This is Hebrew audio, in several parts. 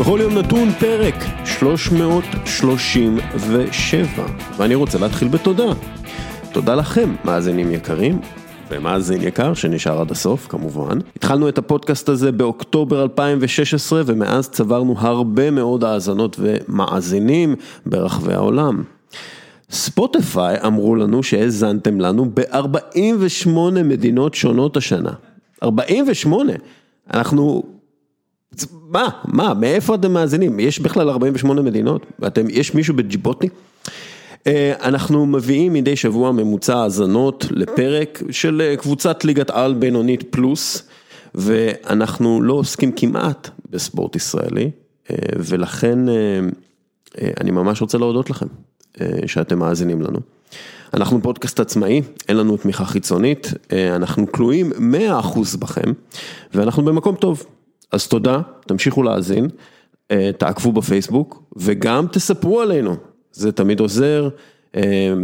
בכל יום נתון פרק 337, ואני רוצה להתחיל בתודה. תודה לכם, מאזינים יקרים, ומאזין יקר שנשאר עד הסוף כמובן. התחלנו את הפודקאסט הזה באוקטובר 2016 ומאז צברנו הרבה מאוד האזנות ומאזינים ברחבי העולם. ספוטיפיי אמרו לנו שהאזנתם לנו ב-48 מדינות שונות השנה. 48? אנחנו... מה? מה? מאיפה אתם מאזינים? יש בכלל 48 מדינות? אתם, יש מישהו בג'יבוטי? אה, אנחנו מביאים מדי שבוע ממוצע האזנות לפרק של אה, קבוצת ליגת על בינונית פלוס, ואנחנו לא עוסקים כמעט בספורט ישראלי, אה, ולכן אני ממש רוצה להודות לכם שאתם מאזינים לנו. אנחנו פודקאסט עצמאי, אין לנו תמיכה חיצונית, אנחנו כלואים 100% בכם, ואנחנו במקום טוב. אז תודה, תמשיכו להאזין, תעקבו בפייסבוק, וגם תספרו עלינו. זה תמיד עוזר, אה,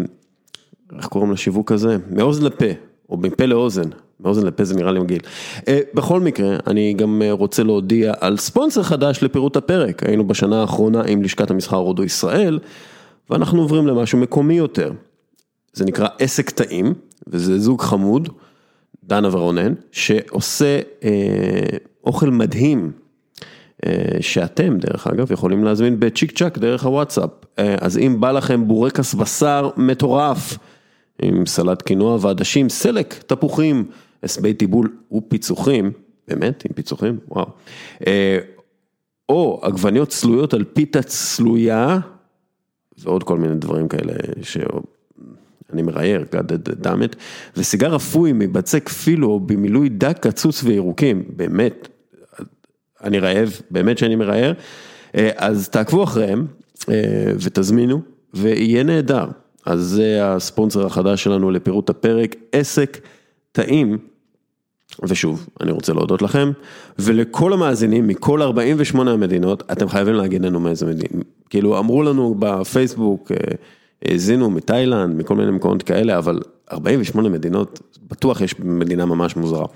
איך קוראים לשיווק הזה? מאוזן לפה, או מפה לאוזן, מאוזן לפה זה נראה לי מגעיל. אה, בכל מקרה, אני גם אה, רוצה להודיע על ספונסר חדש לפירוט הפרק, היינו בשנה האחרונה עם לשכת המסחר רודו ישראל, ואנחנו עוברים למשהו מקומי יותר. זה נקרא עסק טעים, וזה זוג חמוד, דנה ורונן, שעושה אה, אוכל מדהים אה, שאתם דרך אגב יכולים להזמין בצ'יק צ'אק דרך הוואטסאפ, אה, אז אם בא לכם בורקס בשר מטורף עם סלט קינוע ועדשים, סלק, תפוחים, הסבי טיבול ופיצוחים, באמת עם פיצוחים, וואו, אה, או עגבניות צלויות על פיתה צלויה ועוד כל מיני דברים כאלה שאני מראייר, God damn it, וסיגר אפוי מבצק פילו במילוי דק קצוץ וירוקים, באמת, אני רעב, באמת שאני מראייר, אה, אז תעקבו אחריהם אה, ותזמינו, ויהיה נהדר. אז זה הספונסר החדש שלנו לפירוט הפרק, עסק טעים. ושוב, אני רוצה להודות לכם, ולכל המאזינים מכל 48 המדינות, אתם חייבים להגיד לנו מאיזה מדינה. כאילו, אמרו לנו בפייסבוק, אה, האזינו מתאילנד, מכל מיני מקומות כאלה, אבל 48 מדינות, בטוח יש מדינה ממש מוזרה.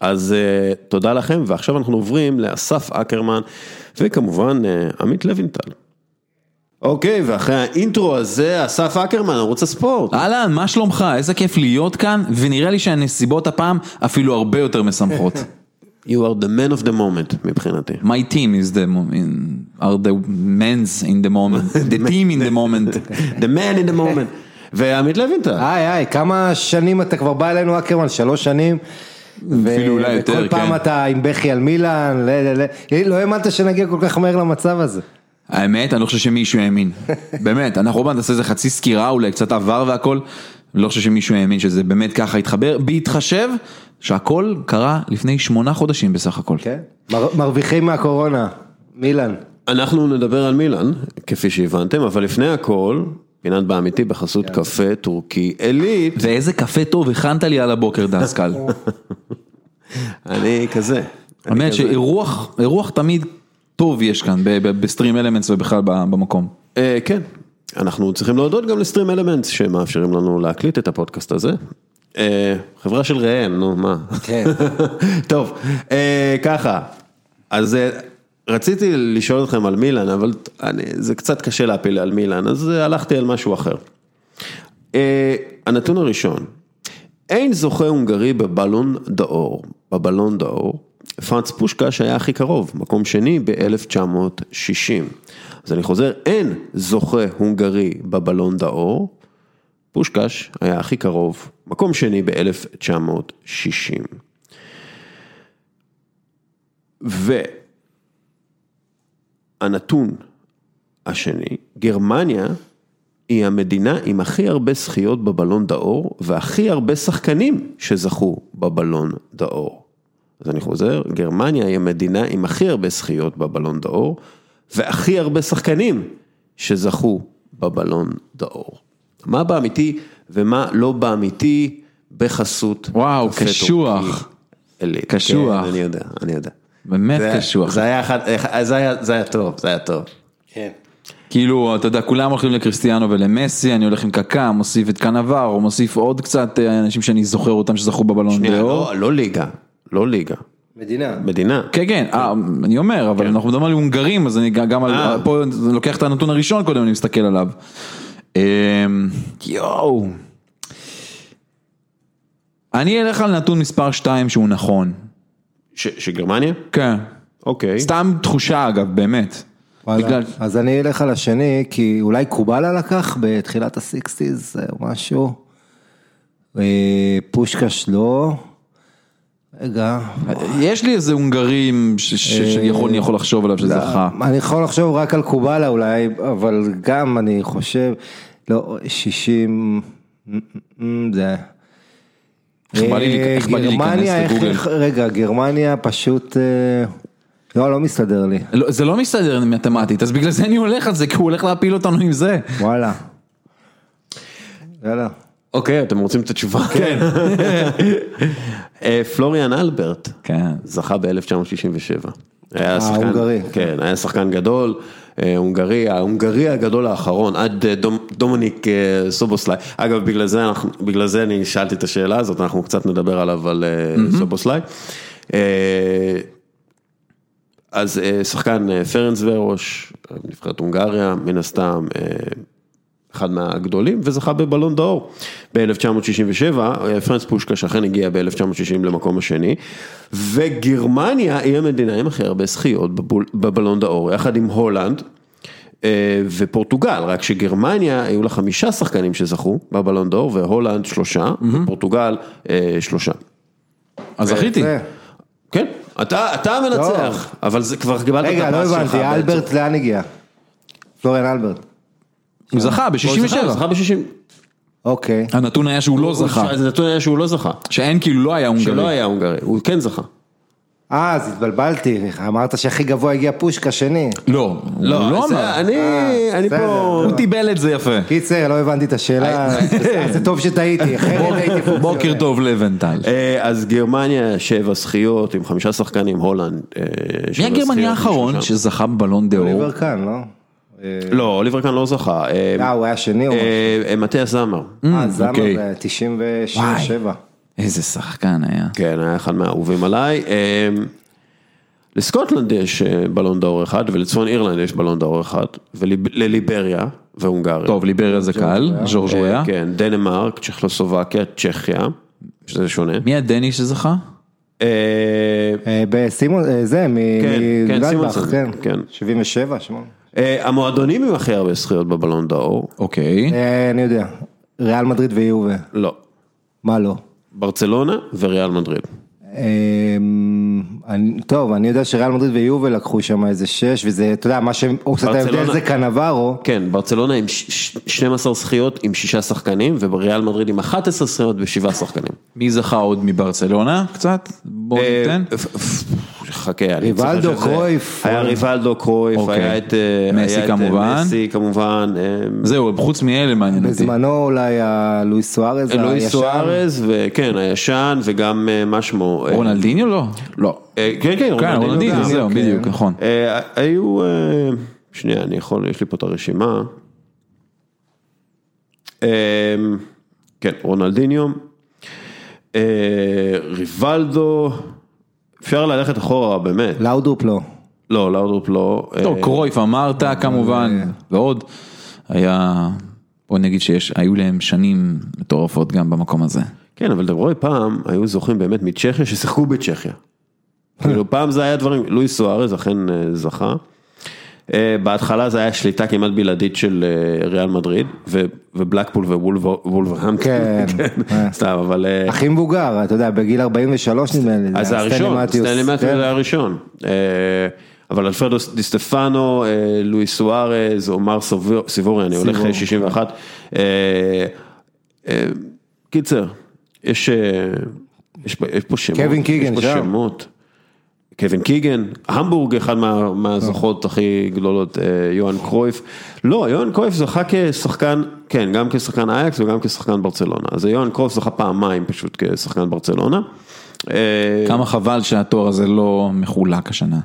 אז uh, תודה לכם, ועכשיו אנחנו עוברים לאסף אקרמן, וכמובן uh, עמית לוינטל. אוקיי, ואחרי האינטרו הזה, אסף אקרמן, ערוץ הספורט. אהלן, מה שלומך? איזה כיף להיות כאן, ונראה לי שהנסיבות הפעם אפילו הרבה יותר משמחות. You are the man of the moment מבחינתי. My team is the, are the men's in the moment, the team in the moment. the man in the moment. ועמית לוינטל. היי היי, כמה שנים אתה כבר בא אלינו אקרמן? שלוש שנים. אפילו אולי יותר, כן. וכל פעם אתה עם בכי על מילאן, לא האמנת שנגיע כל כך מהר למצב הזה. האמת, אני לא חושב שמישהו האמין. באמת, אנחנו עוד מעט נעשה איזה חצי סקירה, אולי קצת עבר והכל. אני לא חושב שמישהו האמין שזה באמת ככה יתחבר, בהתחשב שהכל קרה לפני שמונה חודשים בסך הכל. כן, מרוויחים מהקורונה, מילאן. אנחנו נדבר על מילאן, כפי שהבנתם, אבל לפני הכל, פינת באמיתי בחסות קפה טורקי עילית. ואיזה קפה טוב הכנת לי על הבוקר דסקל. אני כזה. האמת שאירוח תמיד טוב יש כאן בסטרים אלמנטס ובכלל במקום. אה, כן, אנחנו צריכים להודות גם לסטרים אלמנטס שמאפשרים לנו להקליט את הפודקאסט הזה. אה, חברה של ראם, נו מה. כן. טוב, אה, ככה, אז רציתי לשאול אתכם על מילאן, אבל אני, זה קצת קשה להפיל על מילאן, אז הלכתי על משהו אחר. Uh, הנתון הראשון, אין זוכה הונגרי בבלון דאור, בבלון דאור, פרנץ פושקש היה הכי קרוב, מקום שני ב-1960. אז אני חוזר, אין זוכה הונגרי בבלון דאור, פושקש היה הכי קרוב, מקום שני ב-1960. ו... הנתון השני, גרמניה היא המדינה עם הכי הרבה זכיות בבלון דאור והכי הרבה שחקנים שזכו בבלון דאור. אז אני חוזר, גרמניה היא המדינה עם הכי הרבה זכיות בבלון דאור והכי הרבה שחקנים שזכו בבלון דאור. מה באמיתי ומה לא באמיתי בחסות וואו, קשוח. קשוח. כן, אני יודע, אני יודע. באמת קשוח. זה היה אחד, זה היה, זה היה טוב, זה היה טוב. כן. כאילו, אתה יודע, כולם הולכים לקריסטיאנו ולמסי, אני הולך עם קקה, מוסיף את קנבר, או מוסיף עוד קצת אה, אנשים שאני זוכר אותם שזכו בבלון דאו. לא, לא ליגה, לא ליגה. מדינה. מדינה. כן, כן, אה, אני אומר, אבל אנחנו מדברים על הונגרים, אז אני גם על, אה. פה אני לוקח את הנתון הראשון קודם, אני מסתכל עליו. יואו. אני אלך על נתון מספר 2 שהוא נכון. ש- שגרמניה? כן. אוקיי. סתם תחושה אגב, באמת. וואלה. בגלל- אז אני אלך על השני, כי אולי קובלה לקח בתחילת הסיקסטיז או משהו. אה, פושקש לא. רגע. יש לי איזה הונגרים שאני יכול- לחשוב עליו שזכה. אני יכול לחשוב רק על קובלה אולי, אבל גם אני חושב, לא, 60, זה... גרמניה, איך- לגוגל? איך- רגע, גרמניה פשוט, אה, לא, לא מסתדר לי, לא, זה לא מסתדר מתמטית, אז בגלל זה אני הולך על זה, כי הוא הולך להפיל אותנו עם זה. וואלה. יאללה. אוקיי, אתם רוצים את התשובה? כן. אה, פלוריאן אלברט כן. זכה ב-1967. היה שחקן, ההונגרי. כן, היה שחקן גדול, אה, הונגרי, ההונגרי הגדול האחרון, עד אה, דומ, דומיניק אה, סובוסלאי. אגב, בגלל זה, אנחנו, בגלל זה אני שאלתי את השאלה הזאת, אנחנו קצת נדבר עליו, על אה, סובוסלאי. אז שחקן פרנצווארוש, נבחרת הונגריה, מן הסתם, אחד מהגדולים, וזכה בבלון דאור ב-1967, פרנס פושקש אכן הגיע ב-1960 למקום השני, וגרמניה היא המדינה עם הכי הרבה זכיות בבלון דאור, יחד עם הולנד. אה, ופורטוגל, רק שגרמניה היו לה חמישה שחקנים שזכו בבלון דאור והולנד שלושה, ופורטוגל אה, שלושה. אז זכיתי. כן, אתה, אתה המנצח, אבל זה כבר קיבלת את רגע, לא הפס שלך. הבנתי. אלברט לאן הגיע? פלוריאן אלברט. הוא זכה הוא זכה, ב-67. זכה ב-60. אוקיי. הנתון היה שהוא לא זכה. זה נתון היה שהוא לא זכה. שאין כאילו לא היה שלא הונגרי. היה הונגרי, הוא כן זכה. אה, אז התבלבלתי, אמרת שהכי גבוה הגיע פושקה שני. לא, הוא לא זה- אמר. אני, אה, אני פה, הוא טיבל את זה יפה. קיצר, לא הבנתי את השאלה, אז זה טוב שטעיתי, אחרת הייתי פונקציונר. בוקר טוב לבנטל. אה, אז גרמניה שבע זכיות עם חמישה שחקנים, הולנד אה, מי שבע הגרמני זכיות, האחרון. שזכה בבלון דאור? אוליבר כאן, לא? לא, אוליבר כאן לא זכה. אה, אה, הוא היה שני או משהו? אה, מתיאס זמר. אה, זמר אוקיי. ב-97. איזה שחקן היה. כן, היה אחד מהאהובים עליי. אה, לסקוטלנד יש אה, בלון דאור אחד ולצפון אירלנד יש בלון דאור אחד ולליבריה והונגריה. טוב, ליבריה זה קל, ז'ורג' אה, וויה. כן, דנמרק, צ'כוסלובקיה, צ'כיה, שזה שונה. מי הדני שזכה? אה, אה, בסימון, אה, זה, כן, כן, מגלדבך, כן. כן. 77, 8. אה, המועדונים עם הכי הרבה זכיות בבלון דאור, אוקיי. אה, אני יודע, ריאל מדריד ויובה, לא. מה לא? ברצלונה וריאל מדריד. אני- טוב, אני יודע שריאל מדריד ויובה לקחו שם איזה 6, וזה, אתה יודע, מה את ההבדל זה קנברו. כן, ברצלונה עם ש- ש- 12 זכיות עם שישה שחקנים, ובריאל מדריד עם 11 זכיות ושבעה שחקנים. מי זכה עוד מברצלונה קצת? בואו אה, ניתן. חכה, אני ריבלדו, צריך שזה- קרויף. היה ריבלדו, קרויף, אוקיי. היה את... אה, מסי היה את, אה, כמובן. מסי כמובן. אה, זהו, חוץ מאלה מעניין אותי. בזמנו אולי הלואיס סוארז לואיס הישן. סוארז, וכן, הישן, וגם מה שמו? רונלדיניו לא? לא. כן, כן, כן, רונלדיניו. זהו, כן. בדיוק, נכון. היו, שנייה, אני יכול, יש לי פה את הרשימה. כן, רונלדיניו, ריבלדו, אפשר ללכת אחורה באמת. לאודרופ לא. לא, לאודרופ לא. טוב, אה, קרויף אמרת כמובן, ועוד. היה, בוא נגיד שהיו להם שנים מטורפות גם במקום הזה. כן, אבל אתה רואה פעם, היו זוכים באמת מצ'כיה ששיחקו בצ'כיה. כאילו פעם זה היה דברים, לואיס סוארז אכן אה, זכה. אה, בהתחלה זה היה שליטה כמעט בלעדית של אה, ריאל מדריד, ובלקפול ווולברהמפטון. כן. סתם, אבל... אה, הכי מבוגר, אתה יודע, בגיל 43 נדמה לי. אז זה היה הראשון, סטנלי מתיוס כן. זה הראשון. אבל אלפרדו די סטפנו, אה, לואיס סוארז, עומר סיבורי, אני הולך סיבורי. 61. אה, אה, קיצר, יש פה- שמות. קווין קיגן יש פה. שמות. קווין קיגן, המבורג אחד מה- מהזוכות הכי גדולות, אה, יוהאן קרויף. לא, יוהאן קרויף זכה כשחקן, כן, גם כשחקן אייקס וגם כשחקן ברצלונה. אז יוהאן קרויף זכה פעמיים פשוט כשחקן ברצלונה. אה, כמה חבל שהתואר הזה לא מחולק השנה.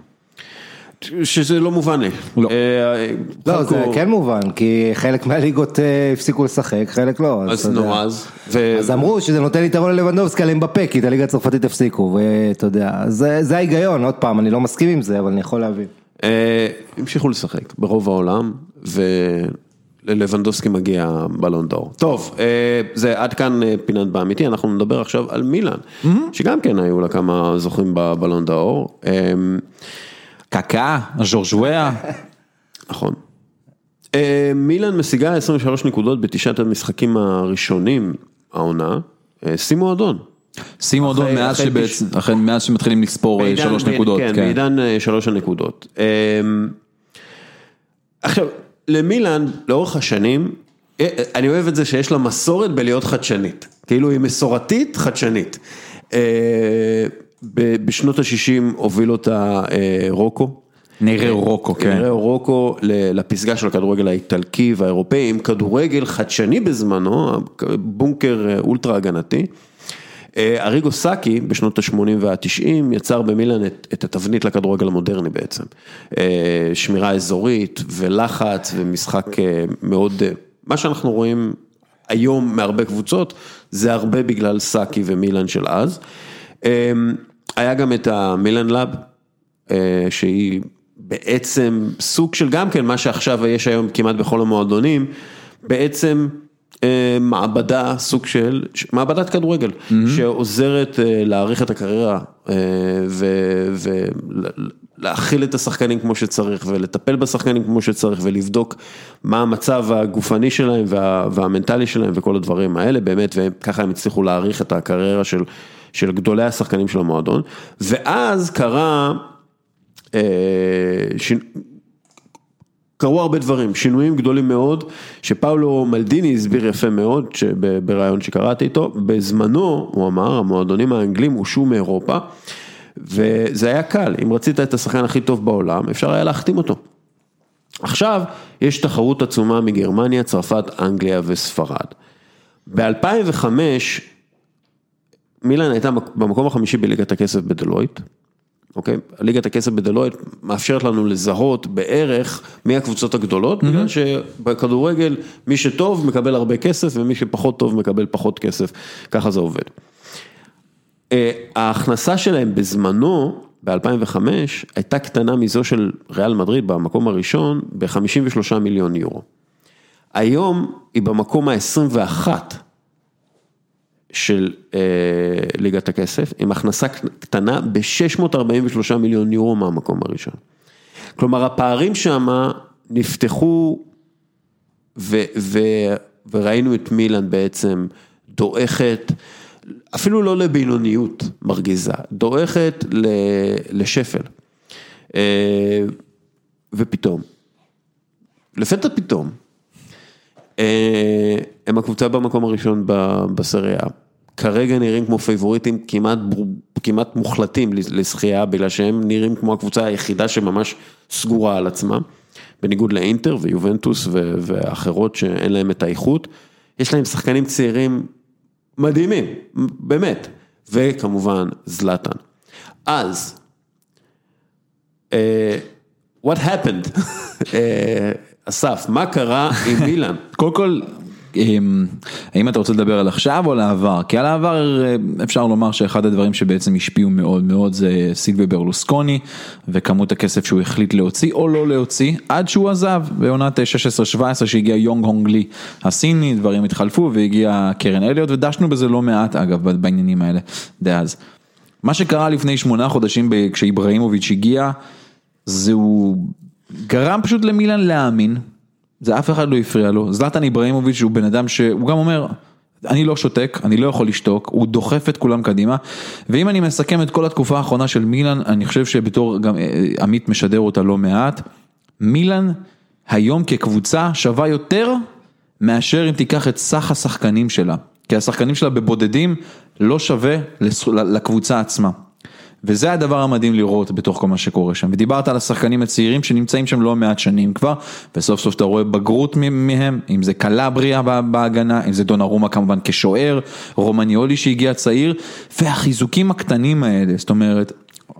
שזה לא מובן לי. לא. אה, לא, חלקו- זה כן מובן, כי חלק מהליגות אה, הפסיקו לשחק, חלק לא. אז. נו, אז. אז אמרו שזה נותן יתרון ללבנדובסקי על אמבפה, כי את הליגה הצרפתית הפסיקו, ואתה יודע, זה זה ההיגיון, עוד פעם, אני לא מסכים עם זה, אבל אני יכול להבין. אה, המשיכו לשחק ברוב העולם, וללבנדובסקי מגיע בלון דור. טוב, אה, זה עד כאן אה, פינת באמיתי, אנחנו נדבר עכשיו על מילאן, שגם כן היו לה כמה זוכים בבלון דור. אה, קקה, ז'ורג'וויה, נכון. אה, מילאן משיגה 23 נקודות בתשעת המשחקים הראשונים, העונה. אה, שימו אדון. שימו אדון אחרי- מאז שבעצם, מאז שמתחילים לספור אה, שלוש נקודות. כן, כן. בעידן אה, שלוש הנקודות. עכשיו, למילאן, לאורך השנים, אה, אה, אני אוהב את זה שיש לה מסורת בלהיות חדשנית. כאילו היא מסורתית, חדשנית. בשנות ה-60 הוביל אותה אה, רוקו. נראה רוקו, כן. נראה רוקו לפסגה של הכדורגל האיטלקי והאירופאי עם כדורגל חדשני בזמנו, בונקר אה, אולטרה הגנתי. אה, אריגו סאקי בשנות ה-80 וה-90 יצר במילאן את, את התבנית לכדורגל המודרני בעצם. שמירה אזורית ולחץ ומשחק מאוד, מה שאנחנו רואים היום מהרבה קבוצות, זה הרבה בגלל סאקי ומילאן של אז. היה גם את המילאן לאב, אה, שהיא בעצם סוג של גם כן מה שעכשיו יש היום כמעט בכל המועדונים, בעצם מעבדה, סוג של, מעבדת כדורגל, שעוזרת אה, להעריך את הקריירה ולהכיל את השחקנים כמו שצריך ולטפל בשחקנים כמו שצריך ולבדוק מה המצב הגופני שלהם וה, והמנטלי שלהם וכל הדברים האלה באמת, וככה הם הצליחו להעריך את הקריירה של, של גדולי השחקנים של המועדון, ואז קרה, אה. קרו הרבה דברים, שינויים גדולים מאוד, שפאולו מלדיני הסביר יפה מאוד, בריאיון שקראתי איתו, בזמנו, הוא אמר, המועדונים האנגלים הושעו מאירופה, וזה היה קל, אם רצית את השחקן הכי טוב בעולם, אפשר היה להחתים אותו. עכשיו, יש תחרות עצומה מגרמניה, צרפת, אנגליה וספרד. ב-2005, מילאן הייתה במקום החמישי בליגת הכסף בדלויט, אוקיי? ליגת הכסף בדלויט מאפשרת לנו לזהות בערך מי הקבוצות הגדולות, mm-hmm. בגלל שבכדורגל מי שטוב מקבל הרבה כסף ומי שפחות טוב מקבל פחות כסף, ככה זה עובד. ההכנסה שלהם בזמנו, ב-2005, הייתה קטנה מזו של ריאל מדריד במקום הראשון ב-53 מיליון יורו. היום היא במקום ה-21 של אה, ליגת הכסף, עם הכנסה קטנה ב-643 מיליון יורו מהמקום הראשון. כלומר, הפערים שם נפתחו ו, ו, וראינו את מילאן בעצם דועכת, אפילו לא לבינוניות מרגיזה, דועכת ל, לשפל. אה, ופתאום, לפתע פתאום, אה, הם הקבוצה במקום הראשון בסריה. כרגע נראים כמו פייבוריטים כמעט, כמעט מוחלטים לזכייה, בגלל שהם נראים כמו הקבוצה היחידה שממש סגורה על עצמה, בניגוד לאינטר ויובנטוס ואחרות שאין להם את האיכות. יש להם שחקנים צעירים מדהימים, באמת, וכמובן זלאטן. אז, uh, what happened? uh, אסף, מה קרה עם מילאן? קודם כל, האם אתה רוצה לדבר על עכשיו או על העבר? כי על העבר אפשר לומר שאחד הדברים שבעצם השפיעו מאוד מאוד זה סילבי ברלוסקוני וכמות הכסף שהוא החליט להוציא או לא להוציא עד שהוא עזב בעונת 16-17 שהגיע יונג הונג לי הסיני, דברים התחלפו והגיע קרן אליוט ודשנו בזה לא מעט אגב בעניינים האלה דאז. מה שקרה לפני שמונה חודשים כשאיבראימוביץ' הגיע, זהו גרם פשוט למילן להאמין. זה אף אחד לא הפריע לו, זלטן איבראימוביץ' הוא בן אדם שהוא גם אומר, אני לא שותק, אני לא יכול לשתוק, הוא דוחף את כולם קדימה, ואם אני מסכם את כל התקופה האחרונה של מילאן, אני חושב שבתור גם עמית משדר אותה לא מעט, מילאן היום כקבוצה שווה יותר מאשר אם תיקח את סך השחקנים שלה, כי השחקנים שלה בבודדים לא שווה לקבוצה עצמה. וזה הדבר המדהים לראות בתוך כל מה שקורה שם, ודיברת על השחקנים הצעירים שנמצאים שם לא מעט שנים כבר, וסוף סוף אתה רואה בגרות מהם, אם זה קלבריה בהגנה, אם זה דונרומה כמובן כשוער, רומניולי שהגיע צעיר, והחיזוקים הקטנים האלה, זאת אומרת,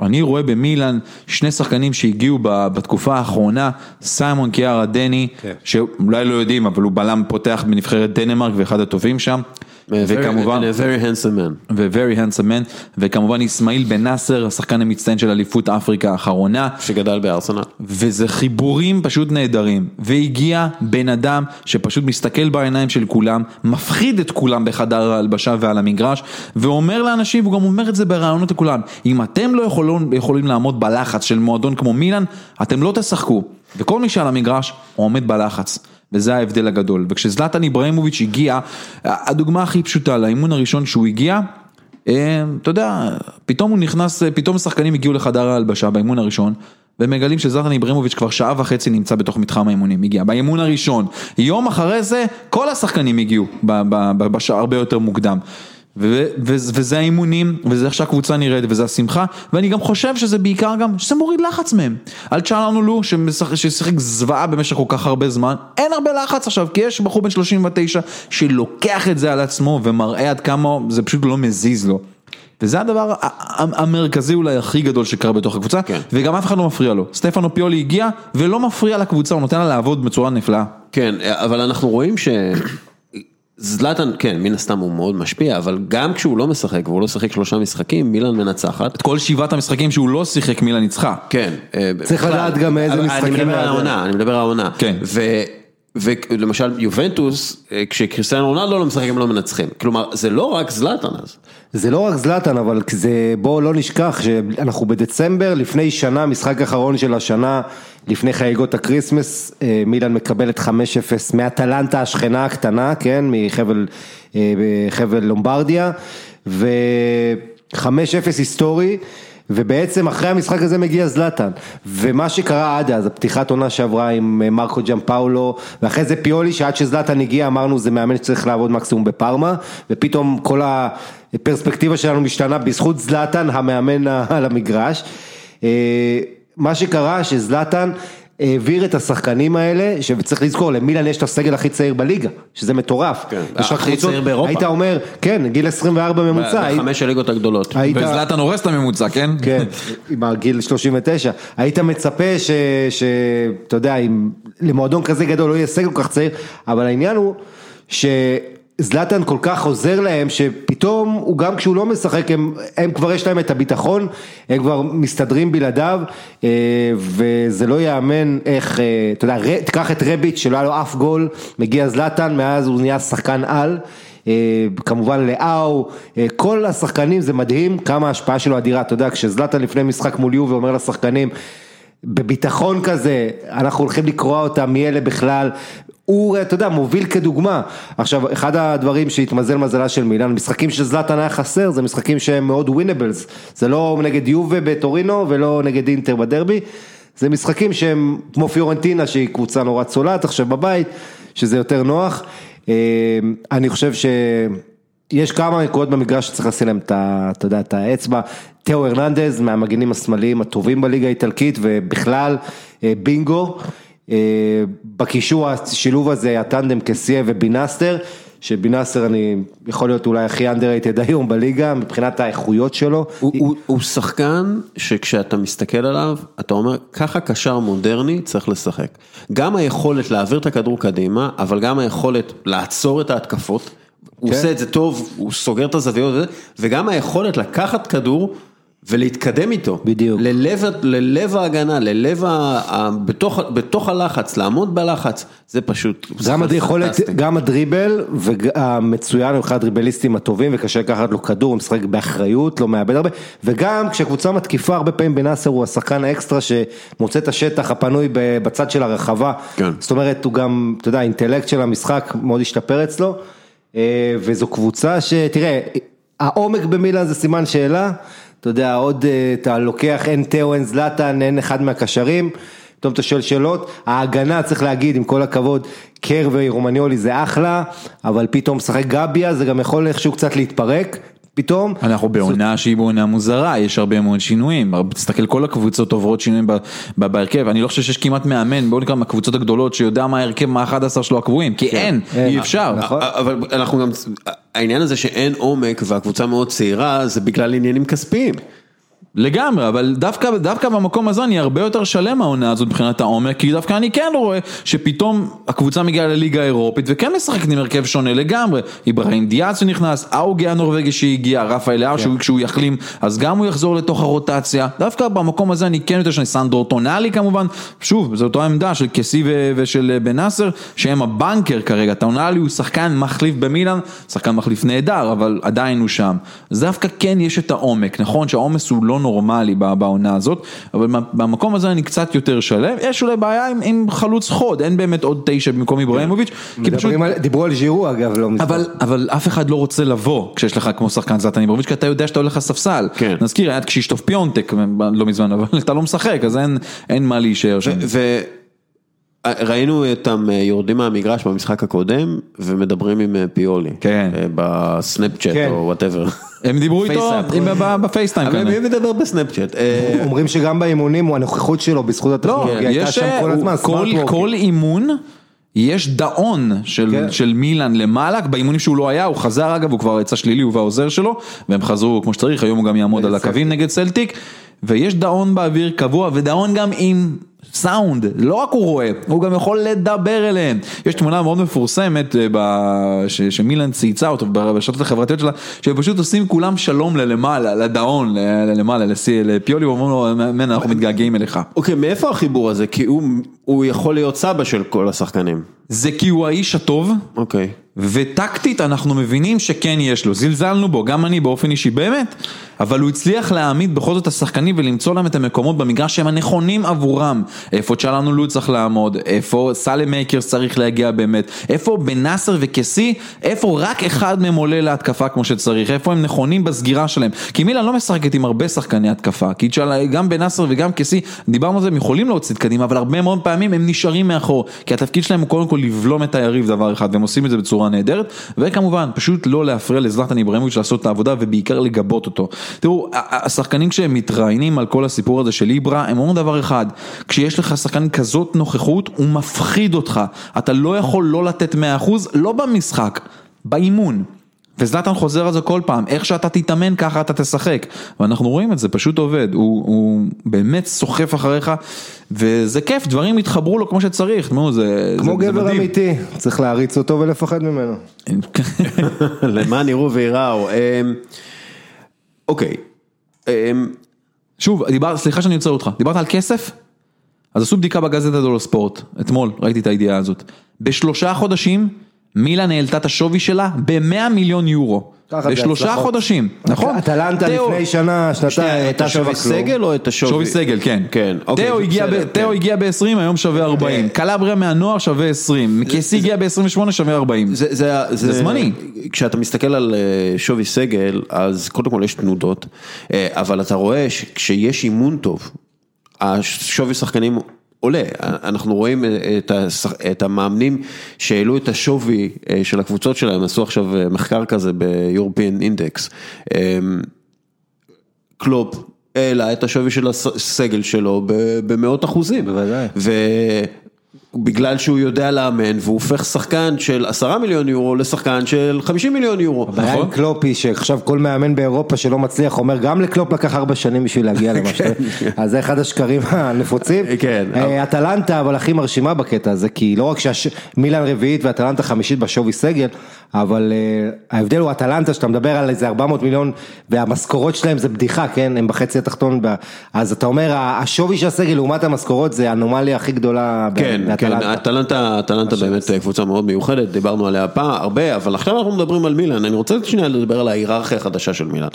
אני רואה במילאן שני שחקנים שהגיעו בתקופה האחרונה, סיימון קיארה דני, כן. שאולי לא יודעים, אבל הוא בלם פותח בנבחרת דנמרק ואחד הטובים שם, וכמובן, A very handsome man. ו-very handsome man, וכמובן אסמאעיל בן נאסר, השחקן המצטיין של אליפות אפריקה האחרונה. שגדל בארסנל. וזה חיבורים פשוט נהדרים, והגיע בן אדם שפשוט מסתכל בעיניים של כולם, מפחיד את כולם בחדר ההלבשה ועל המגרש, ואומר לאנשים, והוא גם אומר את זה בראיונות לכולם, אם אתם לא יכולים, יכולים לעמוד בלחץ של מועדון כמו מילאן, אתם לא תשחקו, וכל מי שעל המגרש, עומד בלחץ. וזה ההבדל הגדול, וכשזלטן איברהימוביץ' הגיע, הדוגמה הכי פשוטה לאימון הראשון שהוא הגיע, אה, אתה יודע, פתאום הוא נכנס, פתאום השחקנים הגיעו לחדר ההלבשה באימון הראשון, ומגלים שזלטן איברהימוביץ' כבר שעה וחצי נמצא בתוך מתחם האימונים, הגיע באימון הראשון. יום אחרי זה, כל השחקנים הגיעו בשעה הרבה יותר מוקדם. וזה האימונים, וזה איך שהקבוצה נראית, וזה השמחה, ואני גם חושב שזה בעיקר גם, שזה מוריד לחץ מהם. על צ'אלנולו, שמשחק- ששיחק זוועה במשך כל כך הרבה זמן, אין הרבה לחץ עכשיו, כי יש בחור בן 39 שלוקח את זה על עצמו ומראה עד כמה זה פשוט לא מזיז לו. וזה הדבר המרכזי אולי הכי גדול שקרה בתוך הקבוצה, כן. וגם אף אחד לא מפריע לו. סטפנו פיולי הגיע ולא מפריע לקבוצה, הוא נותן לה לעבוד בצורה נפלאה. כן, אבל אנחנו רואים שזלטן, כן, מן הסתם הוא מאוד משפיע, אבל גם כשהוא לא משחק, והוא לא שיחק שלושה משחקים, מילאן מנצחת. את כל שבעת המשחקים שהוא לא שיחק מילה ניצחה. כן. אה, צריך. לדעת גם מאיזה אבל משחקים אני מדבר על. העונה, אני מדבר על העונה. כן. ו- ולמשל יובנטוס, אה, כשקריסטיאנו רונלדו לא משחק הם לא מנצחים. כלומר, זה לא רק זלטן אז. זה לא רק זלאטן, אבל זה, בואו לא נשכח שאנחנו בדצמבר, לפני שנה, משחק אחרון של השנה, לפני חגיגות הקריסמס, אה, מילאן מקבלת 5-0 מאטלנטה השכנה הקטנה, כן, מחבל אה, חבל לומברדיה, ו-5-0 היסטורי. ובעצם אחרי המשחק הזה מגיע זלאטן, ומה שקרה עד אז, הפתיחת עונה שעברה עם אה, מרקו ג'אמפאולו, ואחרי זה פיולי שעד שזלאטן הגיע אמרנו זה מאמן שצריך לעבוד מקסימום בפארמה, ופתאום כל הפרספקטיבה שלנו משתנה בזכות זלאטן המאמן על המגרש. אה, מה שקרה שזלאטן העביר את השחקנים האלה, שצריך לזכור, למילן יש את הסגל הכי צעיר בליגה, שזה מטורף. כן, הכי קבוצות- צעיר באירופה. היית אומר, כן, גיל 24 ממוצע, היית- בחמש הליגות הגדולות. היית... וזלטן הורס את הממוצע, כן? כן, עם הגיל 39. היית מצפה ש... ש... אתה יודע, אם למועדון כזה גדול לא יהיה סגל כל כך צעיר, אבל העניין הוא שזלאטן כל כך עוזר להם, שפתאום הוא גם כשהוא לא משחק, הם, הם כבר יש להם את הביטחון, הם כבר מסתדרים בלעדיו, אה, וזה לא ייאמן איך, אה, אתה יודע, תיקח את רביץ' שלא היה לו אף גול, מגיע זלאטן, מאז הוא נהיה שחקן על. אה, כמובן לאהו, אה, כל השחקנים זה מדהים כמה ההשפעה שלו אדירה, אתה יודע כשזלאטן לפני משחק מול יובה אומר לשחקנים בביטחון כזה, אנחנו הולכים לקרוע אותם, מי אלה בכלל, הוא, אתה יודע, מוביל כדוגמה. עכשיו, אחד הדברים שהתמזל מזלה של מילאן, משחקים שזלאטן היה חסר, זה משחקים שהם מאוד ווינבלס, זה לא נגד יובה בטורינו ולא נגד אינטר בדרבי, זה משחקים שהם כמו פיורנטינה שהיא קבוצה נורא צולעת עכשיו בבית, שזה יותר נוח. אה, אני חושב ש... יש כמה נקודות במגרש שצריך לשים להם את. אתה יודע, את האצבע. תאו הרננדז מהמגנים השמאליים הטובים בליגה האיטלקית ובכלל אה, בינגו. אה, בקישור השילוב הזה, הטנדם קסיה ובינסטר, שבינסטר אני יכול להיות אולי הכי underrated היום בליגה מבחינת האיכויות שלו. הוא, הוא, הוא שחקן שכשאתה מסתכל עליו, אתה אומר, ככה קשר מודרני צריך לשחק. גם היכולת להעביר את הכדור קדימה, אבל גם היכולת לעצור את ההתקפות. הוא כן. עושה את זה טוב, הוא סוגר את הזוויות וזה, וגם היכולת לקחת כדור ולהתקדם איתו. בדיוק. ללב, ללב ההגנה, ללב ה... ה... בתוך, בתוך הלחץ, לעמוד בלחץ, זה פשוט... גם היכולת. גם הדריבל והמצוין, הוא אחד הדריבליסטים הטובים וקשה לקחת לו כדור, הוא משחק באחריות, לא מאבד הרבה, וגם כשקבוצה מתקיפה הרבה פעמים בנאסר הוא השחקן האקסטרה שמוצא את השטח הפנוי בצד של הרחבה, כן. זאת אומרת הוא גם, אתה יודע, האינטלקט של המשחק מאוד השתפר אצלו, אה, וזו קבוצה שתראה, העומק במילאן זה סימן שאלה, אתה יודע, עוד אה, אתה לוקח, אין תאו, אין זלאטן, אין אחד מהקשרים. טוב, אתה שואל שאלות, ההגנה צריך להגיד עם כל הכבוד, קר ורומניולי זה אחלה, אבל פתאום משחק גביה זה גם יכול איכשהו קצת להתפרק, פתאום. אנחנו בעונה שהיא בעונה מוזרה, יש הרבה מאוד שינויים, תסתכל כל הקבוצות עוברות שינויים בהרכב, אני לא חושב שיש כמעט מאמן, בואו נקרא מהקבוצות הגדולות שיודע מה ההרכב, מה ה-11 שלו הקבועים, כי אין, אין. אי אפשר. נכון. אבל אנחנו גם, העניין הזה שאין עומק והקבוצה מאוד צעירה, זה בגלל עניינים כספיים. לגמרי, אבל דווקא, דווקא במקום הזה אני הרבה יותר שלם מהעונה הזאת מבחינת העומק, כי דווקא אני כן רואה שפתאום הקבוצה מגיעה לליגה האירופית וכן משחקת עם הרכב שונה לגמרי. איברהים דיאס שנכנס, אאוגי הנורבגי שהגיע, רפאל לאו כן. כשהוא יחלים, אז גם הוא יחזור לתוך הרוטציה. דווקא במקום הזה אני כן יותר שאני סנדרו טונאלי כמובן, שוב, זו אותה עמדה של קסי ו- ושל בן נאסר, שהם הבנקר כרגע, טונאלי הוא שחקן מחליף במילאן, שחקן מחליף נהדר, אבל עדיין הוא שם. אז דווקא כן יש את העומק, נכון שהעומס הוא לא נורמלי בעונה הזאת, אבל במקום הזה אני קצת יותר שלם, יש אולי בעיה עם, עם חלוץ חוד, אין באמת עוד תשע במקום איברהימוביץ', כי פשוט... על- דיברו על ז'ירו אגב, לא מזמן. אבל, אבל אף אחד לא רוצה לבוא כשיש לך כמו שחקן זלטן איברהימוביץ', כי אתה יודע שאתה הולך לספסל. כן. נזכיר, היה את קשישטוף פיונטק לא מזמן, אבל אתה לא משחק, אז אין, אין מה להישאר שם. וראינו אותם אה, יורדים מהמגרש במשחק הקודם ומדברים עם אה, פיולי. כן. אה, בסנאפצ'אט כן. או whatever. הם דיברו איתו ב FaceTime אבל כנראה. מי מדבר בסנאפצ'אט? אומרים שגם באימונים הוא הנוכחות שלו בזכות לא, הטכנולוגיה, הייתה יש, שם כל הוא- הזמן. כל אימון, יש דרון של, כן. של מילאן למעלה, באימונים שהוא לא היה, הוא חזר אגב, הוא כבר יצא שלילי, הוא והעוזר שלו, והם חזרו כמו שצריך, היום הוא גם יעמוד על הקווים נגד סלטיק, ויש דרון באוויר קבוע, ודרון גם עם... סאונד, לא רק הוא רואה, הוא גם יכול לדבר אליהם. יש תמונה מאוד מפורסמת אה, ש- שמילן צייצה אותו ברשתות החברתיות שלה, שהם פשוט עושים כולם שלום ללמעלה, לדרון, ל- למעלה, לשיא- לפיולי, ואומרים לו, man, אנחנו מתגעגעים אליך. אוקיי, מאיפה החיבור הזה? כי הוא- הוא יכול להיות סבא של כל השחקנים. זה כי הוא האיש הטוב, אוקיי. וטקטית אנחנו מבינים שכן יש לו, זלזלנו בו, גם אני באופן אישי באמת, אבל הוא הצליח להעמיד בכל זאת את השחקנים ולמצוא להם את המקומות במגרש שהם הנכונים עבורם, איפה צ'לאנולו צריך לעמוד, איפה סאלמאקרס צריך להגיע באמת, איפה בנאסר וקסייה, איפה רק אחד מהם עולה להתקפה כמו שצריך, איפה הם נכונים בסגירה שלהם, כי מילן לא משחקת עם הרבה שחקני התקפה, כי צ'אלה, גם בנאסר וגם קסי, דיברנו על זה, הם יכולים להוציא קדימה, אבל הרבה מאוד פעמים הם נשארים מאחור, כי התפקיד שלהם הוא קודם כל לבלום את היריב דבר אחד, והם עושים את זה בצורה נהדרת, וכמובן, פשוט לא להפריע לזלטן איברהימוביץ' לעשות את העבודה ובעיקר לגבות אותו. תראו, השחקנים כשהם מתראיינים על כל הסיפור הזה של איברה, הם אומרים דבר אחד, כשיש לך שחקן כזאת נוכחות, הוא מפחיד אותך, אתה לא יכול לא לתת 100%, לא במשחק, באימון. וזלטן חוזר על זה כל פעם, איך שאתה תתאמן ככה אתה תשחק, ואנחנו רואים את זה, פשוט עובד, הוא, הוא באמת סוחף אחריך, וזה כיף, דברים יתחברו לו כמו שצריך, תשמעו, זה, כמו זה, זה גבר מדהים. אמיתי, צריך להריץ אותו ולפחד ממנו. למען יראו וייראו. אמ, אוקיי. אמ, שוב, דיבר, סליחה שאני עוצר אותך, דיברת על כסף? אז עשו בדיקה בגזטה דולו ספורט, אתמול ראיתי את הידיעה הזאת. בשלושה חודשים מילאן העלתה את השווי שלה ב-100 מיליון יורו. בשלושה. חודשים, נכון? אטלנטה לפני שנה, שנתיים, את הייתה שווה השווי כלום. סגל או את השווי? שווי סגל, כן. כן, אוקיי, תאו הגיע, ב- תאו כן. הגיע ב-20, היום שווה 40. קלבריה מהנוער שווה 20. קייסי הגיע ב-28, שווה 40. זה, זה, זה זמני. כשאתה מסתכל על אה, שווי סגל, אז קודם כל יש תנודות, אה, אבל אתה רואה שכשיש אימון טוב, השווי שחקנים עולה, אנחנו רואים אה, את, המאמנים שהעלו את השווי אה, של הקבוצות שלהם, עשו עכשיו אה, מחקר כזה ב-European Index, אה, קלופ העלה את השווי של הסגל שלו במאות אחוזים. בוודאי. ובגלל שהוא יודע לאמן והוא הופך שחקן של עשרה מיליון יורו לשחקן של חמישים מיליון יורו. הבעיה עם קלופי שעכשיו כל מאמן באירופה שלא מצליח אומר גם לקלופ לקח ארבע שנים בשביל להגיע למה שאתה, אז זה אחד השקרים הנפוצים. כן. אה, אטלנטה אבל הכי מרשימה בקטע הזה כי לא רק שמילאן רביעית ואטלנטה חמישית בשווי סגל, אבל אה, ההבדל הוא אטלנטה שאתה מדבר על איזה 400 מיליון והמשכורות שלהם זה בדיחה, כן, הם בחצי התחתון, ב- אז אתה אומר השווי של הסגל לעומת המשכורות זה האנומליה הכי גדולה ב- כן, כן. אטלנטה, אטלנטה באמת קבוצה מאוד מיוחדת, דיברנו עליה פעם, הרבה, אבל עכשיו אנחנו מדברים על מילאן, אני רוצה שנייה לדבר על ההיררכיה החדשה של מילאן.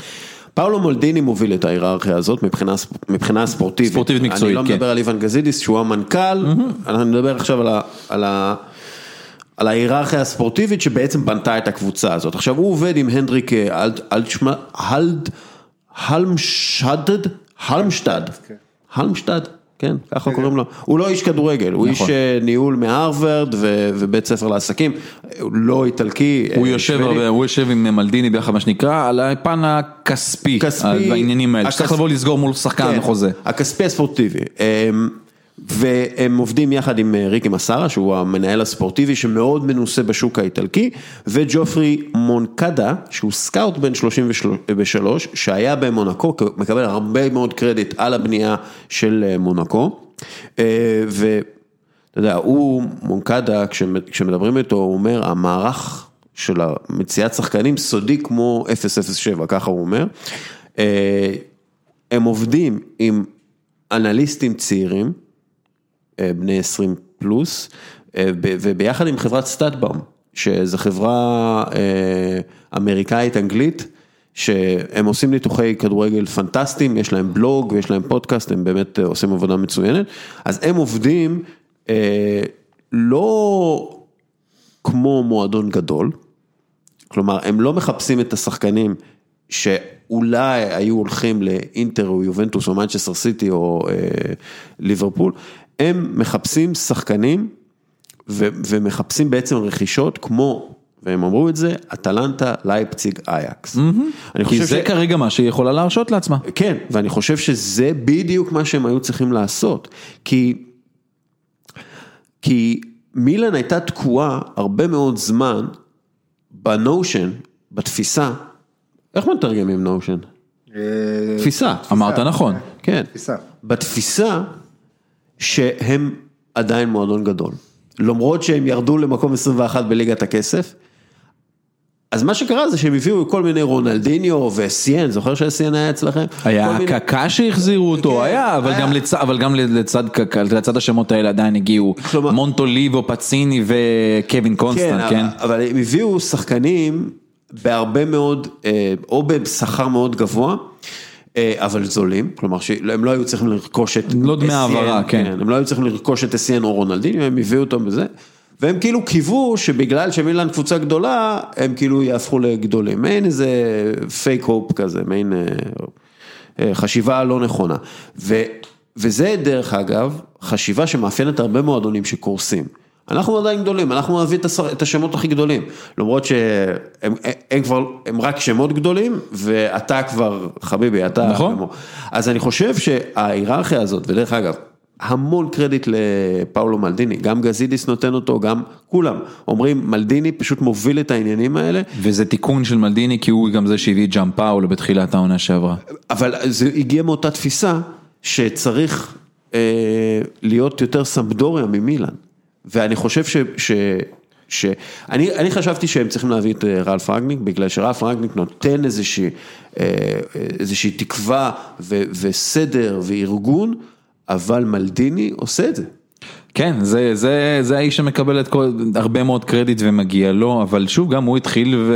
פאולו מולדיני מוביל את ההיררכיה הזאת מבחינה, מבחינה ספורטיבית. ספורטיבית מקצועית, אני לא כן. מדבר על איוון גזידיס שהוא המנכ"ל, אני מדבר עכשיו על ה... על ה על ההיררכיה הספורטיבית שבעצם בנתה את הקבוצה הזאת. עכשיו הוא עובד עם הנדריק אה, אלטשמה, הלד, הלמשדד, הלמשטד, כן, ככה קוראים לו. הוא לא איש כדורגל, הוא איש אה, ניהול מהרווארד ובית ספר לעסקים, הוא לא איטלקי. הוא אה, יושב, הוא יושב עם מלדיני ביחד מה שנקרא, על הפן הכספי, העניינים האלה, שצריך לבוא לסגור מול שחקן כן, חוזה. הכספי הספורטיבי. והם עובדים יחד עם אה, ריקי מסארה, שהוא המנהל הספורטיבי שמאוד מנוסה בשוק האיטלקי, וג'ופרי מונקדה, שהוא סקאוט בן 33, שהיה במונקו, מקבל הרבה מאוד קרדיט על הבנייה של אה, מונקו. אה, ואתה יודע, הוא, מונקדה, כשמדברים איתו, הוא אומר, המערך של מציאת שחקנים סודי כמו 007, ככה הוא אומר. הם עובדים עם אנליסטים צעירים. אה, בני 20 פלוס, אה, וביחד עם חברת סטאטבאום, שזו חברה אה, אמריקאית אנגלית, שהם עושים ניתוחי כדורגל פנטסטיים, יש להם בלוג ויש להם פודקאסט, הם באמת עושים עבודה מצוינת, אז הם עובדים לא כמו מועדון גדול, כלומר הם לא מחפשים את השחקנים שאולי היו הולכים לאינטר או יובנטוס או מנצ'סטר סיטי או אה, ליברפול, הם מחפשים שחקנים ו- ומחפשים בעצם רכישות כמו, והם אמרו את זה, אטלנטה, לייפציג, אייקס. כי זה ש... כרגע מה שהיא יכולה להרשות לעצמה. כן, ואני חושב שזה בדיוק מה שהם היו צריכים לעשות. כי, כי מילן הייתה תקועה הרבה מאוד זמן בנושן, בתפיסה, איך מתרגמים נושן? אה, תפיסה. אמרת נכון. כן. תפיסה. בתפיסה שהם עדיין מועדון גדול. למרות שהם ירדו למקום 21 בליגת הכסף. אז מה שקרה זה שהם הביאו כל מיני רונלדיניו ואסיאן, זוכר שאסיאן היה אצלכם? היה קקה שהחזירו אותו, כן, היה, אבל היה. גם, לצ... אבל גם לצד קקה, לצד השמות האלה עדיין הגיעו כלומר, מונטוליבו, פציני וקווין קונסטנט, כן? כן? אבל, אבל הם הביאו שחקנים בהרבה מאוד, אה, או בשכר מאוד גבוה. אה, אבל זולים, כלומר שהם לא היו צריכים לרכוש את... לא דמי העברה, כן. כן. הם לא היו צריכים לרכוש את אסיאן או רונלדיניו, הם הביאו אותו בזה. והם כאילו קיוו שבגלל שמילן קבוצה גדולה, הם כאילו יהפכו לגדולים. מעין איזה פייק הופ כזה, מעין אה, אה, חשיבה לא נכונה. ו, וזה דרך אגב, חשיבה שמאפיינת הרבה מועדונים שקורסים. אנחנו עדיין גדולים, אנחנו נביא את השמות הכי גדולים, למרות שהם הם כבר, הם רק שמות גדולים, ואתה כבר, חביבי, אתה... נכון. אז אני חושב שההיררכיה הזאת, ודרך אגב, המון קרדיט לפאולו מלדיני, גם גזידיס נותן אותו, גם כולם, אומרים מלדיני פשוט מוביל את העניינים האלה. וזה תיקון של מלדיני כי הוא גם זה שהביא את ג'אם פאולו בתחילת העונה שעברה. אבל זה הגיע מאותה תפיסה שצריך אה, להיות יותר סמבדוריה ממילן. ואני חושב ש... ש... ש... אני, אני חשבתי שהם צריכים להביא את אה, רלף רגניק, בגלל שרלף רגניק נותן איזושהי, אה, איזושהי תקווה ו, וסדר וארגון, אבל מלדיני עושה את זה. כן, זה, זה, זה האיש שמקבל את כל, הרבה מאוד קרדיט ומגיע לו, אבל שוב, גם הוא התחיל ו...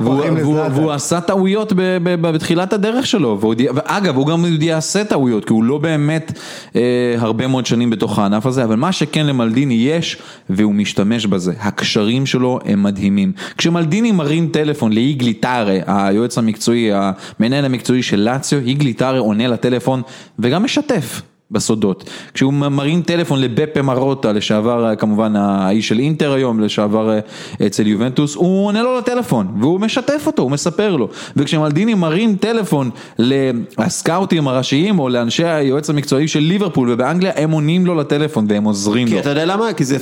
והוא, והוא, והוא עשה טעויות ב, ב, ב, בתחילת הדרך שלו, והוא, ואגב, הוא גם יעשה טעויות, כי הוא לא באמת אה, הרבה מאוד שנים בתוך הענף הזה, אבל מה שכן למלדיני יש, והוא משתמש בזה, הקשרים שלו הם מדהימים. כשמלדיני מרים טלפון לאיגליטרה, היועץ המקצועי, המנהל המקצועי של לאציו, איגליטרה עונה לטלפון וגם משתף. בסודות. כשהוא מרים טלפון לבפה מרוטה, לשעבר כמובן האיש של אינטר היום, לשעבר אה, אצל יובנטוס, הוא עונה לו לטלפון, והוא משתף אותו, הוא מספר לו. וכשמלדיני מרים טלפון לסקאוטים הראשיים, או לאנשי היועץ המקצועי של ליברפול ובאנגליה, הם עונים לו לטלפון והם עוזרים כי לו. כי אתה יודע למה? כי זה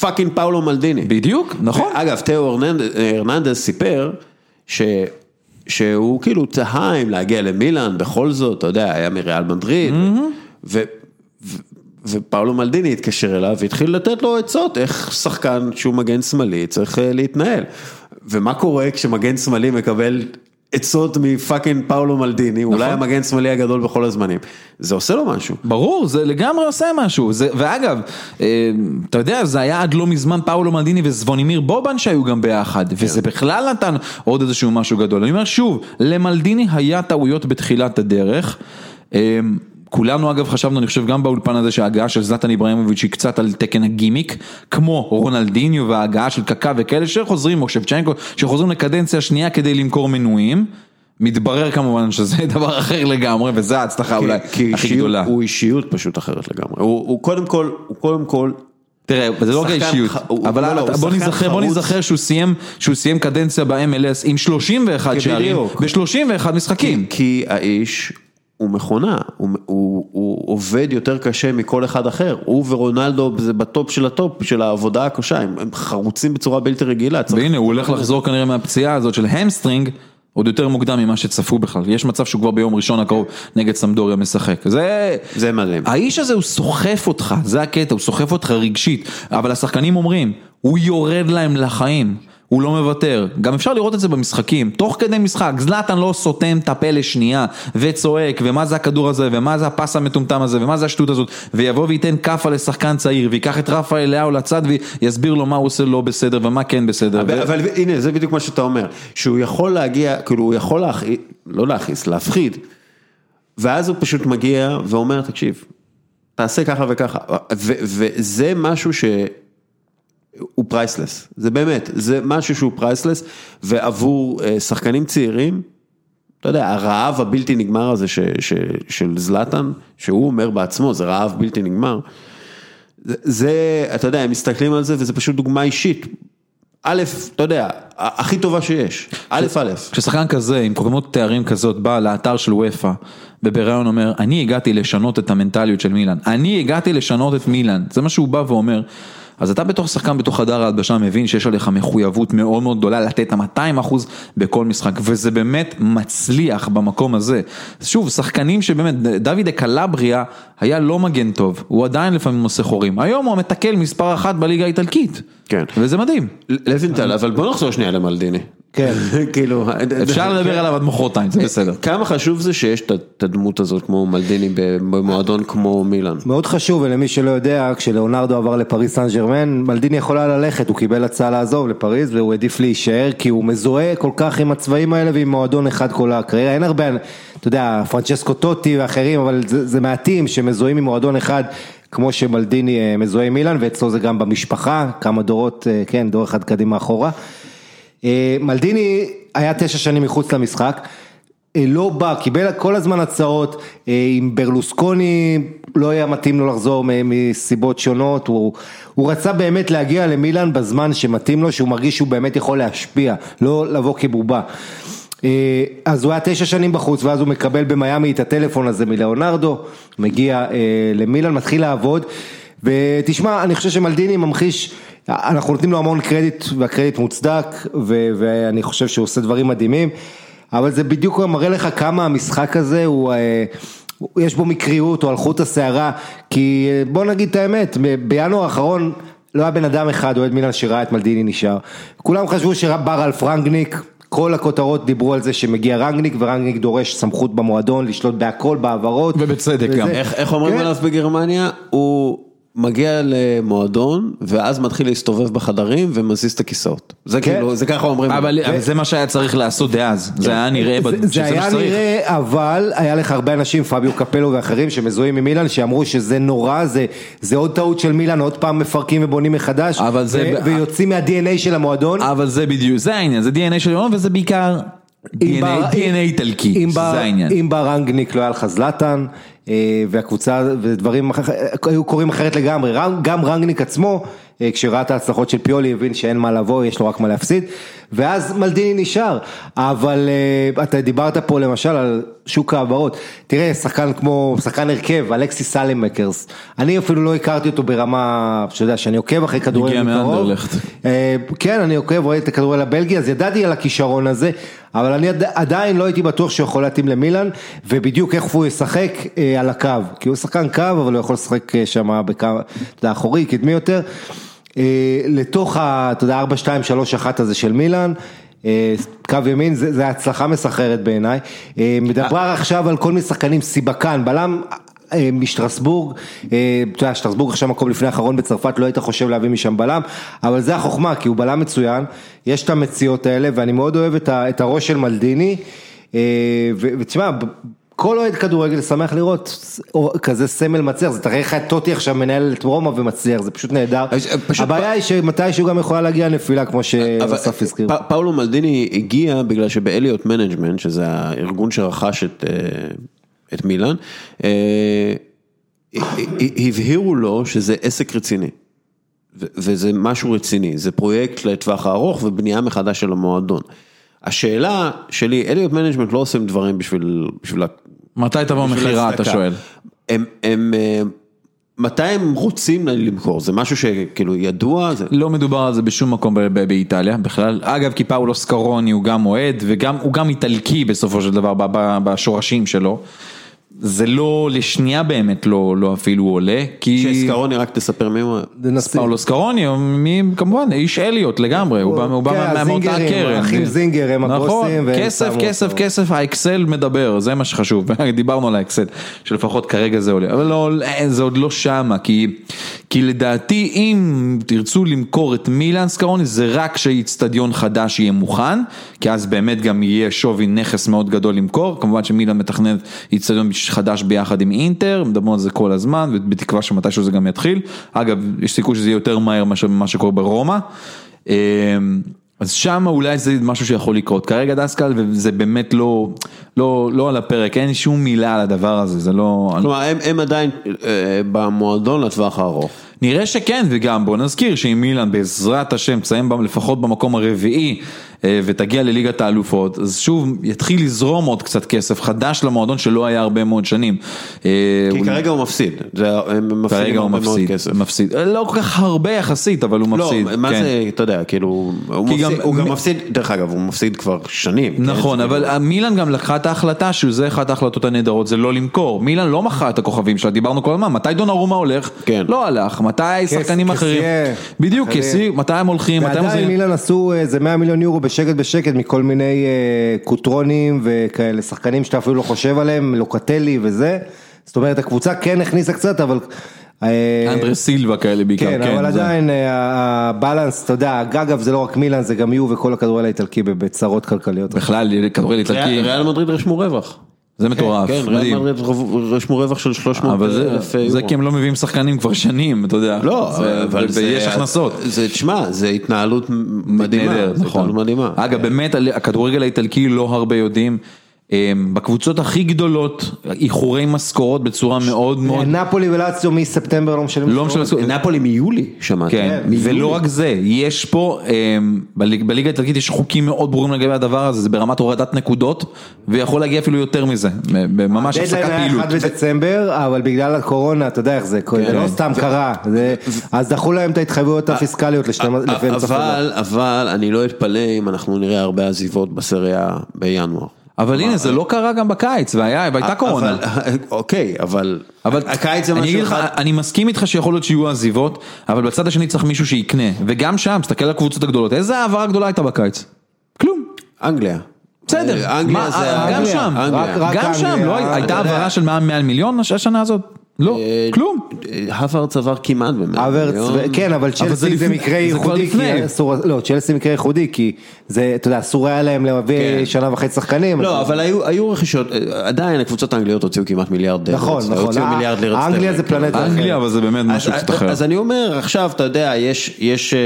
fucking פאולו מלדיני. בדיוק, נכון. אגב, תאו הרננדס סיפר, ש... שהוא כאילו תהה אם להגיע למילאן, בכל זאת, אתה יודע, היה בריאל מדריד. Mm-hmm. ו... ו... ופאולו מלדיני התקשר אליו והתחיל לתת לו עצות איך שחקן שהוא מגן שמאלי צריך אה, להתנהל. ומה קורה כשמגן שמאלי מקבל עצות מ fucking פאולו מלדיני, נכון. אולי המגן שמאלי הגדול בכל הזמנים, זה עושה לו משהו. ברור, זה לגמרי עושה משהו, זה, ואגב, אה, אתה יודע, זה היה עד לא מזמן פאולו מלדיני וזבונימיר בובן שהיו גם ביחד, כן. וזה בכלל נתן עוד איזשהו משהו גדול. אני אומר שוב, למלדיני היה טעויות בתחילת הדרך. אה, כולנו אגב חשבנו, אני חושב גם באולפן הזה שההגעה של זלטן איברהימוביץ' היא קצת על תקן הגימיק, כמו רונלדיניו וההגעה של קקה וכאלה שחוזרים, או שבצ'נקו, שחוזרים לקדנציה שנייה כדי למכור מנויים. מתברר כמובן שזה דבר אחר לגמרי, וזו ההצלחה אולי כי הכי גדולה. הוא אישיות פשוט אחרת לגמרי, הוא, הוא קודם כל, הוא קודם כל... תראה, זה לא רק האישיות, אבל לא, לא, בוא נזכר, בוא נזכר שהוא סיים, שהוא סיים קדנציה ב-MLS עם 31 שערים, ב-31 משחקים. כי, כי האיש הוא מכונה, הוא, הוא, הוא עובד יותר קשה מכל אחד אחר, הוא ורונלדו זה בטופ של הטופ של העבודה הקשה, הם, הם חרוצים בצורה בלתי רגילה. והנה הוא הולך לחזור כנראה מהפציעה הזאת של hamstring. עוד יותר מוקדם ממה שצפו בכלל, יש מצב שהוא כבר ביום ראשון הקרוב נגד סמדוריה משחק, זה... זה מדהים. האיש הזה הוא סוחף אותך, זה הקטע, הוא סוחף אותך רגשית, אבל השחקנים אומרים, הוא יורד להם לחיים, הוא לא מוותר, גם אפשר לראות את זה במשחקים, תוך כדי משחק, זלאטן לא סותם את הפה לשנייה, וצועק, ומה זה הכדור הזה, ומה זה הפס המטומטם הזה, ומה זה השטות הזאת, ויבוא וייתן כאפה לשחקן צעיר, ויקח את רפאל לאהו לצד, ויסביר לו מה הוא עושה לא בסדר, ומה כן בסדר. אבל, ו- אבל הנה, זה בדיוק מה שאתה אומר, שהוא יכול להגיע, כאילו הוא יכול להכעיס, לא להכעיס, להפחיד, ואז הוא פשוט מגיע ואומר, תקשיב, תעשה ככה וככה, וזה משהו שהוא priceless, זה באמת, זה משהו שהוא priceless, ועבור אה, שחקנים צעירים, אתה יודע, הרעב הבלתי נגמר הזה ש, ש, של זלאטן, שהוא אומר בעצמו, זה רעב בלתי נגמר, זה, זה, אתה יודע, הם מסתכלים על זה וזה פשוט דוגמה אישית. א', אתה יודע, הכי טובה שיש, א', א'. כששחקן כזה עם כמות תארים כזאת בא לאתר של וופא ובריאיון אומר אני הגעתי לשנות את המנטליות של מילאן, אני הגעתי לשנות את מילאן, זה מה שהוא בא ואומר. אז אתה בתור שחקן בתוך חדר ההלבשה מבין שיש עליך מחויבות מאוד מאוד גדולה לתת את ה-200 אחוז בכל משחק וזה באמת מצליח במקום הזה. שוב, שחקנים שבאמת, דוד קלבריה היה לא מגן טוב, הוא עדיין לפעמים עושה חורים, היום הוא המתקל מספר אחת בליגה האיטלקית. כן. וזה מדהים. לוינטל, אבל בוא נחזור שנייה למלדיני. כן. כאילו, אפשר לדבר עליו עד מחרתיים, זה בסדר. כמה חשוב זה שיש את- הדמות הזאת כמו מלדיני במועדון כמו מילאן. מאוד חשוב, ולמי שלא יודע, כשלאונרדו עבר לפריז סן ג'רמן, מלדיני יכול היה ללכת, הוא קיבל הצעה לעזוב לפריז והוא העדיף להישאר, כי הוא מזוהה כל כך עם הצבעים האלה ועם מועדון אחד כל הקריירה, אין הרבה, אתה יודע, פרנצ'סקו טוטי ואחרים, אבל זה, זה מעטים שמזוהים עם מועדון אחד. כמו שמלדיני אה, מזוהה עם מילאן, ואצלו זה גם במשפחה, כמה דורות, אה, כן, דור אחד קדימה אחורה. אה, מלדיני היה תשע שנים מחוץ למשחק, אה, לא בא, קיבל כל הזמן הצעות, אה, עם ברלוסקוני לא היה מתאים לו לחזור מסיבות שונות, הוא, הוא רצה באמת להגיע למילאן בזמן שמתאים לו, שהוא מרגיש שהוא באמת יכול להשפיע, לא לבוא כבובה. אז הוא היה תשע שנים בחוץ ואז הוא מקבל במיאמי את הטלפון הזה מלאונרדו, מגיע למילאן, מתחיל לעבוד ותשמע, אני חושב שמלדיני ממחיש, אנחנו נותנים לו המון קרדיט והקרדיט מוצדק ו- ואני חושב שהוא עושה דברים מדהימים, אבל זה בדיוק מראה לך כמה המשחק הזה הוא... אה, יש בו מקריות או על חוט השערה, כי אה, בוא נגיד את האמת, בינואר האחרון לא היה בן אדם אחד אוהד מילאן שראה את מלדיני נשאר. כולם חשבו שבר על פרנקניק, כל הכותרות דיברו על זה שמגיע רנגניק ורנגניק דורש סמכות במועדון לשלוט בהכל, בהעברות. ובצדק וזה- גם. איך, איך אומרים כן. עליו בגרמניה? הוא מגיע למועדון ואז מתחיל להסתובב בחדרים ומזיז את הכיסאות. זה כן. כאילו, זה ככה אומרים. אבל אבל זה מה שהיה צריך לעשות דאז, זה היה נראה, זה, בד- שזה זה מה היה שצריך. נראה, אבל היה לך הרבה אנשים, פביו קפלו ואחרים שמזוהים עם מילאן, שאמרו שזה נורא, זה, זה עוד טעות של מילאן, עוד פעם מפרקים ובונים מחדש, אבל זה- ו- ויוצאים מה-DNA של המועדון. אבל זה בדיוק, זה העניין, זה DNA של יונה וזה בעיקר DNA DNA איטלקי, אם זה בר- העניין. אם בא רנגניק לא היה לך זלאטן, והקבוצה ודברים היו קורים אחרת לגמרי, גם רנגניק עצמו, אה, כשראה את ההצלחות של פיולי, הבין שאין מה לבוא, יש לו רק מה להפסיד, ואז מלדיני נשאר, אבל אה, אתה דיברת פה למשל על שוק ההעברות, תראה שחקן כמו, שחקן הרכב, אלכסיס סלמקרס, אני אפילו לא הכרתי אותו ברמה, שאתה יודע, שאני עוקב אחרי כדורגל מקרוב. אה, כן, אני עוקב, רואה את הכדורגל הבלגי, אז ידעתי על הכישרון הזה, אבל אני עד- עדיין לא הייתי בטוח שהוא יכול להתאים למילאן, ובדיוק איך הוא ישחק אה, על הקו, כי הוא שחקן קו, אבל הוא יכול לשחק אה, שם בקו, אתה יודע, אחורי, קדמי יותר, אה, לתוך ה, אתה יודע, 4, 2, 3, 1 הזה של מילאן. אה, קו ימין זה, זה הצלחה מסחררת בעיניי, אה, מדבר עכשיו על כל מיני שחקנים, סיבקן, בלם אה, משטרסבורג, אה, אתה יודע, שטרסבורג עכשיו מקום לפני האחרון בצרפת, לא היית חושב להביא משם בלם, אבל זה החוכמה, כי הוא בלם מצוין, יש את המציאות האלה, ואני מאוד אוהב את ה- את הראש של מלדיני, אה, ותשמע, כל אוהד כדורגל שמח לראות או- כזה סמל מצליח, זה תראה לך את טוטי עכשיו מנהל את רומא ומצליח, זה פשוט נהדר, אה, פשוט הבעיה היא שמתישהו גם יכולה להגיע נפילה, כמו אבל שאסף הזכיר. פאולו מלדיני הגיע בגלל שבאליוט מנג'מנט, שזה הארגון שרכש את, אה, מילאן, אה, הבהירו לו שזה עסק רציני. וזה משהו רציני, זה פרויקט לטווח הארוך ובנייה מחדש של המועדון. השאלה שלי, אליוט מנג'מנט לא עושים דברים בשביל, בשביל מתי תבוא מכירה, אתה. שואל? הם, הם, אה, מתי הם רוצים למכור? זה משהו שכאילו ידוע? זה... לא מדובר על זה בשום מקום ב- ב- באיטליה בכלל. אגב, כי פאולו סקרוני הוא גם אוהד וגם הוא גם איטלקי בסופו של דבר ב- ב- בשורשים שלו. זה לא לשנייה באמת לא, לא אפילו עולה, כי שסקרוני, רק תספר מי הוא. נשיא. פאולו סקרוני, הוא מ- כמובן איש אליוט לגמרי, הוא בא- הוא בא כן, מאותה הקרן. האחים זינגר הם נכון, הבוסים, והם כסף, כסף, אותו. כסף, האקסל מדבר, זה מה שחשוב, דיברנו על האקסל, שלפחות כרגע זה עולה, אבל לא, אין, זה עוד לא שמה, כי, כי לדעתי אם תרצו למכור את מילאן סקרוני זה רק כשאיצטדיון חדש יהיה מוכן, כי אז באמת גם יהיה שווי נכס מאוד גדול למכור, כמובן שמילאן מתכננת איצטדיון חדש ביחד עם אינטר, מדברים על זה כל הזמן, ובתקווה שמתישהו זה גם יתחיל, אגב יש סיכוי שזה יהיה יותר מהר מאשר ממה שקורה ברומא. אמ, אז שם אולי זה משהו שיכול לקרות, כרגע דסקל וזה באמת לא, לא, לא על הפרק, אין שום מילה על הדבר הזה, זה לא, כלומר, הם, הם עדיין אה, במועדון לטווח הארוך. נראה שכן וגם בוא נזכיר שאם מילאן בעזרת השם תסיים לפחות במקום הרביעי ותגיע לליגת האלופות, אז שוב יתחיל לזרום עוד קצת כסף חדש למועדון שלא היה הרבה מאוד שנים. אה, כי הוא- כרגע הוא מפסיד, זה, הם מפסידים הרבה מאוד מפסיד, כסף. מפסיד, אה, לא כל כך הרבה יחסית אבל הוא לא, מפסיד. מה כן. זה, אתה יודע, כאילו, הוא, כי מפסיד, גם- הוא גם מ- מפסיד, דרך אגב, הוא מפסיד כבר שנים. נכון, כן? אבל מילאן גם לקחה את ההחלטה שזה אחת ההחלטות הנהדרות, זה לא למכור. מילאן לא מכרה את הכוכבים שלה, דיברנו כל הזמן, מתי דונרומה הולך? כן. לא הלך, מתי שחקנים אחרים? בדיוק, מתי הם הולכים, מתי הם ועדיין? מילאן עשו איזה 100 מיליון יורו בשקט בשקט מכל מיני אה, קוטרונים וכאלה שחקנים שאתה אפילו לא חושב עליהם, לוקטלי וזה. זאת אומרת הקבוצה כן הכניסה קצת אבל... אה, אנדרס סילבה כאלה בעיקר, כן, אבל זה- עדיין אה, הבלנס, אתה יודע, אגב זה לא רק מילאן זה גם יו וכל הכדורגל האיטלקי בצרות כלכליות. בכלל, כדורגל איטלקי, ריאל ריאל מדריד רשמו רווח. זה מטורף, כן, ריאל מדהים. מדריד רשמו רווח של 300 אבל זה- אלף יורו. זה כי הם לא מביאים שחקנים כבר שנים, אתה יודע. לא, אבל זה... ויש הכנסות. זה, תשמע, זה התנהלות מדהימה. נכון. אגב, באמת, על- הכדורגל האיטלקי לא הרבה יודעים. אמ, בקבוצות הכי גדולות, איחורי משכורות בצורה מאוד מאוד נפולי ולאציו מספטמבר לא משלמים. לא משנה, משכורת. נפולי מיולי, שמעתי. כן, מיולי. ולא רק זה, יש פה, אמ, בליג- בליגה האיטלקית יש חוקים מאוד ברורים לגבי הדבר הזה, זה ברמת הורדת נקודות, ויכול להגיע אפילו יותר מזה, ממש הפסקת הדדליין היה פעילות. 1 בדצמבר, אבל בגלל הקורונה, אתה יודע איך זה, זה לא סתם קרה, אז דחו להם את ההתחייבויות הפיסקליות לפנסיה. אבל, אבל אני לא אתפלא אם אנחנו נראה הרבה עזיבות בסריה בינואר. אבל הנה, זה לא קרה גם בקיץ, והייתה קורונה. אוקיי, אבל אבל הקיץ זה אני משהו אגיד לך, אחד. אני מסכים איתך שיכול להיות שיהיו עזיבות, אבל בצד השני צריך מישהו שיקנה, וגם שם, תסתכל על הקבוצות הגדולות, איזה העברה גדולה הייתה בקיץ? כלום. אנגליה. בסדר, אה, אנגליה מה, זה... גם שם, גם שם, לא הייתה. העברה של מעל 100 מיליון הש- השנה הזאת? לא, אה, כלום. האברץ עבר כמעט במאה מיליון. כן, אבל זה צ'לסי זה מקרה ייחודי, לא, צ'לסי מקרה ייחודי, כי זה, אתה יודע, אסור היה להם להביא כן. שנה וחצי שחקנים. לא, אבל היו רכישות, אה, עדיין הקבוצות האנגליות הוציאו כמעט מיליארד. נכון, נכון. אה, אנגליה זה סטרלינג. פלנטה אנגליה, אבל זה באמת משהו קצת אחר. אז אני אומר, עכשיו, אתה יודע, יש, יש אה,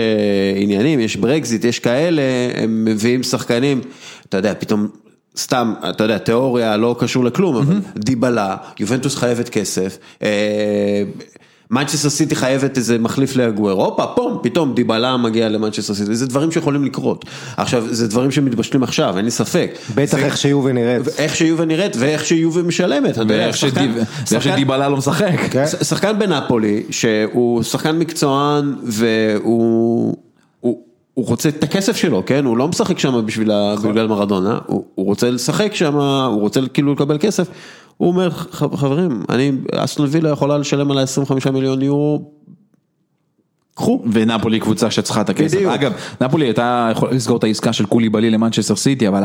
עניינים, יש ברקזיט, יש כאלה, הם מביאים שחקנים, אתה יודע, פתאום, סתם, אתה יודע, תיאוריה לא קשור לכלום, אבל דיבלה, יובנטוס חייבת כסף, מנצ'סטר סיטי חייבת איזה מחליף לאגוארו, הופה, פום, פתאום דיבלה מגיע למנצ'סטר סיטי, זה דברים שיכולים לקרות. עכשיו, זה דברים שמתבשלים עכשיו, אין לי ספק. בטח זה- איך שיובי נראית. איך שיובה נראית ואיך שיובה משלמת, אתה יודע, ואיך שחקן- שחקן- שדיבלה לא משחק. ש- שחקן בנפולי, שהוא שחקן מקצוען והוא הוא, רוצה את הכסף שלו, כן? הוא לא משחק שם בשביל בגלל מרדונה, הוא, הוא רוצה לשחק שם, הוא רוצה כאילו לקבל כסף. הוא אומר, "ח- חברים, אני, אסטון וילה יכולה לשלם עליי 25 מיליון יורו, קחו. ונפולי קבוצה שצריכה את הכסף. בדיוק. אגב, נפולי הייתה יכולה לסגור את העסקה של קוליבאלי למנצ'סטר סיטי, אבל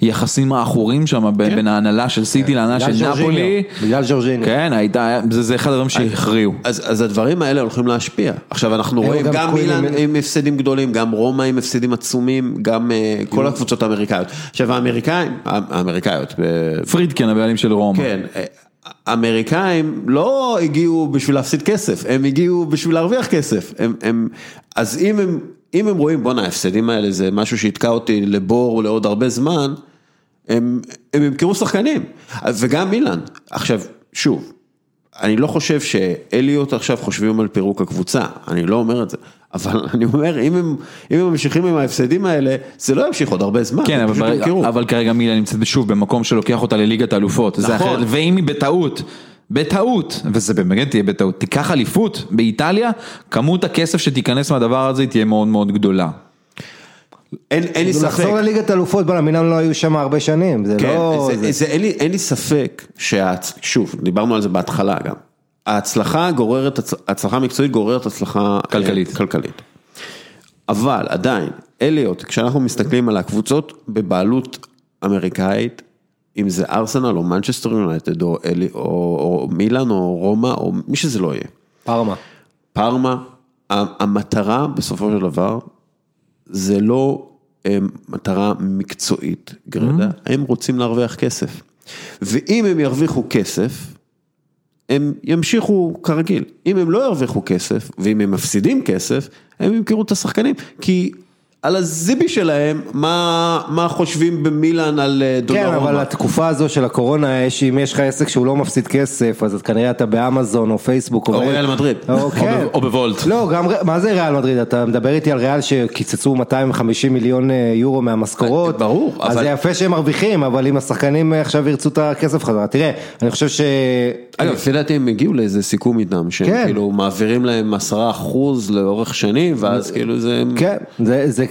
היחסים העכורים שם בין בין ההנהלה של סיטי להנהלה בגלל של. נפולי, בגלל ז'ורג'יניו. כן, הייתה, זה זה אחד הדברים שהכריעו. אז, אז הדברים האלה הולכים להשפיע. עכשיו אנחנו רואים גם גם מילאן עם הפסדים גדולים, גם רומא עם הפסדים עצומים, גם אה, כל הקבוצות האמריקאיות. עכשיו האמריקאים, האמריקאיות, פרידקן הבעלים של רומא. כן, אה, האמריקאים לא הגיעו בשביל להפסיד כסף, הם הגיעו בשביל להרוויח כסף. הם, הם, אז אם הם, אם הם רואים, בואנה ההפסדים האלה זה משהו שיתקע אותי לבור לעוד הרבה זמן, הם, ימכרו שחקנים. וגם מילאן. עכשיו, שוב, אני לא חושב שאליוט עכשיו חושבים על פירוק הקבוצה, אני לא אומר את זה, אבל אני אומר, אם הם, אם הם ממשיכים עם ההפסדים האלה, זה לא ימשיך עוד הרבה זמן, כן, אבל, בר... אבל כרגע מילה נמצאת שוב במקום שלוקח אותה לליגת האלופות, זה נכון. אחרת, ואם היא בטעות, בטעות, וזה באמת תהיה בטעות, תיקח אליפות באיטליה, כמות הכסף שתיכנס מהדבר הזה תהיה מאוד מאוד גדולה. אין, אין לי זה ספק. לחזור לליגת אלופות, בוא'נה, מינם לא היו שם הרבה שנים, זה כן, לא... זה, זה, זה, אין, לי, אין לי ספק שההצ... שוב, דיברנו על זה בהתחלה גם, ההצלחה גוררת, הצ- הצלחה מקצועית גוררת הצלחה אה, כלכלית. כלכלית. אבל עדיין, אליוט, כשאנחנו מסתכלים על הקבוצות בבעלות אמריקאית, אם זה ארסנל או מנצ'סטר יונייטד או, אלי, או, או מילאן או רומא או מי שזה לא יהיה, פארמה. פארמה, המטרה בסופו של דבר זה לא אה, מטרה מקצועית גרידא, הם רוצים להרוויח כסף. ואם הם ירוויחו כסף, הם ימשיכו כרגיל. אם הם לא ירוויחו כסף, ואם הם מפסידים כסף, הם ימכרו את השחקנים. כי על הזיבי שלהם, מה, מה חושבים במילאן על אה, כן, דונרומה? אבל התקופה הזו של הקורונה, יש, אם יש לך עסק שהוא לא מפסיד כסף, אז כנראה אתה באמזון או פייסבוק. או ב- ריאל מדריד. או, או כן. ב- או בוולט. לא, גם, מה זה ריאל מדריד? אתה מדבר איתי על ריאל שקיצצו 250 מיליון אה, יורו מהמשכורות. ברור, אז אבל- זה יפה שהם מרוויחים, אבל אם השחקנים אה, עכשיו ירצו את הכסף חזרה. תראה, אני חושב ש... אגב, לפי דעתי הם הגיעו לאיזה סיכום איתם, שהם כן. כאילו מעבירים להם עשרה אחוז לאורך שנים, ואז כאילו זה... כן, זה, זה,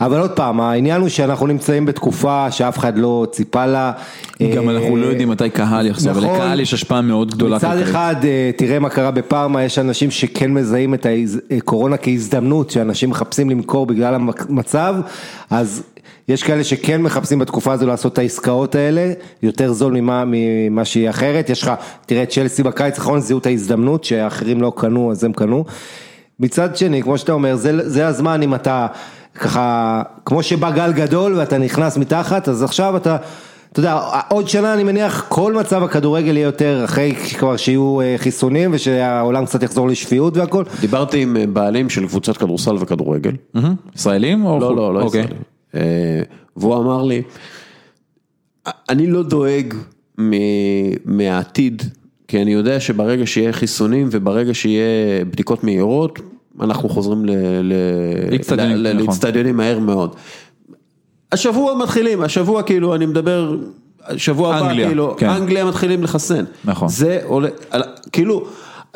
אבל עוד פעם, העניין הוא שאנחנו נמצאים בתקופה שאף אחד לא ציפה לה. גם אה, אנחנו לא יודעים מתי קהל יחזור, נכון. ולקהל יש השפעה מאוד גדולה. מצד. אחד, אה, תראה מה קרה בפארמה, יש אנשים שכן מזהים את הקורונה כהזדמנות, שאנשים מחפשים למכור בגלל המצב, אז יש כאלה שכן מחפשים בתקופה הזו לעשות את העסקאות האלה, יותר זול ממה, ממה שיהיה אחרת, יש לך, תראה, צ'לסי בקיץ האחרון זיהו את ההזדמנות, שאחרים לא קנו, אז הם קנו. מצד שני, כמו שאתה אומר, זה, זה הזמן אם אתה ככה, כמו שבא גל גדול ואתה נכנס מתחת, אז עכשיו אתה, אתה יודע, עוד שנה אני מניח כל מצב הכדורגל יהיה יותר אחרי כבר שיהיו אה, חיסונים ושהעולם קצת יחזור לשפיות והכל. דיברתי עם אה, בעלים של קבוצת כדורסל וכדורגל. ישראלים? או לא, חו"ל? לא, לא אוקיי. ישראלים. אה, והוא אמר לי, אני לא דואג מהעתיד, כי אני יודע שברגע שיהיה חיסונים וברגע שיהיה בדיקות מהירות, אנחנו חוזרים ל- ל- לאצטדיונים, ל- ל- נכון. מהר מאוד. השבוע מתחילים, השבוע כאילו, אני מדבר, שבוע הבא כאילו, כן. אנגליה מתחילים לחסן. נכון. זה עולה, כאילו,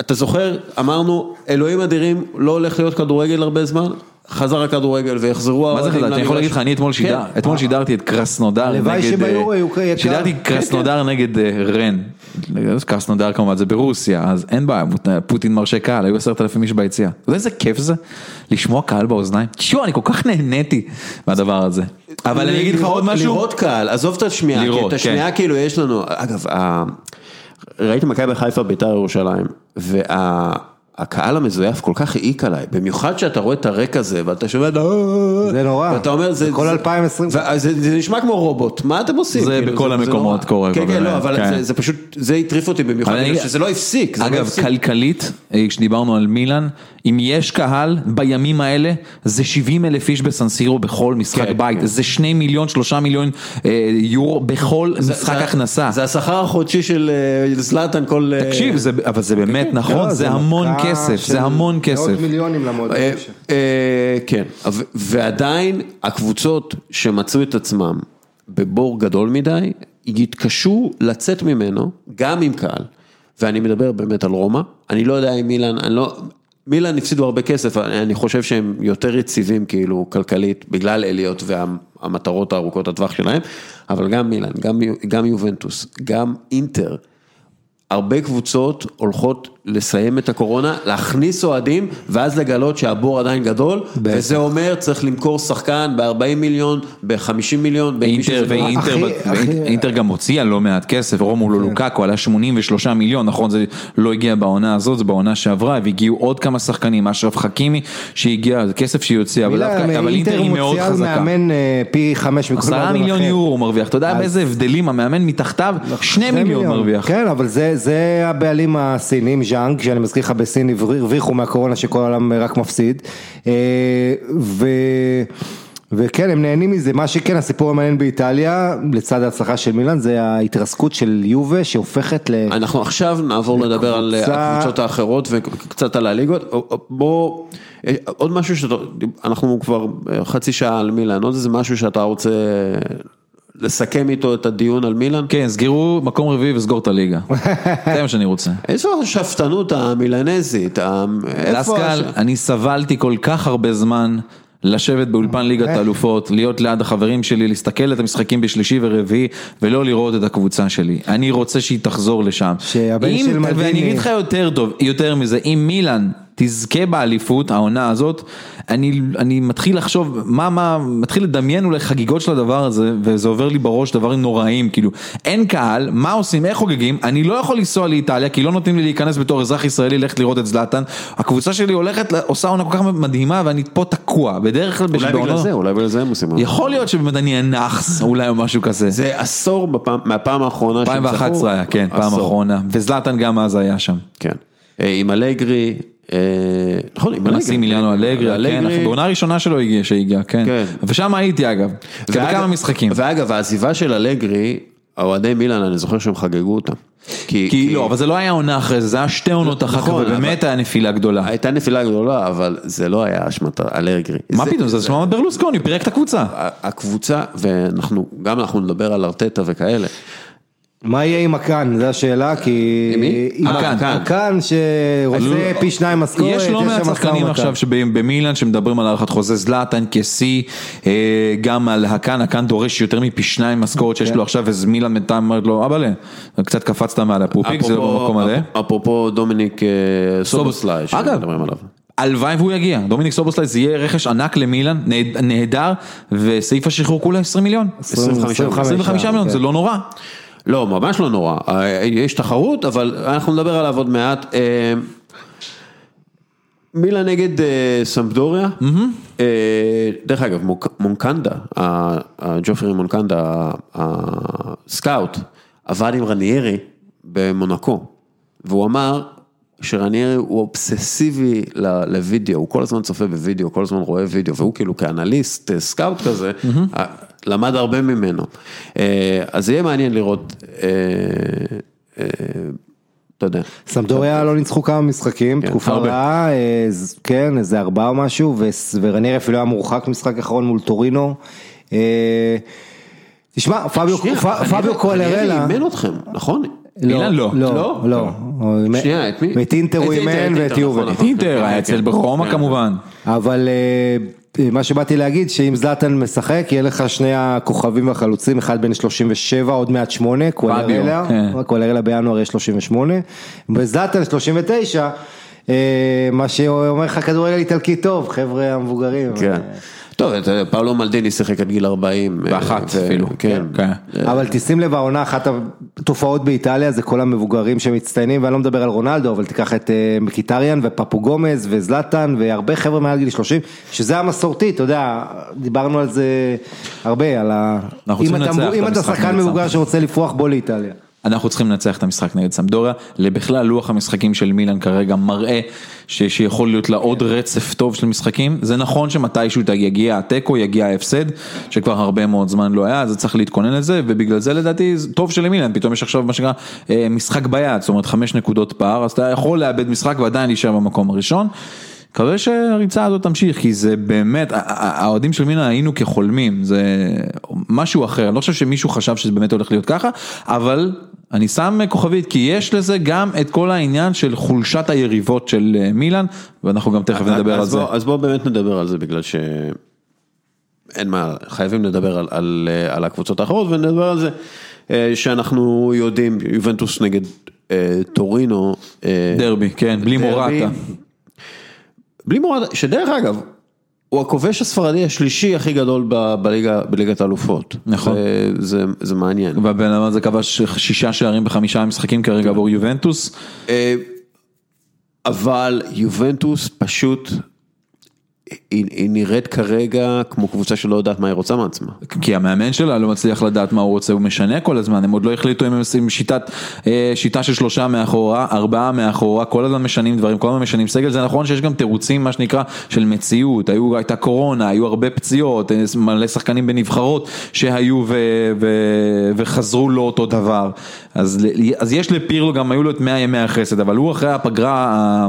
אתה זוכר, אמרנו, אלוהים אדירים, לא הולך להיות כדורגל הרבה זמן, חזר הכדורגל ויחזרו מה זה האוהדים חזק? אני יכול להגיד לך, אני אתמול שידר- כן. אתמול שידרתי את קרסנודר הלוואי נגד, שביורו אה, היו יקר. שידרתי כן, קרסנודר נגד אה, רן, קרסנודר כמובן זה ברוסיה, אז אין בעיה, פוטין מרשה קהל, היו עשרת אלפים איש ביציאה, אתה יודע איזה כיף זה? לשמוע קהל באוזניים, תשמעו אני כל כך נהניתי מהדבר הזה, אבל אני אגיד לך עוד משהו, לראות קהל, עזוב את השמיעה, כי את השמיעה כן. כאילו יש לנו, אגב, ראיתי מכבי חיפה ביתר ירושלים, והקהל המזויף כל כך העיק עליי, במיוחד שאתה רואה את הרקע הזה, ואתה שומע, זה נורא. ואתה אומר, זה, כל זה- 2020. ו- זה, זה נשמע כמו רובוט, מה אתם עושים? זה כאילו, בכל המקומות נורא. קורה, כן, כן, לא, אבל כן. זה, זה פשוט, זה הטריף אותי במיוחד, אני- שזה לא הפסיק, זה לא אגב הפסיק. כלכלית, אה, כשדיברנו על מילאן, אם יש קהל בימים האלה, זה 70 אלף איש בסנסירו בכל משחק כן, בית, כן. זה 2 מיליון, 3 מיליון אה, יורו בכל משחק זה- הכנסה. זה השכר החודשי של אה, זלאטן כל... אה, תקשיב, זה- אבל זה באמת נכון, לא, זה המון כסף, זה המון כסף. מאות מיליונים למועדון. אה, אה, כן, ועדיין הקבוצות שמצאו את עצמם בבור גדול מדי, יתקשו לצאת ממנו גם עם קהל, ואני מדבר באמת על רומא, אני לא יודע אם מילאן, אני לא, מילאן הפסידו הרבה כסף, אני חושב שהם יותר יציבים כאילו כלכלית, בגלל אליוט והמטרות הארוכות הטווח שלהם, אבל גם מילאן, גם, גם יובנטוס, גם אינטר. הרבה קבוצות הולכות לסיים את הקורונה, להכניס אוהדים, ואז לגלות שהבור עדיין גדול, בטח. וזה אומר צריך למכור שחקן ב-40 מיליון, ב-50 מיליון, במי אינטר שזה לא. ואינטר, הכי- ואינ- הכי- אינטר גם הוציאה לא מעט כסף, רומולו לוקאקו עלה 83 מיליון, נכון זה לא הגיע בעונה הזאת, זה בעונה שעברה, והגיעו עוד כמה שחקנים, אשרף חקימי שהגיע, זה כסף שהיא הוציאה, אבל דווקא- אבל אינטר היא מאוד מוציאה על חזקה. מאמן אה, פי חמש מכל עשרה מועדון מיליון אחר. יורו הוא מרוויח, אתה יודע אז- באיזה הבדלים, המאמן מתחתיו, שני מיליון מרוויח. כן, אבל זה, זה הבעלים הסינים, ז'אנג, שאני מזכיר לך בסין הרוויחו מהקורונה שכל העולם רק מפסיד. אה, ו... וכן, הם נהנים מזה, מה שכן, הסיפור המעניין באיטליה, לצד ההצלחה של מילאן, זה ההתרסקות של יובה שהופכת ל... אנחנו עכשיו נעבור לדבר על לקבוצה- הקבוצות האחרות וקצת על הליגות. בוא, עוד משהו שאתה, אנחנו כבר חצי שעה על מילאן, עוד איזה משהו שאתה רוצה לסכם איתו את הדיון על מילאן? כן, סגרו מקום רביעי וסגור את הליגה. זה מה שאני רוצה. איזו השאפתנות המילנזית. דסקל, הש- אני סבלתי כל כך הרבה זמן לשבת באולפן ליגת האלופות, להיות ליד החברים שלי, להסתכל את המשחקים בשלישי ורביעי, ולא לראות את הקבוצה שלי. אני רוצה שהיא תחזור לשם. שהבן של מלדיני- ואני אגיד לך יותר טוב, יותר מזה, אם מילאן תזכה באליפות, העונה הזאת, אני, אני מתחיל לחשוב, מה, מה, מתחיל לדמיין אולי חגיגות של הדבר הזה, וזה עובר לי בראש דברים נוראים, כאילו, אין קהל, מה עושים, איך חוגגים, אני לא יכול לנסוע לאיטליה, כי לא נותנים לי להיכנס בתור אזרח ישראלי, ללכת לראות את זלאטן, הקבוצה שלי הולכת, עושה עונה כל כך מדהימה, ואני פה תקוע, בדרך כלל, אולי בגלל זה, אולי בגלל זה הם עושים. יכול להיות שבאמת אני אהיה נאחס, אולי או משהו כזה. זה עשור בפעם- מהפעם האחרונה שהם 2011 היה, כן, פעם. אחרונה, וזלאטן גם אז היה שם. כן. אה, עם אלגרי, נכון, עם אלגרי. הנשיא מיליאנו אלגרי, כן, בעונה הראשונה שלו הגיע, שהגיע, כן. כן. ושם הייתי אגב, בכמה משחקים. ואגב, העזיבה של אלגרי, אוהדי מילאן, אני זוכר שהם חגגו אותה. כי, כי לא, אבל זה לא היה עונה אחרי זה, זה היה שתי עונות אחר כך, נכון, ובאמת היה נפילה גדולה. הייתה נפילה גדולה, אבל זה לא היה אשמת אלגרי. מה פתאום, זה שמעון ברלוסקוני, פירק את הקבוצה. הקבוצה, ואנחנו, גם אנחנו נדבר על ארטטה וכאלה. מה יהיה עם הקאן, זו השאלה, כי... עם מי? עם הקאן. הקאן. שרוצה פי שניים משכורת, יש לא מעט שחקנים. עכשיו שבמילאן שמדברים על הארכת חוזה זלאטן כשיא, אה, גם על הקאן, הקאן דורש יותר מפי שניים משכורת שיש לו עכשיו, אז מילאן בינתיים אומרת לו, אבא'לה, קצת קפצת מעל הפופיק, זה לא במקום, מלא. אפרופו דומיניק אה, סובוסליי, שמדברים עליו. הלוואי והוא יגיע, דומיניק סובוסליי זה יהיה רכש ענק למילאן, נהד- נהדר, וסעיף השחרור כולה 20 מיליון. 25 25 מיליון, זה לא נורא. לא, ממש לא נורא. אה, יש תחרות, אבל אנחנו נדבר עליו עוד מעט. אה, מילה נגד אה, סמפדוריה, דרך אגב, מונקנדה, הג'ופרי מונקנדה, הסקאוט, עבד עם רניירי במונקו, והוא אמר שרניירי הוא אובססיבי לוידאו, הוא כל הזמן צופה בוידאו, כל הזמן רואה וידאו, והוא כאילו כ analyst, scout כזה, למד הרבה ממנו. אה, אז יהיה מעניין לראות, אה, אה, אתה יודע. סמדוריה לא ניצחו כמה משחקים, תקופה הרבה. רעה, כן, איזה ארבעה או משהו, ו- ורניירי אפילו היה מורחק משחק אחרון מול טורינו. תשמע, פביו קוליארלה, רניירי אימן אתכם, נכון? לא. לא, לא? לא, הוא אימן- שנייה, את מי? את אינטר הוא אימן את ואת יובל. נכון, את אינטר, היה אצל ברומא כמובן. אבל מה שבאתי להגיד, שאם זלאטן משחק, יהיה לך שני הכוכבים והחלוצים, אחד בן 37, עוד מעט 8, קולרלה, כן. קולרלה בינואר יש 38, וזלאטן 39, אה, מה שאומר לך כדורגל איטלקי טוב, חבר'ה המבוגרים. כן. טוב, את פאולו מלדיני שיחק עד גיל 40. אה, באחת ו- אפילו. כן. כן. אבל תשים לב, העונה, אחת התופעות באיטליה זה כל המבוגרים שמצטיינים, ואני לא מדבר על רונלדו, אבל תיקח את אה, מקיטריאן ופפו גומז וזלאטן והרבה חבר'ה מעל גיל 30, שזה המסורתי, אתה יודע, דיברנו על זה הרבה, על ה... אנחנו אם אתה- אתה שחקן מבוגר. שרוצה לפרוח, בוא לאיטליה. אנחנו צריכים לנצח את המשחק נגד סמדוריה, לבכלל לוח המשחקים של מילאן כרגע מראה ש, שיכול להיות לה עוד רצף טוב של משחקים, זה נכון שמתישהו יגיע התיקו, יגיע ההפסד, שכבר הרבה מאוד זמן לא היה, אז צריך להתכונן לזה, ובגלל זה לדעתי טוב שלמילאן, פתאום יש עכשיו מה שנקרא אה, משחק ביד, זאת אומרת חמש נקודות פער, אז אתה יכול לאבד משחק ועדיין להישאר במקום הראשון. מקווה שהריצה הזאת תמשיך, כי זה באמת, האוהדים של מינה היינו כחולמים, זה משהו אחר, אני לא חושב שמישהו חשב שזה באמת הולך להיות ככה, אבל אני שם כוכבית, כי יש לזה גם את כל העניין של חולשת היריבות של אה, מילאן, ואנחנו גם תכף נדבר על זה. בוא- אז בואו באמת נדבר על זה, בגלל ש... אין מה, חייבים לדבר על, על, אה, על הקבוצות האחרות, ונדבר על זה אה, שאנחנו יודעים, יובנטוס נגד טורינו. דרבי, כן, בלי דרבי. מורטה. בלי מורטה, שדרך אגב, הוא הכובש הספרדי השלישי הכי גדול בליגה, בליגת האלופות. נכון. זה, זה, זה מעניין. והבן אדם הזה כבש שישה שערים בחמישה משחקים כרגע עבור יובנטוס. אה, אבל יובנטוס פשוט היא, היא נראית כרגע כמו קבוצה שלא יודעת מה היא רוצה מעצמה. כי המאמן שלה לא מצליח לדעת מה הוא רוצה, הוא משנה כל הזמן, הם עוד לא החליטו אם הם עושים שיטת, אה, שיטה של שלושה מאחורה, ארבעה מאחורה, כל הזמן משנים דברים, כל הזמן משנים סגל, זה נכון שיש גם תירוצים, מה שנקרא, של מציאות, היו, הייתה קורונה, היו הרבה פציעות, אה, מלא שחקנים בנבחרות שהיו ו, ו, וחזרו לא אותו דבר, אז, אז יש לפירלו, גם היו לו את 100 ימי החסד, אבל הוא אחרי הפגרה,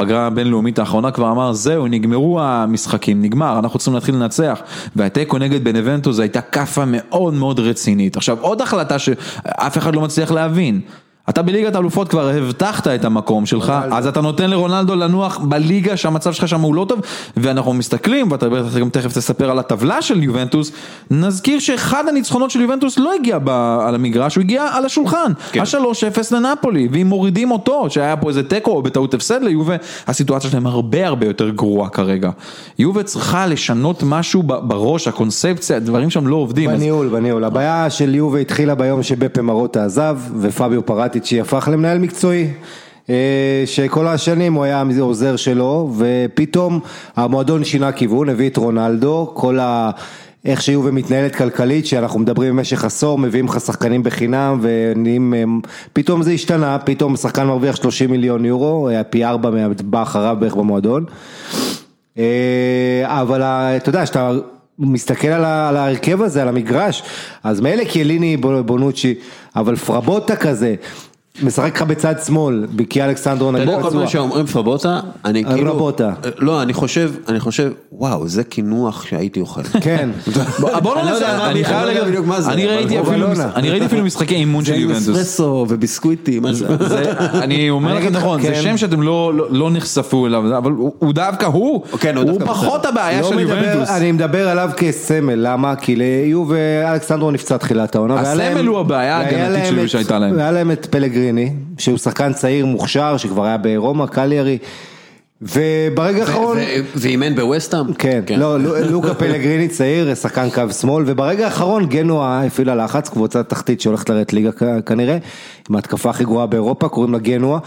הפגרה הבינלאומית האחרונה כבר אמר זהו נגמרו המשחקים נגמר אנחנו צריכים להתחיל לנצח. והתיקו נגד בנבנטו זו הייתה כאפה מאוד מאוד רצינית. עכשיו עוד החלטה שאף אחד לא מצליח להבין אתה בליגת האלופות כבר הבטחת את המקום שלך, אז אתה נותן לרונלדו לנוח בליגה שהמצב שלך שם הוא לא טוב, ואנחנו מסתכלים, ואתה בטח גם תכף תספר על הטבלה של יובנטוס, נזכיר שאחד הניצחונות של יובנטוס לא הגיע על המגרש, הוא הגיע על השולחן, כן. ה-3-0 לנפולי, ואם מורידים אותו, שהיה פה איזה תיקו או בטעות הפסד ליובה, הסיטואציה שלהם הרבה הרבה יותר גרועה כרגע. יובה צריכה לשנות משהו בראש, הקונספציה, דברים שם לא עובדים. בניהול, אז... בניהול, הבעיה של יובה התחילה ביום שבפה מרוטה עזב, ופביו פרטי איצי'י הפך למנהל מקצועי. אה, שכל השנים הוא היה עוזר שלו ופתאום המועדון שינה כיוון, הביא את רונלדו, כל ה... איך שיובה מתנהלת כלכלית, שאנחנו מדברים במשך עשור, מביאים לך שחקנים בחינם ונהיים, פתאום זה השתנה, פתאום שחקן מרוויח 30 מיליון יורו, היה פי ארבע מהבא אחריו בערך במועדון. אה, אבל אתה יודע, שאתה מסתכל על ההרכב הזה, על המגרש, אז מילא קיאליני בונוצ'י, אבל פרבוטה כזה. משחק לך בצד שמאל, כי אלכסנדרו נגוע פצוע. אתה יודע, כל פעם שאומרים פרבוטה, אני כאילו, פרבוטה. לא, אני חושב, אני חושב, וואו, זה קינוח שהייתי אוכל. כן. בוא לא ננסה, אני חייב להגיד, אני ראיתי אפילו משחקי אימון של יובנטוס. זה אספרסו וביסקוויטי, מה זה? אני אומר לכם נכון, זה שם שאתם לא נחשפו אליו, אבל הוא דווקא הוא, הוא פחות הבעיה של יובנטוס. אני מדבר עליו כסמל, למה? כי ליוב אלכסנדרו נפצע תחילת העונה. הסמל הוא הבעיה ההגנתית שהייתה להם. והיה להם את פלגריני, שהוא שחקן צעיר מוכשר, שכבר היה ברומא, קליירי. וברגע האחרון... ואימן בווסטהאם? כן, כן, לא, לוקה פלגריני צעיר, שחקן קו שמאל, וברגע האחרון גנואה הפעילה לחץ, קבוצה תחתית שהולכת לרדת ליגה כנראה, עם ההתקפה הכי גרועה באירופה, קוראים לה גנואה.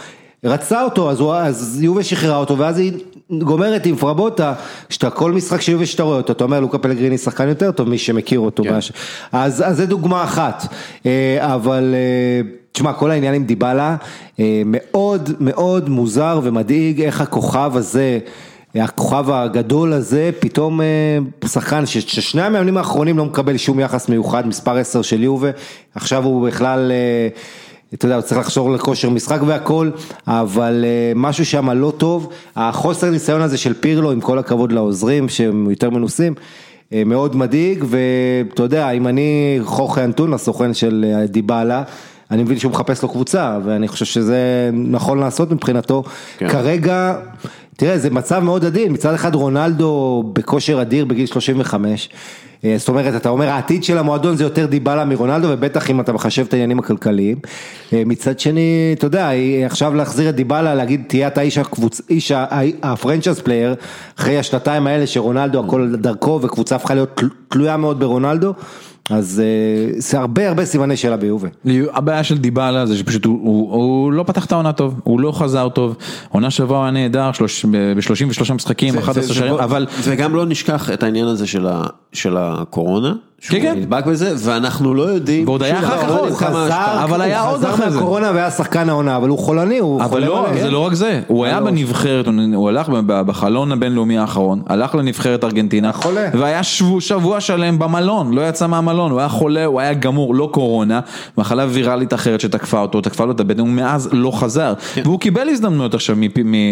רצה אותו, אז, הוא, אז יובה שחררה אותו, ואז היא גומרת עם פרבוטה, שאתה כל משחק שיובה שאתה רואה אותו, אתה אומר לוקה פלגריני שחקן יותר טוב, מי שמכיר אותו. כן. אז, אז זה דוגמה אחת, אה, אבל... אה, תשמע, כל העניין עם דיבלה אה, מאוד מאוד מוזר ומדאיג איך הכוכב הזה, הכוכב הגדול הזה, פתאום שחקן ששני המאמנים האחרונים לא מקבל שום יחס מיוחד, מספר 10 של יובה, עכשיו הוא בכלל... אתה יודע, הוא צריך לחשור לכושר משחק והכל, אבל משהו שם לא טוב, החוסר ניסיון הזה של פירלו, עם כל הכבוד לעוזרים שהם יותר מנוסים, מאוד מדאיג, ואתה יודע, אם אני חוכי אנטון, הסוכן של דיבלה, אני מבין שהוא מחפש לו קבוצה, ואני חושב שזה נכון לעשות מבחינתו. כן. כרגע, תראה, זה מצב מאוד עדין, מצד אחד רונלדו בכושר אדיר בגיל 35. אה, זאת אומרת, אתה אומר העתיד של המועדון זה יותר דיבלה מרונלדו, ובטח אם אתה מחשב את העניינים הכלכליים. אה, מצד שני, אתה יודע, עכשיו להחזיר את דיבלה, להגיד תהיה אתה איש הקבוצ... איש ה franchise player, אחרי השנתיים האלה שרונלדו הכל דרכו וקבוצה הפכה להיות תלויה מאוד ברונלדו. אז אה, זה הרבה הרבה סימני שאלה ביובה. הבעיה של דיבאלה זה שפשוט הוא, הוא, הוא לא פתח את העונה טוב, הוא לא חזר טוב, עונה שעברה היה נהדר ב-33 משחקים, 11 שערים, אבל... וגם לא נשכח את העניין הזה של, ה, של הקורונה. כן, כן. נדבק בזה, ואנחנו לא יודעים. ועוד היה אחר כך עוד, אבל היה עוד אחרי זה. הוא חזר מהקורונה והיה שחקן העונה, אבל הוא חולני, הוא חולה. אבל לא, זה לא רק זה, הוא היה בנבחרת, הוא הלך בחלון הבינלאומי האחרון, הלך לנבחרת ארגנטינה, והיה שבוע שלם במלון, לא יצא מהמלון, הוא היה חולה, הוא היה גמור, לא קורונה, מחלה ויראלית אחרת שתקפה אותו, תקפה לו את הבטן, הוא מאז לא חזר, כן. והוא קיבל הזדמנות עכשיו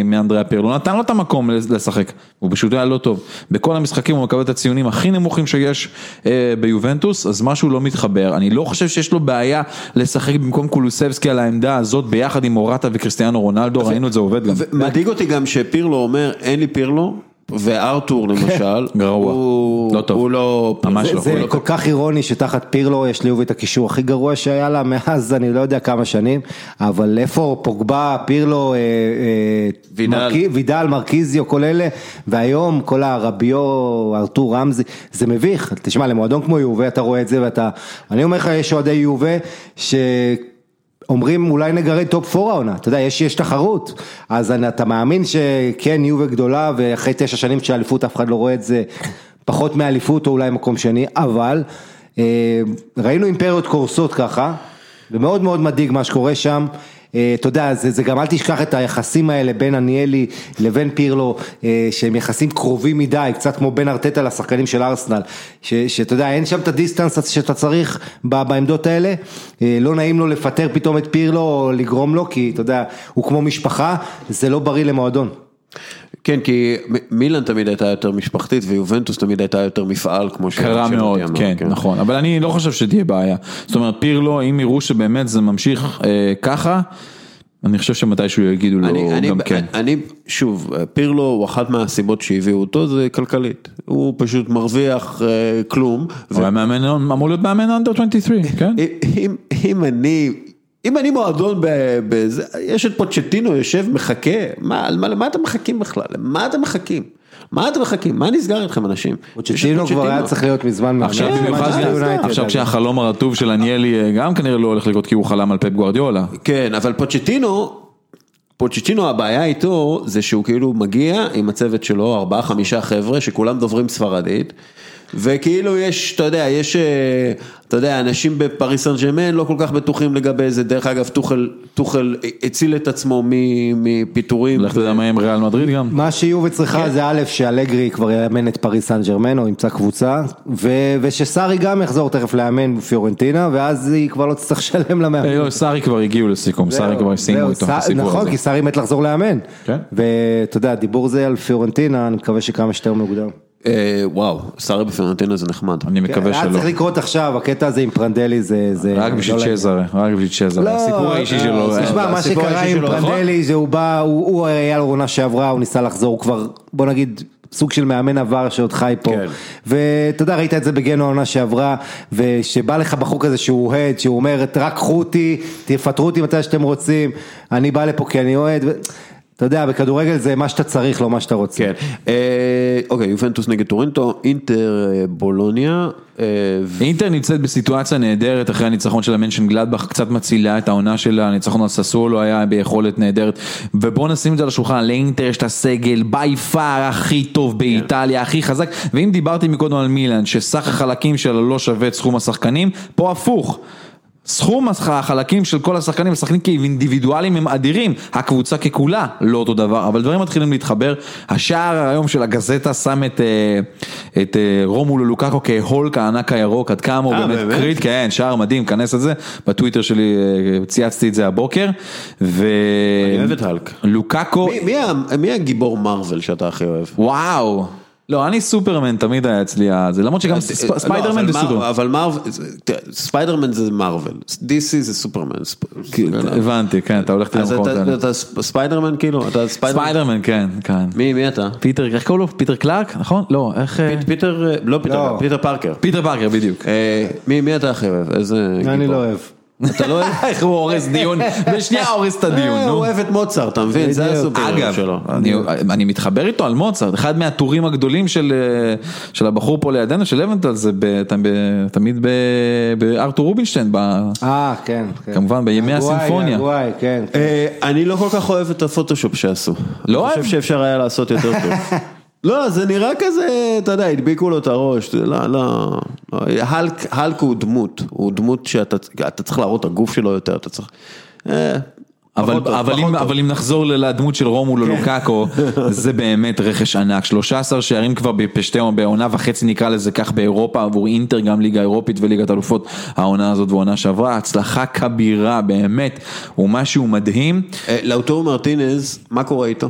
מאנדריה פירלו, נתן לו את המקום לשחק, הוא פשוט היה לא טוב, בכל המשחקים הוא מקבל את הציונים הכי נמוכים שיש אה, ביובנטוס, אז משהו לא מתחבר, אני לא חושב שיש לו בעיה לשחק במקום קולוסבסקי על העמדה הזאת ביחד עם מורטה וקריסטיאנו רונלדו, ראינו את זה עובד גם. מדאיג אותי גם שפירלו אומר, אין לי פירלו. וארתור למשל, גרוע, לא טוב, הוא לא, ממש לא, זה לא כל כך אירוני שתחת פירלו יש ליובי את הקישור הכי גרוע שהיה לה מאז אני לא יודע כמה שנים, אבל איפה פוגבה, פירלו, אה, אה, וידל, מרקיזיו, כל אלה, והיום כל הרביו, ארתור רמזי, זה מביך, תשמע למועדון כמו יובה אתה רואה את זה ואתה, אני אומר לך יש אוהדי יובה ש... אומרים אולי נגרד top 4 העונה, אתה יודע, יש, יש תחרות, אז אני- אתה מאמין שכן יובה גדולה ואחרי תשע שנים של אליפות אף אחד לא רואה את זה פחות מאליפות או אולי מקום שני, אבל אה, ראינו אימפריות קורסות ככה, ומאוד מאוד מדאיג מה שקורה שם. אתה יודע, זה, זה גם אל תשכח את היחסים האלה בין אניילי לבין פירלו, אה, שהם יחסים קרובים מדי, קצת כמו בין ארטטה לשחקנים של ארסנל, שאתה יודע, אין שם את הדיסטנס שאתה צריך ב- בעמדות האלה, אה, לא נעים לו לפטר פתאום את פירלו או לגרום לו, כי אתה יודע, הוא כמו משפחה, זה לא בריא למועדון. כן, כי מ- מילאן תמיד הייתה יותר משפחתית ויובנטוס תמיד הייתה יותר מפעל, כמו קרה שאלותי מאוד, אמר, כן, נכון, אבל אני לא חושב שתהיה בעיה. זאת אומרת, פירלו, אם יראו שבאמת זה ממשיך אה, ככה, אני חושב שמתישהו יגידו לו אני, אני, גם כן. אני, שוב, פירלו הוא אחת מהסיבות שהביאו אותו זה כלכלית, הוא פשוט מרוויח אה, כלום, הוא היה מאמן, אמור להיות מאמן אנדר 23, כן? אם, אם אני, אם אני מועדון ב- בזה, יש את פוצ'טינו יושב מחכה, מה, על מה, למה אתם מחכים בכלל? למה אתם מחכים? מה אתם מחכים? מה נסגר איתכם אנשים? פוצ'טינו כבר היה צריך להיות מזמן מאמן. עכשיו יונייטד. כשהחלום הרטוב של עניאלי אה, גם כנראה לא הולך לקרות כי הוא חלם על פפ גוארדיולה. כן, אבל פוצ'טינו, פוצ'טינו הבעיה איתו זה שהוא כאילו מגיע עם הצוות שלו, ארבעה חמישה חבר'ה שכולם דוברים ספרדית. וכאילו יש, אתה יודע, יש, אה, אתה יודע, אנשים בפריס סן ג'רמן לא כל כך בטוחים לגבי זה, דרך אגב, טוחל, טוחל הציל את עצמו מ- מפיטורים. לך תדע מה עם ריאל מדריד גם. מה שיובה צריכה זה א', שאלגרי כבר יאמן את פריס סן ג'רמן או ימצא קבוצה, ו- ושסארי גם יחזור תכף לאמן בפיורנטינה, ואז היא כבר לא תצטרך לשלם למאמן. אה, לא, סארי כבר הגיעו לסיכום, סארי כבר סיימו איתו את הסיפור נכון, הזה. כי סארי מת לחזור לאמן. כן. ואתה יודע, הדיבור זה על פיורנטינה, אני מקווה שכמה שיותר מוקדם. אה, וואו, סארי בפרנטינה זה נחמד. אני מקווה היה שלא. צריך לקרות עכשיו, הקטע הזה עם פרנדלי זה... זה רק בשביל לא צ'זרה, רק בשביל צ'זרה, לא, הסיפור האישי שלו. אה, תשמע, מה הסיפור שקרה עם שלו, נכון? פרנדלי זה הוא בא, הוא היה לו עונה שעברה, הוא ניסה לחזור, הוא כבר, בוא נגיד, סוג של מאמן עבר שעוד חי פה. כן. ואתה יודע, ראית את זה בגנו העונה שעברה, ושבא לך בחוק הזה שהוא אוהד, שהוא אומר, רק קחו אותי, תפטרו אותי מתי שאתם רוצים, אני בא לפה כי אני אוהד. אתה יודע, בכדורגל זה מה שאתה צריך, לא מה שאתה רוצה. כן, אה, אוקיי, יובנטוס נגד טורינטו, אינטר אה, בולוניה, אה, ו- אינטר נמצאת בסיטואציה נהדרת אחרי הניצחון של המנשן גלדבך, קצת מצילה את העונה שלה, הניצחון על ססולו היה ביכולת נהדרת, ובואו נשים את זה על השולחן, לאינטר יש את הסגל בי פאר הכי טוב באיטליה, הכי חזק, ואם דיברתי מקודם על מילאן, שסך החלקים שלה לא שווה את סכום השחקנים, פה הפוך. סכום החלקים של כל השחקנים, השחקנים כאינדיבידואלים הם אדירים, הקבוצה ככולה לא אותו דבר, אבל דברים מתחילים להתחבר. השער היום של הגזטה שם את, אה, את אה, רומולו לוקאקו כהולק הענק הירוק, עד כמה הוא אה, באמת באמת? קריט, כן, שער מדהים, כנס את זה, בטוויטר שלי צייצתי את זה הבוקר, ו... אני אוהב את Hulk. לוקאקו, מי- מי מי הגיבור מארוול שאתה הכי אוהב? וואו. לא, אני סופרמן תמיד היה אצלי, זה למרות שגם ספ- לא, ספיידרמן אבל זה סופרמן. אבל ספיידרמן זה מארוול, DC זה סופרמן. הבנתי, כן, אתה הולך אז למקומות אתה- האלה. אתה ספ- ספיידרמן כאילו, אתה ספיידרמן? ספיידרמן, כן, כן. מי מי אתה? פיטר, איך קוראים לו? פיטר קלארק, נכון? לא, איך... אה, פ- פיטר, אה, לא פיטר, לא. פיטר פארקר. פיטר פארקר, בדיוק. אה, מי מי אתה הכי אוהב? איזה? אני לא אוהב. אתה לא אוהב? איך הוא הורס דיון, בשנייה הורס את הדיון, אה, נו. הוא אוהב את מוצרט, אתה מבין? זה. הסופר אגב, שלו. אני, אני מתחבר איתו על מוצרט, אחד מהטורים הגדולים של, אה, של הבחור פה לידינו, של לבנטל, זה תמיד בארתור רובינשטיין, אה, כן. כן. כמובן, בימי הסימפוניה. כן. אני לא כל כך אוהב את הפוטושופ שעשו. לא אני אוהב? חושב שאפשר היה לעשות יותר טוב. לא, זה נראה כזה, אתה יודע, הדביקו לו את הראש, לא, לא, לא. הלק, הלק הוא דמות, הוא דמות שאתה אתה צריך להראות את הגוף שלו יותר, אתה צריך... אה, אבל, פחות אבל, פחות אם. אבל אם נחזור לדמות של רומולו לוקאקו, זה באמת רכש ענק, 13 שערים כבר בשתי, בעונה וחצי נקרא לזה כך באירופה, עבור אינטר גם ליגה אירופית וליגת אלופות, העונה הזאת והעונה שעברה, הצלחה כבירה באמת, הוא משהו מדהים. אה, לאוטור מרטינז, מה קורה איתו?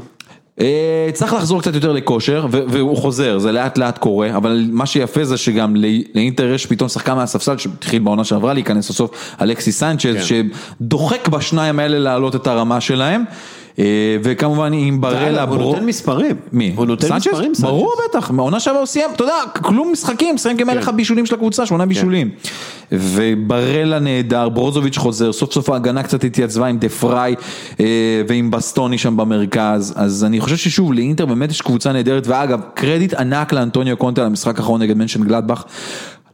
אה, צריך לחזור קצת יותר לכושר, והוא חוזר, זה לאט לאט קורה, אבל מה שיפה זה שגם לא- לאינטר יש פתאום שחקן מהספסל שהתחיל בעונה שעברה להיכנס לסוף, אלכסי סנצ'ז, כן. שדוחק בשניים האלה להעלות את הרמה שלהם, וכמובן עם בארלה הוא ברו... נותן מספרים. מי? הוא נותן סנצ'ז? מספרים, סנצ'ז. ברור בטח, מעונה שעברה הוא סיים, אתה יודע, כלום משחקים, סיים כמלך כן. הבישולים של הקבוצה, שמונה בישולים. ובארלה נהדר, ברוזוביץ' חוזר, סוף סוף ההגנה קצת התייצבה עם דה פריי אה, ועם בסטוני שם במרכז, אז אני חושב ששוב, לאינטר באמת יש קבוצה נהדרת, ואגב, קרדיט ענק לאנטוניו קונטה על המשחק האחרון נגד מנשנגלדבך,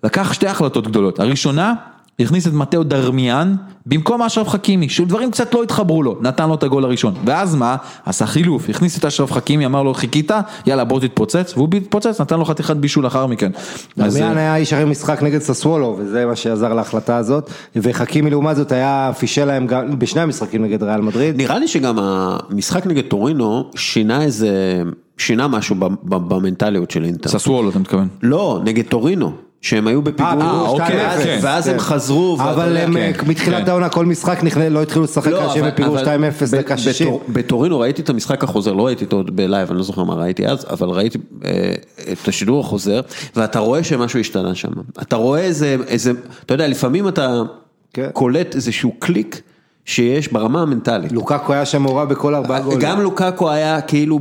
לקח שתי החלטות גדולות, הראשונה, הכניס את מתאו דרמיאן במקום אשרף חכימי, שדברים קצת לא התחברו לו, נתן לו את הגול הראשון. ואז מה? עשה חילוף, הכניס את אשרף חכימי, אמר לו חיכית, יאללה בוא תתפוצץ, והוא התפוצץ, נתן לו חתיכת בישול לאחר מכן. אז, דמיאן אה, היה איש הרי משחק נגד ססוולו, וזה מה שעזר להחלטה הזאת, וחכימי לעומת זאת היה פישל להם גם בשני המשחקים נגד ריאל מדריד. נראה לי שגם המשחק נגד טורינו שינה איזה, שינה משהו ב- ב- במנטליות של אינטר. ססוולו אתה מתכוון. לא, נגד טורינו, שהם היו בפיגור, פיגור אוקיי, ואז- כן, ואז כן. הם חזרו, אבל הם כן, מתחילת כן. העונה כל משחק נכנ- לא התחילו לשחק לא, כאשר אבל- בפיגור אבל 2-0 ב- דקה 60. בטור- בטורינו ראיתי את המשחק החוזר, לא ראיתי אותו ב live, אני לא זוכר מה ראיתי אז, אבל ראיתי אה, את השידור החוזר, ואתה רואה שמשהו השתנה שם. אתה רואה איזה, איזה, אתה יודע, לפעמים אתה כן. קולט איזשהו קליק שיש ברמה המנטלית. לוקאקו היה שם מעורב בכל ארבעה גולים. גם לוקאקו היה כאילו,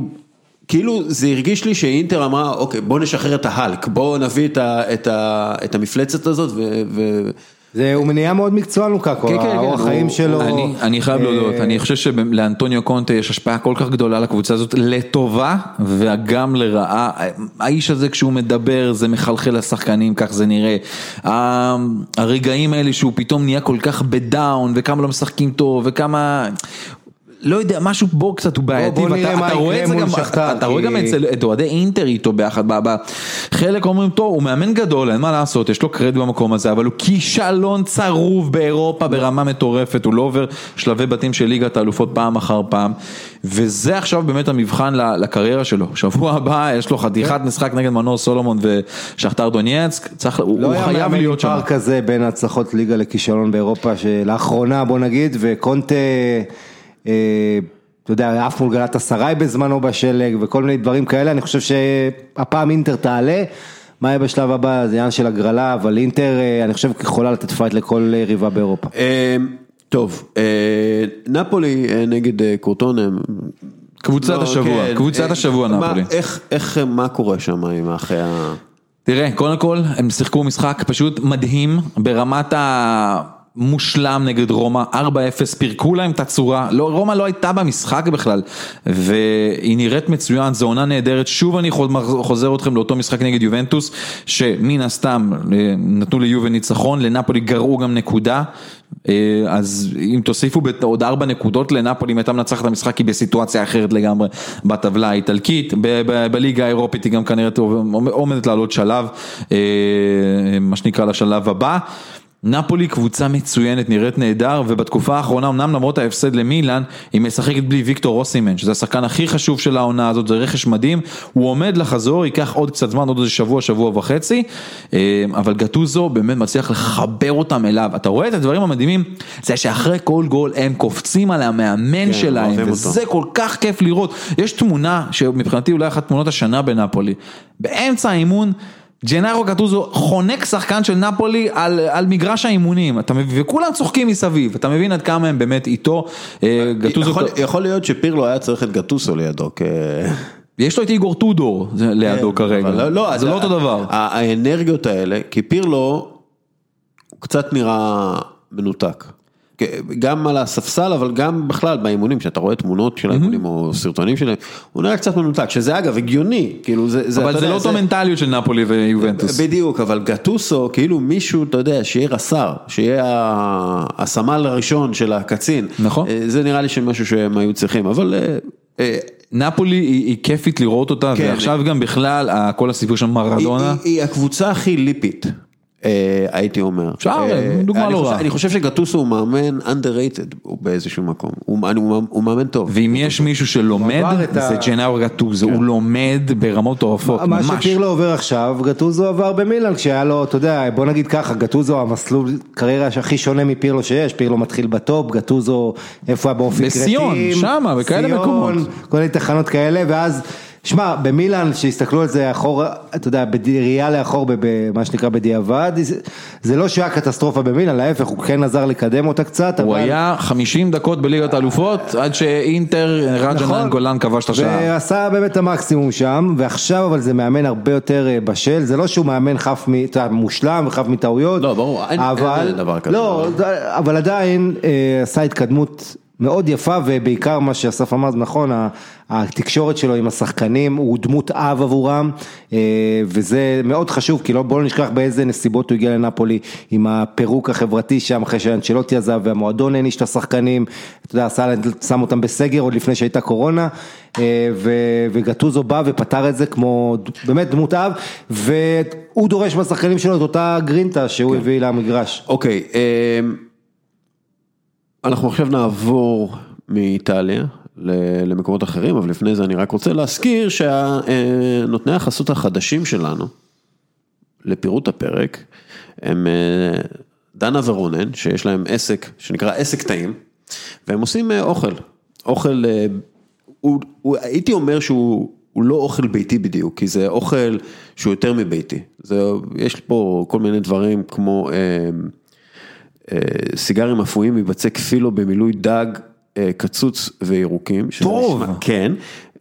כאילו זה הרגיש לי שאינטר אמרה, אוקיי, בוא נשחרר את ההלק, בוא נביא את, ה, את, ה, את המפלצת הזאת, ו, ו, זה, הוא נהיה מאוד מקצוען לוקקו, כן, כן, כן, האורח הוא- חיים שלו. אני, אני חייב אה, להודות, אני חושב שלאנטוניו קונטה יש השפעה כל כך גדולה לקבוצה הזאת, לטובה וגם לרעה. האיש הזה כשהוא מדבר זה מחלחל לשחקנים, כך זה נראה. הרגעים האלה שהוא פתאום נהיה כל כך בדאון, וכמה לא משחקים טוב, וכמה... לא יודע, משהו בו קצת הוא בעייתי, בוא נראה ואתה אתה רואה את זה גם, שכתר, אתה רואה כי- גם את אוהדי אינטר איתו ביחד, חלק אומרים טוב, הוא מאמן גדול, אין מה לעשות, יש לו קרדיט במקום הזה, אבל הוא כישלון צרוב באירופה ברמה מטורפת, הוא לא עובר שלבי בתים של ליגת האלופות פעם אחר פעם, וזה עכשיו באמת המבחן לקריירה שלו, שבוע הבא יש לו חתיכת משחק נגד מנור סולומון ושכתר דונייצק, צריך, הוא לא הוא היה חייב מאמן להיות שם. פער כזה בין הצלחות ליגה לכישלון באירופה, שלאחרונה בוא נגיד, וקונטה, אתה יודע, עף מול גלאטסראיי בזמנו בשלג, וכל מיני דברים כאלה, אני חושב שהפעם אינטר תעלה. מה יהיה בשלב הבא, זה עניין של הגרלה, אבל אינטר, אה, אני חושב, יכולה לתת fight לכל אה, ריבה באירופה. אה, טוב, אה, נפולי אה, נגד אה, קרוטונה, הם- קבוצת לא, השבוע, כן, קבוצת אה, השבוע נפולי. איך, איך, מה קורה שם עם אחרי ה... תראה, קודם כל, הם שיחקו משחק פשוט מדהים ברמת המושלם נגד רומא, 4-0, פירקו להם את הצורה, לא, רומא לא הייתה במשחק בכלל, והיא נראית מצוין, זו עונה נהדרת, שוב אני חוזר אתכם לאותו משחק נגד יובנטוס, שמן הסתם אה, נתנו ליובל ניצחון, לנפולי גרעו גם נקודה, אה, אז אם תוסיפו עוד ארבע נקודות לנפולי, אם הייתה מנצחת את המשחק, היא בסיטואציה אחרת לגמרי בטבלה האיטלקית, בליגה האירופית היא גם כנראה עומדת לעלות שלב, אה, מה שנקרא לשלב הבא. נפולי קבוצה מצוינת, נראית נהדר, ובתקופה האחרונה, אמנם למרות ההפסד למילאן, היא משחקת בלי ויקטור רוסימן, שזה השחקן הכי חשוב של העונה הזאת, זה רכש מדהים, הוא עומד לחזור, ייקח עוד קצת זמן, עוד איזה שבוע, שבוע וחצי, אה, אבל גטוזו באמת מצליח לחבר אותם אליו, אתה רואה את הדברים המדהימים, זה שאחרי כל גול הם קופצים על המאמן כן, שלהם, וזה כל כך כיף לראות, יש תמונה שמבחינתי אולי אחת תמונות השנה בנפולי, באמצע האימון, ג'נארו גטוזו חונק שחקן של נפולי על, על מגרש האימונים, אתה מבין, וכולם צוחקים מסביב, אתה מבין עד כמה הם באמת איתו, אה, גטוזו, יכול, יכול להיות שפירלו היה צריך את גטוסו לידו, כ... יש לו את איגור טודור לידו כרגע, אבל לא, זה לא אותו דבר. האנרגיות האלה, כי פירלו, הוא קצת נראה מנותק. גם על הספסל, אבל גם בכלל באימונים, שאתה רואה תמונות של האימונים או סרטונים שלהם, הוא נראה קצת מנותק, שזה אגב הגיוני, כאילו זה, זה, אבל זה לא אותו מנטליות של נפולי ויובנטוס. בדיוק, אבל גטוסו, כאילו מישהו, אתה יודע, שיהיה רס"ר, שיהיה הסמל הראשון של הקצין. נכון. אה, זה נראה לי שמשהו שהם היו צריכים, אבל... אה, אה, נפולי היא, היא כיפית לראות אותה, כן. ועכשיו גם בכלל כל הסיפור של מרדונה. היא, היא הקבוצה הכי ליפית, הייתי אומר. אפשר, אה, דוגמה אני לא חושב- רעה. אני חושב שגטוסו הוא מאמן underrated באיזשהו מקום, הוא, מאמן טוב. ואם יש מישהו שלומד, זה ג'נאו גטוזו, הוא לומד ברמות מטורפות, מה ממש. שפירלו עובר עכשיו, גטוזו עבר במילאן, כשהיה לו, אתה יודע, בוא נגיד ככה, גטוזו המסלול קריירה הכי שונה מפירלו שיש, פירלו מתחיל בטופ, גטוזו איפה היה באופי כרתים, בסיון, שמה, בכאלה מקומות. כל מיני תחנות כאלה, ואז, שמע, במילאן, שהסתכלו על זה אחורה, אתה יודע, בראייה לאחור, במה שנקרא בדיעבד, זה- זה לא שהיה קטסטרופה במילאן, להפך, הוא כן עזר לקדם אותה קצת, הוא אבל... היה 50 דקות בליגת האלופות, עד שאינטר, רג'נן נכון. גולן כבש את השער. ועשה באמת את המקסימום שם, ועכשיו אבל זה מאמן הרבה יותר אה, בשל, זה לא שהוא מאמן חף, מ- אתה יודע, מושלם וחף מטעויות, לא, ברור, אין- אבל, אין דבר כזה. לא, אבל עדיין אה, עשה התקדמות מאוד יפה ובעיקר מה שאסף אמר זה נכון, התקשורת שלו עם השחקנים הוא דמות אב עבורם אה, וזה מאוד חשוב כי לא, בואו לא נשכח באיזה נסיבות הוא הגיע לנפולי עם הפירוק החברתי שם אחרי שאנצ'לוטי עזב והמועדון העניש את השחקנים, אתה יודע, עשה- שם אותם בסגר עוד לפני שהייתה קורונה אה, ו- וגטוזו בא ופתר את זה כמו באמת דמות אב והוא דורש מהשחקנים שלו את אותה גרינטה שהוא הביא למגרש. אוקיי, אמ, אנחנו עכשיו נעבור מאיטליה למקומות אחרים, אבל לפני זה אני רק רוצה להזכיר שנותני החסות החדשים שלנו, לפירוט הפרק, הם אה, דנה ורונן, שיש להם עסק שנקרא עסק טעים, והם עושים אה, אוכל. אוכל, אה, הוא, הוא, הייתי אומר שהוא הוא לא אוכל ביתי בדיוק, כי זה אוכל שהוא יותר מביתי. זה, יש פה כל מיני דברים כמו... אה, סיגרים אפויים מבצק פילו במילוי דג, אה, קצוץ וירוקים. טוב. נשמע- כן,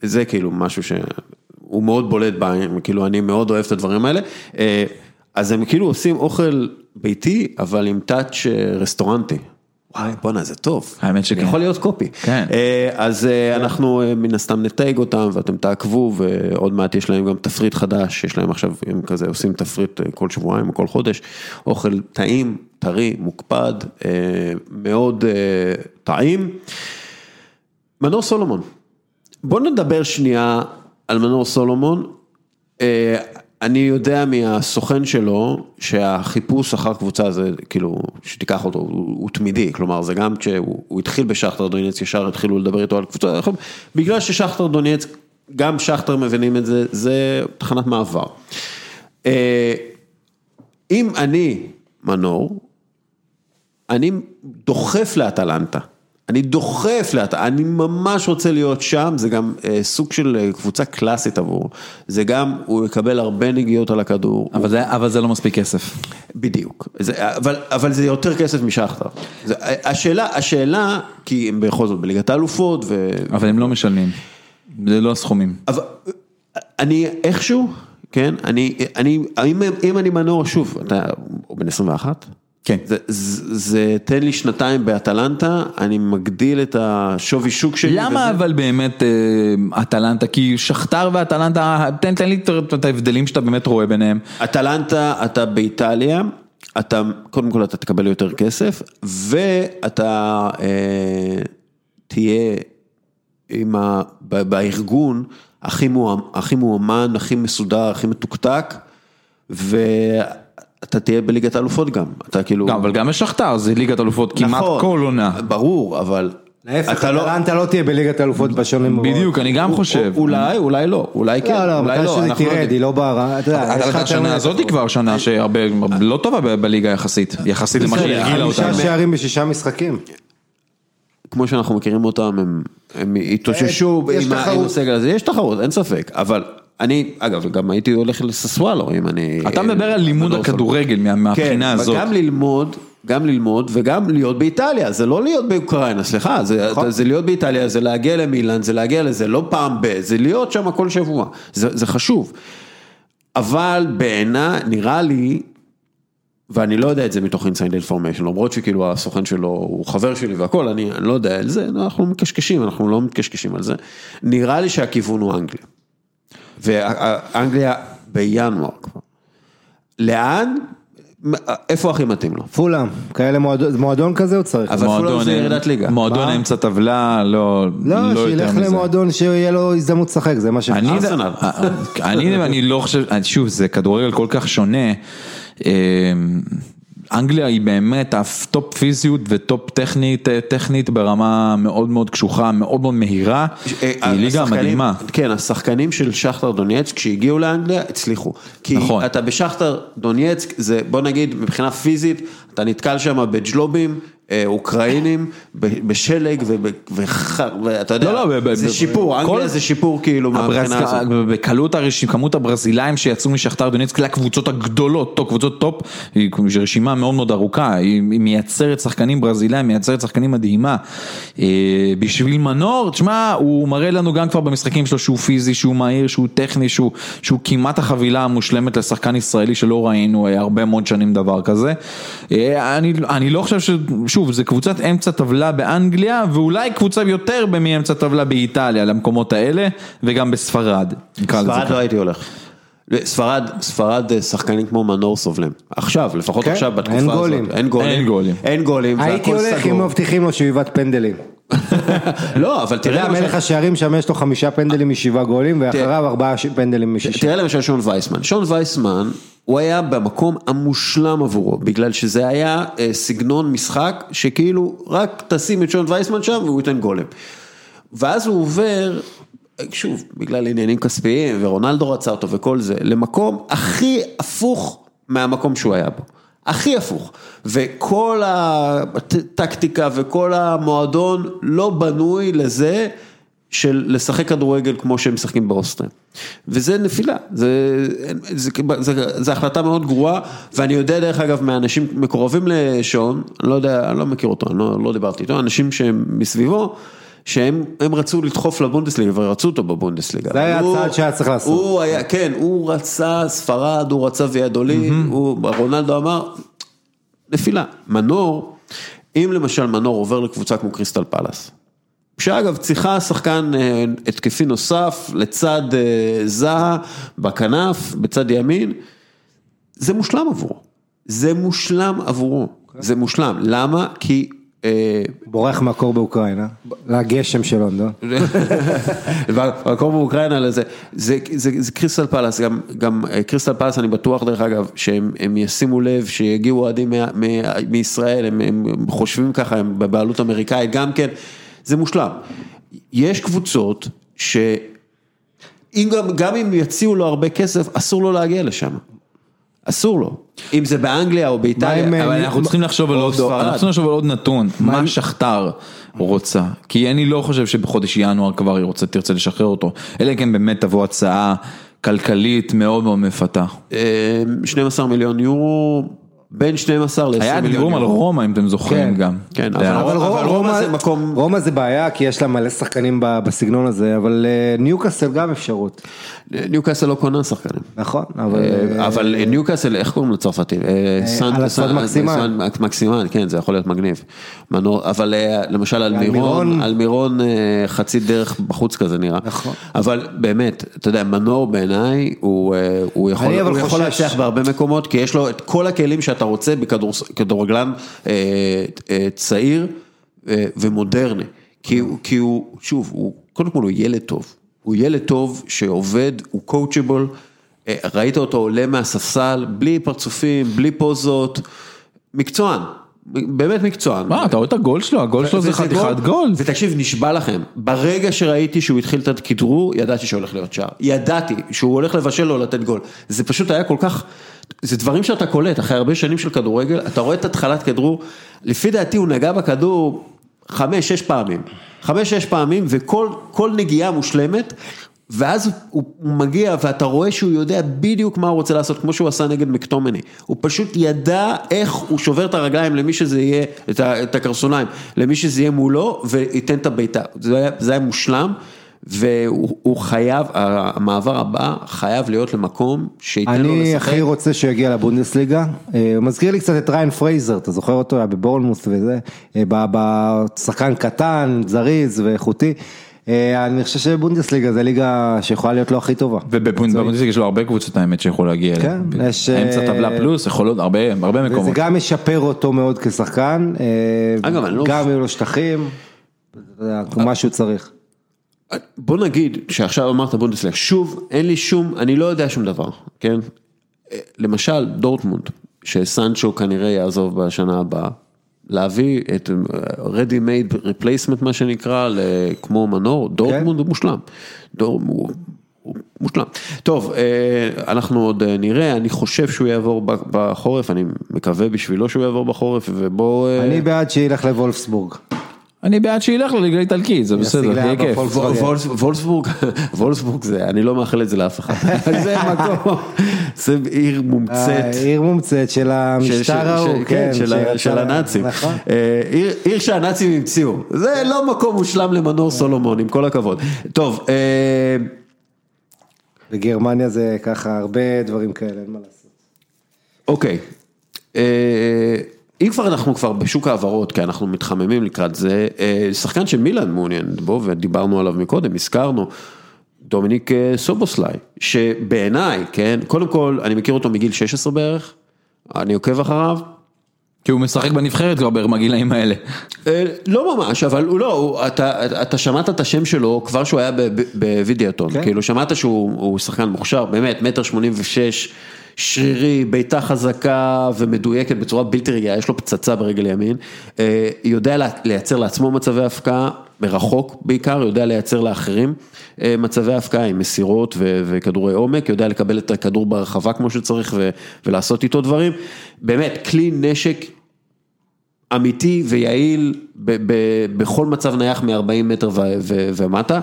זה כאילו משהו שהוא מאוד בולט בעין, כאילו אני מאוד אוהב את הדברים האלה. אה, אז הם כאילו עושים אוכל ביתי, אבל עם טאץ' אה, רסטורנטי. וואי, בואנה, זה טוב. האמת שכן. יכול להיות קופי. כן. אה, אז אה, אנחנו אה, מן הסתם נתייג אותם ואתם תעקבו ועוד מעט יש להם גם תפריט חדש, יש להם עכשיו, הם כזה עושים תפריט כל שבועיים או כל חודש, אוכל טעים, טרי, מוקפד, מאוד טעים. מנור סולומון, בוא נדבר שנייה על מנור סולומון. אני יודע מהסוכן שלו שהחיפוש אחר קבוצה זה כאילו שתיקח אותו הוא, הוא תמידי. כלומר זה גם כשהוא הוא התחיל בשכתר דונייץ ישר התחילו לדבר איתו על קבוצה. בגלל ששכתר דונייץ גם שכתר מבינים את זה זה תחנת מעבר. אה, אם אני מנור אני דוחף לאטלנטה, אני דוחף לאטלנטה, אני ממש רוצה להיות שם, זה גם אה, סוג של אה, קבוצה קלאסית עבור, זה גם, הוא יקבל הרבה נגיעות על הכדור, אבל זה, אבל זה לא מספיק כסף. בדיוק, זה, אבל, אבל זה יותר כסף משכתר, זה, השאלה, השאלה, כי הם בכל זאת בליגת האלופות, ו... אבל הם לא משלמים. זה לא הסכומים. אבל אני איכשהו, כן, אני, אני, אם, אם אני מנור, שוב, אתה, הוא בן 21? כן. זה, זה, זה תן לי שנתיים באטלנטה, אני מגדיל את השווי שוק שלי. למה וזה, אבל באמת אה, אטלנטה, כי שכתר ואטלנטה, תן, תן לי את- ההבדלים שאתה באמת רואה ביניהם. אטלנטה, אתה באיטליה, אתה, קודם כל אתה תקבל יותר כסף, ואתה אה, תהיה עם ה, בארגון הכי, מואמ, הכי מסודר, הכי מתוקתק, ואתה תהיה בליגת האלופות גם, אתה כאילו... גם, אבל גם בשכתר זה ליגת אלופות כמעט נכון, כל עונה. ברור, אבל... להפך, אתה לא- אטלנטה לא תהיה בליגת האלופות בשנים הבאות. בדיוק, אני גם חושב. אולי, אולי לא, אולי כן, לא, לא, אולי מתי לא, שזה אנחנו לא תרד. היא לא בערה, אתה יש השנה הזאת היא כבר שנה שהרבה, לא טובה ב- בליגה יחסית, יחסית למה שהרגילה חמישה אותה. שערים בשישה משחקים. כמו שאנחנו מכירים אותם, הם, התאוששו יש עם. הסגל הזה, יש תחרות, אין ספק, אבל אני, אגב, גם הייתי הולך לססוואלו אם אני... אתה מדבר על לימוד הכדורגל מה- מהבחינה כן, הזאת. גם ללמוד, גם ללמוד וגם להיות באיטליה, זה לא להיות באוקראינה, סליחה, זה, נכון. זה להיות באיטליה, זה להגיע למילאן, זה להגיע לזה, לא פעם ב, זה להיות שם כל שבוע, זה, זה חשוב. אבל בעיניי, נראה לי, ואני לא יודע את זה מתוך inside information, למרות שכאילו הסוכן שלו הוא חבר שלי והכל, אני, אני לא יודע על זה, אנחנו מקשקשים, אנחנו לא מתקשקשים על זה. נראה לי שהכיוון הוא אנגליה. ואנגליה בינואר כבר. לאן? איפה הכי מתאים לו? פולאם, כאלה מועדון, מועדון כזה הוא צריך. אבל פולאם מועדון, זה ירידת ליגה. מועדון? אמצע טבלה, לא, לא, לא יותר שילך מזה. למועדון שיהיה לו הזדמנות לשחק, זה מה ש... אני, ארסנל. אני, אני לא חושב, שוב, זה כדורגל כל כך שונה. אה, אנגליה היא באמת ה top פיזית ו top טכנית, טכנית ברמה מאוד מאוד קשוחה, מאוד מאוד מהירה. אה, היא ליגה מדהימה. כן, השחקנים של שכתר דונייצק כשהגיעו לאנגליה הצליחו. כי נכון. אתה בשכתר דונייצק, זה בוא נגיד מבחינה פיזית, אתה נתקל שם בג'לובים. אוקראינים בשלג ואתה יודע, לא, לא, זה שיפור, אנגליה זה שיפור כאילו מהבחינה הזאת. בקלות הרשימה, כמות הברזילאים שיצאו משכתר דונייצק לקבוצות הגדולות, קבוצות top, היא רשימה מאוד מאוד ארוכה, היא מייצרת שחקנים ברזילאים, מייצרת שחקנים מדהימה. אה, בשביל מנור, תשמע, הוא מראה לנו גם כבר במשחקים שלו שהוא פיזי, שהוא מהיר, שהוא טכני, שהוא, שהוא כמעט החבילה המושלמת לשחקן ישראלי שלא ראינו הרבה מאוד שנים דבר כזה. אה, אני, אני לא חושב ש... שוב, זה קבוצת אמצע טבלה באנגליה, ואולי קבוצה יותר מאמצע טבלה באיטליה, למקומות האלה, וגם בספרד. ספרד. לא הייתי הולך. ספרד, ספרד אה, שחקנים כמו מנור סובלים. עכשיו, לפחות כן, עכשיו בתקופה אין הזאת. גולים. אין גולים. אין גולים. אין גולים. הייתי הולך סגור. אם מבטיחים לו שאיבת פנדלים. לא, אבל אתה תראה יודע, למשל- מלך השערים שם יש לו חמישה פנדלים משבעה גולים, ואחריו ארבעה פנדלים משישה. תראה למשל שון וייסמן, שון וייסמן הוא היה במקום המושלם עבורו, בגלל שזה היה אה, סגנון משחק שכאילו רק תשים את שון וייסמן שם והוא ייתן גולם. ואז הוא עובר, שוב, בגלל עניינים כספיים ורונלדו רצה אותו וכל זה, למקום הכי הפוך מהמקום שהוא היה בו. הכי הפוך, וכל הטקטיקה וכל המועדון לא בנוי לזה של לשחק כדורגל כמו שהם משחקים באוסטריה. וזה נפילה, זה, זה, זה, זה, החלטה מאוד גרועה, ואני יודע דרך אגב מאנשים מקורבים לשון, אני לא יודע, אני לא מכיר אותו, אני לא, לא דיברתי איתו, אנשים שהם מסביבו, שהם הם רצו לדחוף לבונדסליגה ורצו אותו בבונדסליגה. זה היה הצעד שהיה צריך לעשות. הוא היה, כן, הוא רצה ספרד, הוא רצה ויאדולי, הוא, רונלדו אמר, נפילה. מנור, אם למשל מנור עובר לקבוצה כמו קריסטל פלאס, שאגב צריכה שחקן אה, התקפי נוסף לצד אה, זהה בכנף, בצד ימין, זה מושלם עבורו. זה מושלם עבורו. זה מושלם. למה? כי... אה, בורח מהקור באוקראינה, לגשם של לונדון. והמקום באוקראינה לזה, זה, זה, זה קריסטל פלאס, גם, גם אה, קריסטל פלאס אני בטוח דרך אגב, שהם הם ישימו לב שיגיעו אוהדים מישראל, הם, הם חושבים ככה, הם בבעלות אמריקאית גם כן, זה מושלם. יש קבוצות ש... אם גם, גם אם יציעו לו הרבה כסף, אסור לו להגיע לשם. אסור לו. אם זה באנגליה או באיטליה. אבל אה, אנחנו צריכים לחשוב על עוד, נתון, מה שכתר רוצה, כי אני לא חושב שבחודש ינואר כבר היא רוצה, תרצה לשחרר אותו, אלא אם כן באמת תבוא הצעה כלכלית מאוד מאוד מפתה. אה, 12 מיליון יורו, בין 12 ל-20 מיליון היה. דיבורים על רומא אם אתם זוכרים כן. גם. כן, זה היה- אבל רומא- רומא זה מקום- רומא זה בעיה, כי יש לה מלא שחקנים בסגנון הזה, אבל אה, ניוקאסל גם אפשרות. ניוקאסל לא קונה שחקנים. נכון, אבל... אה, אבל ניוקאסל, איך קוראים לצרפתי? אה, סן- מקסימן. סן- מקסימן, כן, זה יכול להיות מגניב. מנור, אבל אה, למשל על מירון. על מירון אה, חצי דרך בחוץ כזה נראה. נכון. אבל באמת, אתה יודע, מנור בעיניי, הוא אה, הוא יכול אבל להצליח בהרבה מקומות, כי יש לו את כל הכלים שאתה רוצה בכדורגלן אה, אה, צעיר אה, ומודרני. כי הוא, כי הוא, שוב, הוא, קודם כל הוא ילד טוב. הוא ילד טוב שעובד, הוא קואוצ'בול. ראית אותו עולה מהספסל, בלי פרצופים, בלי פוזות, מקצוען, באמת מקצוען. מה, אתה רואה את הגול שלו? הגול שלו זה חתיכת גול. ותקשיב, נשבע לכם, ברגע שראיתי שהוא התחיל את הכדרור, ידעתי שהולך להיות שער. ידעתי שהוא הולך לבשל או לתת גול. זה פשוט היה כל כך, זה דברים שאתה קולט, אחרי הרבה שנים של כדורגל, אתה רואה את התחלת כדרור, לפי דעתי הוא נגע בכדור חמש, שש פעמים. חמש, שש פעמים, וכל כל נגיעה מושלמת. ואז הוא, מגיע ואתה רואה שהוא יודע בדיוק מה הוא רוצה לעשות, כמו שהוא עשה נגד מקטומני. הוא פשוט ידע איך הוא שובר את הרגליים למי שזה יהיה, את, הקרסוליים, למי שזה יהיה מולו, וייתן את הבעיטה. זה היה, זה היה מושלם, והוא הוא חייב, המעבר הבא חייב להיות למקום שייתן לו לשחק. אני הכי רוצה שהוא יגיע לבונדסליגה, אה, הוא מזכיר לי קצת את ריאן פרייזר, אתה זוכר אותו, היה בבורנמות' וזה, אה, ב- בשחקן קטן, זריז ואיכותי, אה, אני חושב שבונדסליגה זה ליגה שיכולה להיות לו הכי טובה. ובבונדסליגה יש לו הרבה קבוצות האמת שיכול להגיע אליהן. כן, יש, אמצע אה, טבלה פלוס, יכול להיות הרבה הרבה וזה מקומות. גם משפר אותו מאוד כשחקן, אה, אגב, אני לא- גם יהיו לו שטחים, מה שהוא צריך. בוא נגיד שעכשיו אמרת בונדסליגה, שוב, אין לי שום, אני לא יודע שום דבר, כן? למשל, דורטמונד, שסנצ'ו כנראה יעזוב בשנה הבאה, להביא את ready made replacement מה שנקרא, כמו מנור, דורטמונד הוא מושלם. דור, הוא, הוא מושלם. טוב, אה, אנחנו עוד אה, נראה, אני חושב שהוא יעבור בחורף, אני מקווה בשבילו שהוא יעבור בחורף, ובוא... אה, אני בעד שילך לוולפסבורג. אני בעד שילך לליגה האיטלקית, זה בסדר, יהיה כיף. פולקס. וול- וולס- וולסבורג, וולסבורג זה, אני לא מאחל את זה לאף אחד, זה מקום, זה עיר מומצאת. אה, עיר מומצאת של המשטר ההוא, של- כן, של הנאצים. נכון. אה, עיר- שהנאצים המציאו, זה לא מקום מושלם למנור סולומון, עם כל הכבוד. טוב, אה, בגרמניה זה ככה הרבה דברים כאלה, אין מה לעשות. אוקיי. אם כבר אנחנו כבר בשוק ההעברות, כי אנחנו מתחממים לקראת זה, אה, שחקן שמילן מעוניין בו, ודיברנו עליו מקודם, הזכרנו, דומיניק אה, סובוסליי, שבעיניי, כן, קודם כל, אני מכיר אותו מגיל 16 בערך, אני עוקב אחריו, כי הוא משחק בנבחרת כבר בגילאים האלה. אה, לא ממש, אבל הוא לא, אתה, אתה שמעת את השם שלו כבר שהוא היה בווידיאטון, כן. כאילו שמעת שהוא הוא שחקן מוכשר, באמת, מטר שמונים ושש, שרירי, בעיטה חזקה ומדויקת בצורה בלתי רגילה, יש לו פצצה ברגל ימין, אה, יודע לייצר לעצמו מצבי הפקעה, מרחוק בעיקר, יודע לייצר לאחרים אה, מצבי הפקעה עם מסירות וכדורי עומק, יודע לקבל את הכדור ברחבה כמו שצריך ולעשות איתו דברים, באמת, כלי נשק אמיתי ויעיל ב- ב- בכל מצב נייח מ-40 מטר ו- ו- ומטה.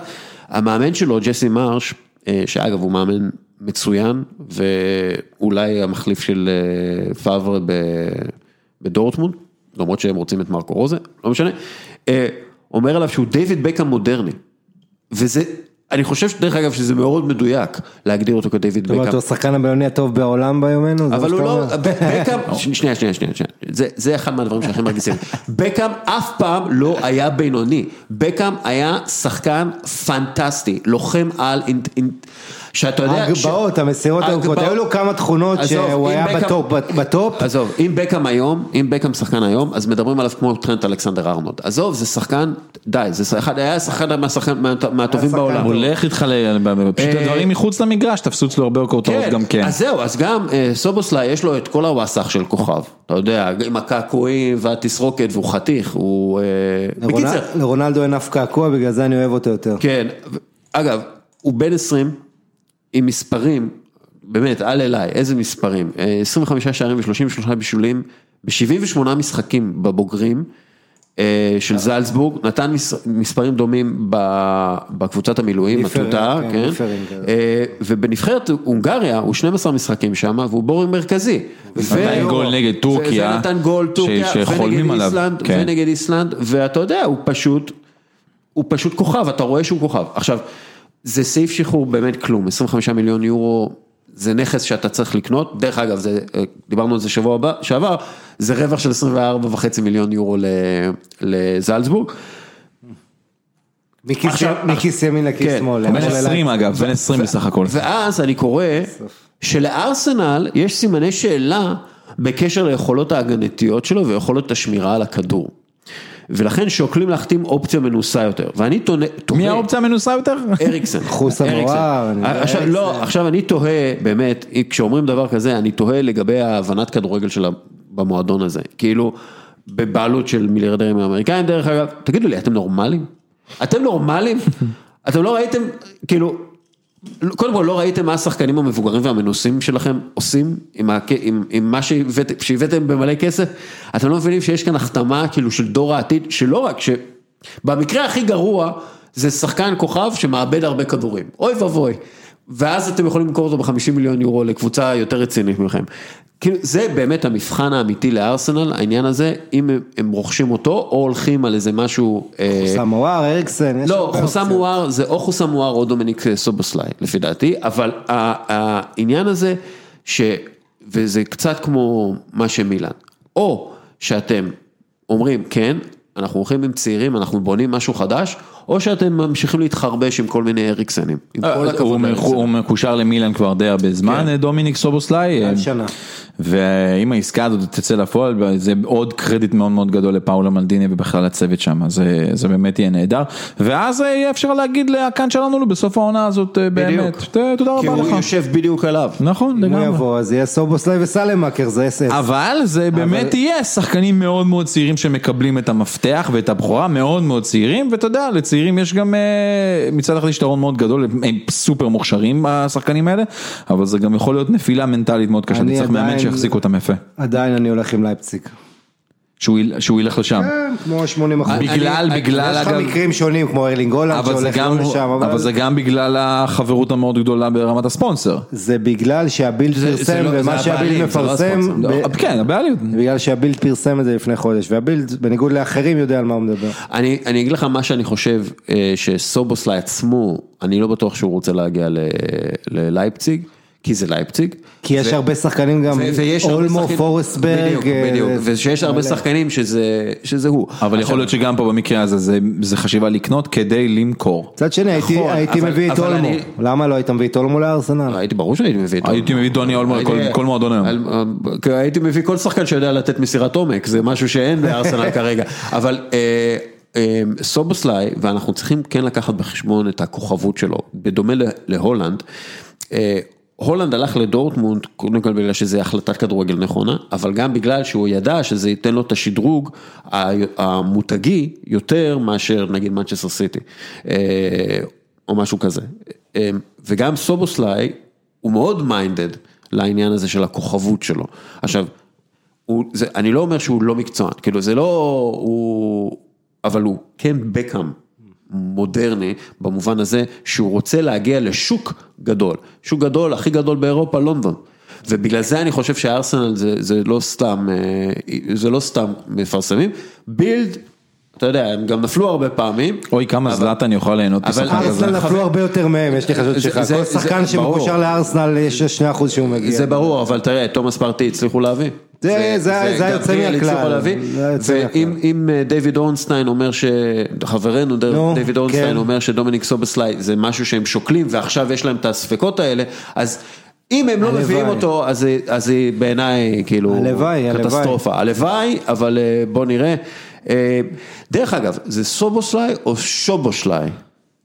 המאמן שלו, ג'סי מרש, אה, שאגב הוא מאמן מצוין, ואולי המחליף של אה, פאברה ב- בדורטמונד, למרות שהם רוצים את מרקו רוזה, לא משנה, אה, אומר עליו שהוא דיוויד בקאם מודרני. וזה, אני חושב דרך אגב שזה מאוד מדויק להגדיר אותו כדיוויד זאת אומרת, בקאם. הוא השחקן הבינוני הטוב בעולם ביומנו? אבל הוא לא? בקאם, שנייה, שנייה, שנייה, זה, זה אחד מהדברים שהכי מרגיזים. בקאם אף פעם לא היה בינוני, בקאם היה שחקן פנטסטי, לוחם על, שאתה יודע, ש- ההגבהות, המסירות הארוכות, היו לו כמה תכונות עזוב, שהוא היה בקאם- בטופ, בטופ, עזוב, אם בקאם היום, אם בקאם שחקן היום, אז מדברים עליו כמו טרנט אלכסנדר ארנולד. עזוב, זה שחקן, די, זה אחד, היה שחקן מהשחקן- מה- מהטובים בעולם. טוב. הוא הולך איתך, ל- פשוט אה, הדברים מחוץ למגרש תפסו אצלו הרבה כותרות גם כן. אז זהו, אז גם אה, סובוסליי יש לו את כל הוואסך של כוכב, אתה יודע, עם הקעקועים והתסרוקת והוא חתיך, הוא... אה, לרונל- בקיצר, לרונלדו אין אף קעקוע, בגלל זה אני אוהב אותו יותר. כן, ו- אגב, הוא בן 20 עם מספרים, באמת, אל אליי, איזה מספרים, אה, 25 שערים ו-33 בישולים ב-78 משחקים בבוגרים. אה, של זלצבורג, נתן מס- מספרים דומים בקבוצת המילואים, התותח, כן, כן, כן. אה, ובנבחרת הונגריה הוא 12 משחקים שם והוא בורינג מרכזי. נתן גול נגד טורקיה, נתן גול טורקיה, ונגד איסלנד, כן. ונגד איסלנד, ואתה יודע, הוא פשוט, הוא פשוט כוכב, אתה רואה שהוא כוכב. עכשיו, זה סעיף שחרור באמת כלום, 25 מיליון יורו, זה נכס שאתה צריך לקנות, דרך אגב, זה, אה, דיברנו על זה שבוע הבא, שעבר, זה רווח של 24 וחצי מיליון יורו ל- לזלצבורג. מכיס ימין לכיס כן. שמאל. בן ימין 20 ללייב. אגב, בן 20 בסך הכל. ואז אני קורא שלארסנל יש סימני שאלה בקשר ליכולות ההגנתיות שלו ויכולות השמירה על הכדור. ולכן שוקלים להחתים אופציה מנוסה יותר, ואני תוהה, מי האופציה המנוסה יותר? אריקסן. חוסה עכשיו, לא. עכשיו אני תוהה, באמת, כשאומרים דבר כזה, אני תוהה לגבי ההבנת כדורגל שלה במועדון הזה. כאילו, בבעלות של מיליארדרים אמריקאים, דרך אגב, תגידו לי, אתם נורמלים? אתם נורמלים? אתם לא ראיתם, כאילו, קודם כל לא ראיתם מה השחקנים המבוגרים והמנוסים שלכם עושים עם, מה שהבאת... שהבאתם במלא כסף? אתם לא מבינים שיש כאן החתמה כאילו של דור העתיד, שלא רק ש... במקרה הכי גרוע זה שחקן כוכב שמאבד הרבה כדורים, אוי ואבוי. ואז אתם יכולים למכור אותו ב-50 מיליון יורו לקבוצה יותר רצינית מכם. כאילו זה באמת המבחן האמיתי לארסנל, העניין הזה, אם הם, הם רוכשים אותו או הולכים על איזה משהו... אה, חוסם מואר, אריקסן, יש לא, חוסם. מואר זה או חוסם מואר או דומיניק סובוסליי, לפי דעתי, אבל העניין הזה, ש... וזה קצת כמו מה שמילן, או שאתם אומרים, כן, אנחנו הולכים עם צעירים, אנחנו בונים משהו חדש, או שאתם ממשיכים להתחרבש עם כל מיני אריקסנים. אה, הוא. הוא מקושר למילן כבר די הרבה זמן, כן. דומיניק סובוסליי. עד שנה. ואם העסקה הזאת תצא לפועל, זה עוד קרדיט מאוד מאוד גדול לפאולו מלדיני ובכלל הצוות שם, זה, זה באמת יהיה נהדר. ואז אה, יהיה אפשר להגיד להקאנט שלנו בסוף העונה הזאת אה, באמת. תודה כי רבה הוא לך. יושב בדיוק עליו. נכון, אם הוא לגמרי. יבוא, אז יהיה סובוסליי וסלמאקר, זה אס אס. אבל זה באמת יהיה שחקנים מאוד מאוד צעירים שמקבלים את המפתח ואת הבכורה, מאוד מאוד צעירים, ואתה יודע, לצעירים יש גם אה, מצד אחד יתרון מאוד גדול, הם סופר מוכשרים השחקנים האלה, אבל זה גם יכול להיות נפילה מנטלית מאוד קשה, אני אתה צריך מאמן שיחזיק אותם יפה, עדיין אני הולך עם לייפציג. שהוא יל- שהוא ילך לשם. כן, כמו 80 אחוז. בגלל, בגלל יש לך אגב, מקרים שונים, כמו ארלינג הולנד אבל זה שהולך גם, לא לשם, אבל זה גם בגלל החברות המאוד גדולה ברמת הספונסר. זה בגלל שהבילד זה- זה פרסם, לא- ומה זה שהבילד לא מפרסם, לא, כן, הבעלים. בגלל שהבילד פרסם את זה לפני חודש, והבילד, בניגוד לאחרים, יודע על מה הוא מדבר. אני, אני אגיד לך מה שאני חושב, אה, שסובוסליי עצמו, אני לא בטוח שהוא רוצה להגיע ל- ללייפציג, כי זה לייפציג. כי יש ו- הרבה שחקנים גם, ו- ויש הרבה אולמו, שחקנים- פורסטברג, בדיוק, אה, בדיוק, ושיש הרבה מלא. שחקנים שזה שזה הוא. אבל יכול להיות שגם פה במקרה הזה זה- זה חשיבה לקנות כדי למכור. מצד שני הייתי, נכון, הייתי אבל- מביא את אולמו, אני- למה לא היית מביא את אולמו לארסנל? הייתי ברור שהייתי מביא את הייתי מביא דוני אולמו הייתי- לכל- כל מועדון היום. על- הייתי מביא כל שחקן שיודע לתת מסירת עומק, זה משהו שאין בארסנל כרגע, אבל אה, אה, סובוסליי, ואנחנו צריכים כן לקחת בחשבון את הכוכבות שלו, בדומה להולנד, הולנד הלך לדורטמונד, קודם כל בגלל שזה החלטת כדורגל נכונה, אבל גם בגלל שהוא ידע שזה ייתן לו את השדרוג המותגי יותר מאשר נגיד מנצ'סטר סיטי, אה, או משהו כזה. אה, וגם סובוסליי הוא מאוד minded לעניין הזה של הכוכבות שלו. עכשיו, הוא, זה, אני לא אומר שהוא לא מקצוען, כאילו זה לא, הוא, אבל הוא כן בקאם מודרני, במובן הזה שהוא רוצה להגיע לשוק גדול, שוק גדול, הכי גדול באירופה, לונדון. ובגלל זה אני חושב שארסנל זה, זה לא סתם, אה, זה לא סתם מפרסמים, בילד, אתה יודע, הם גם נפלו הרבה פעמים. אוי כמה זלאטן יוכל ליהנות אבל משחקן כזה. ארסנל נפלו הרבה יותר מהם, יש לי חשוד שלך, כל זה- שחקן. שמקושר לארסנל יש 2% שהוא מגיע. זה ברור, אבל תראה, תומאס פרטי הצליחו להביא. זה- זה- זה היוצא גבריאל מהכלל. ואם אה, דיוויד אורנסטיין אומר ש... חברנו דיוויד אורנסטיין כן. אומר שדומיניק סובסליי זה משהו שהם שוקלים ועכשיו יש להם את הספקות האלה, אז אם הם לא. מביאים אותו, אז זה- זה בעיניי כאילו. קטסטרופה. הלוואי, אבל אה, בוא נראה. אה, דרך אגב, זה סובוסליי או שובושליי?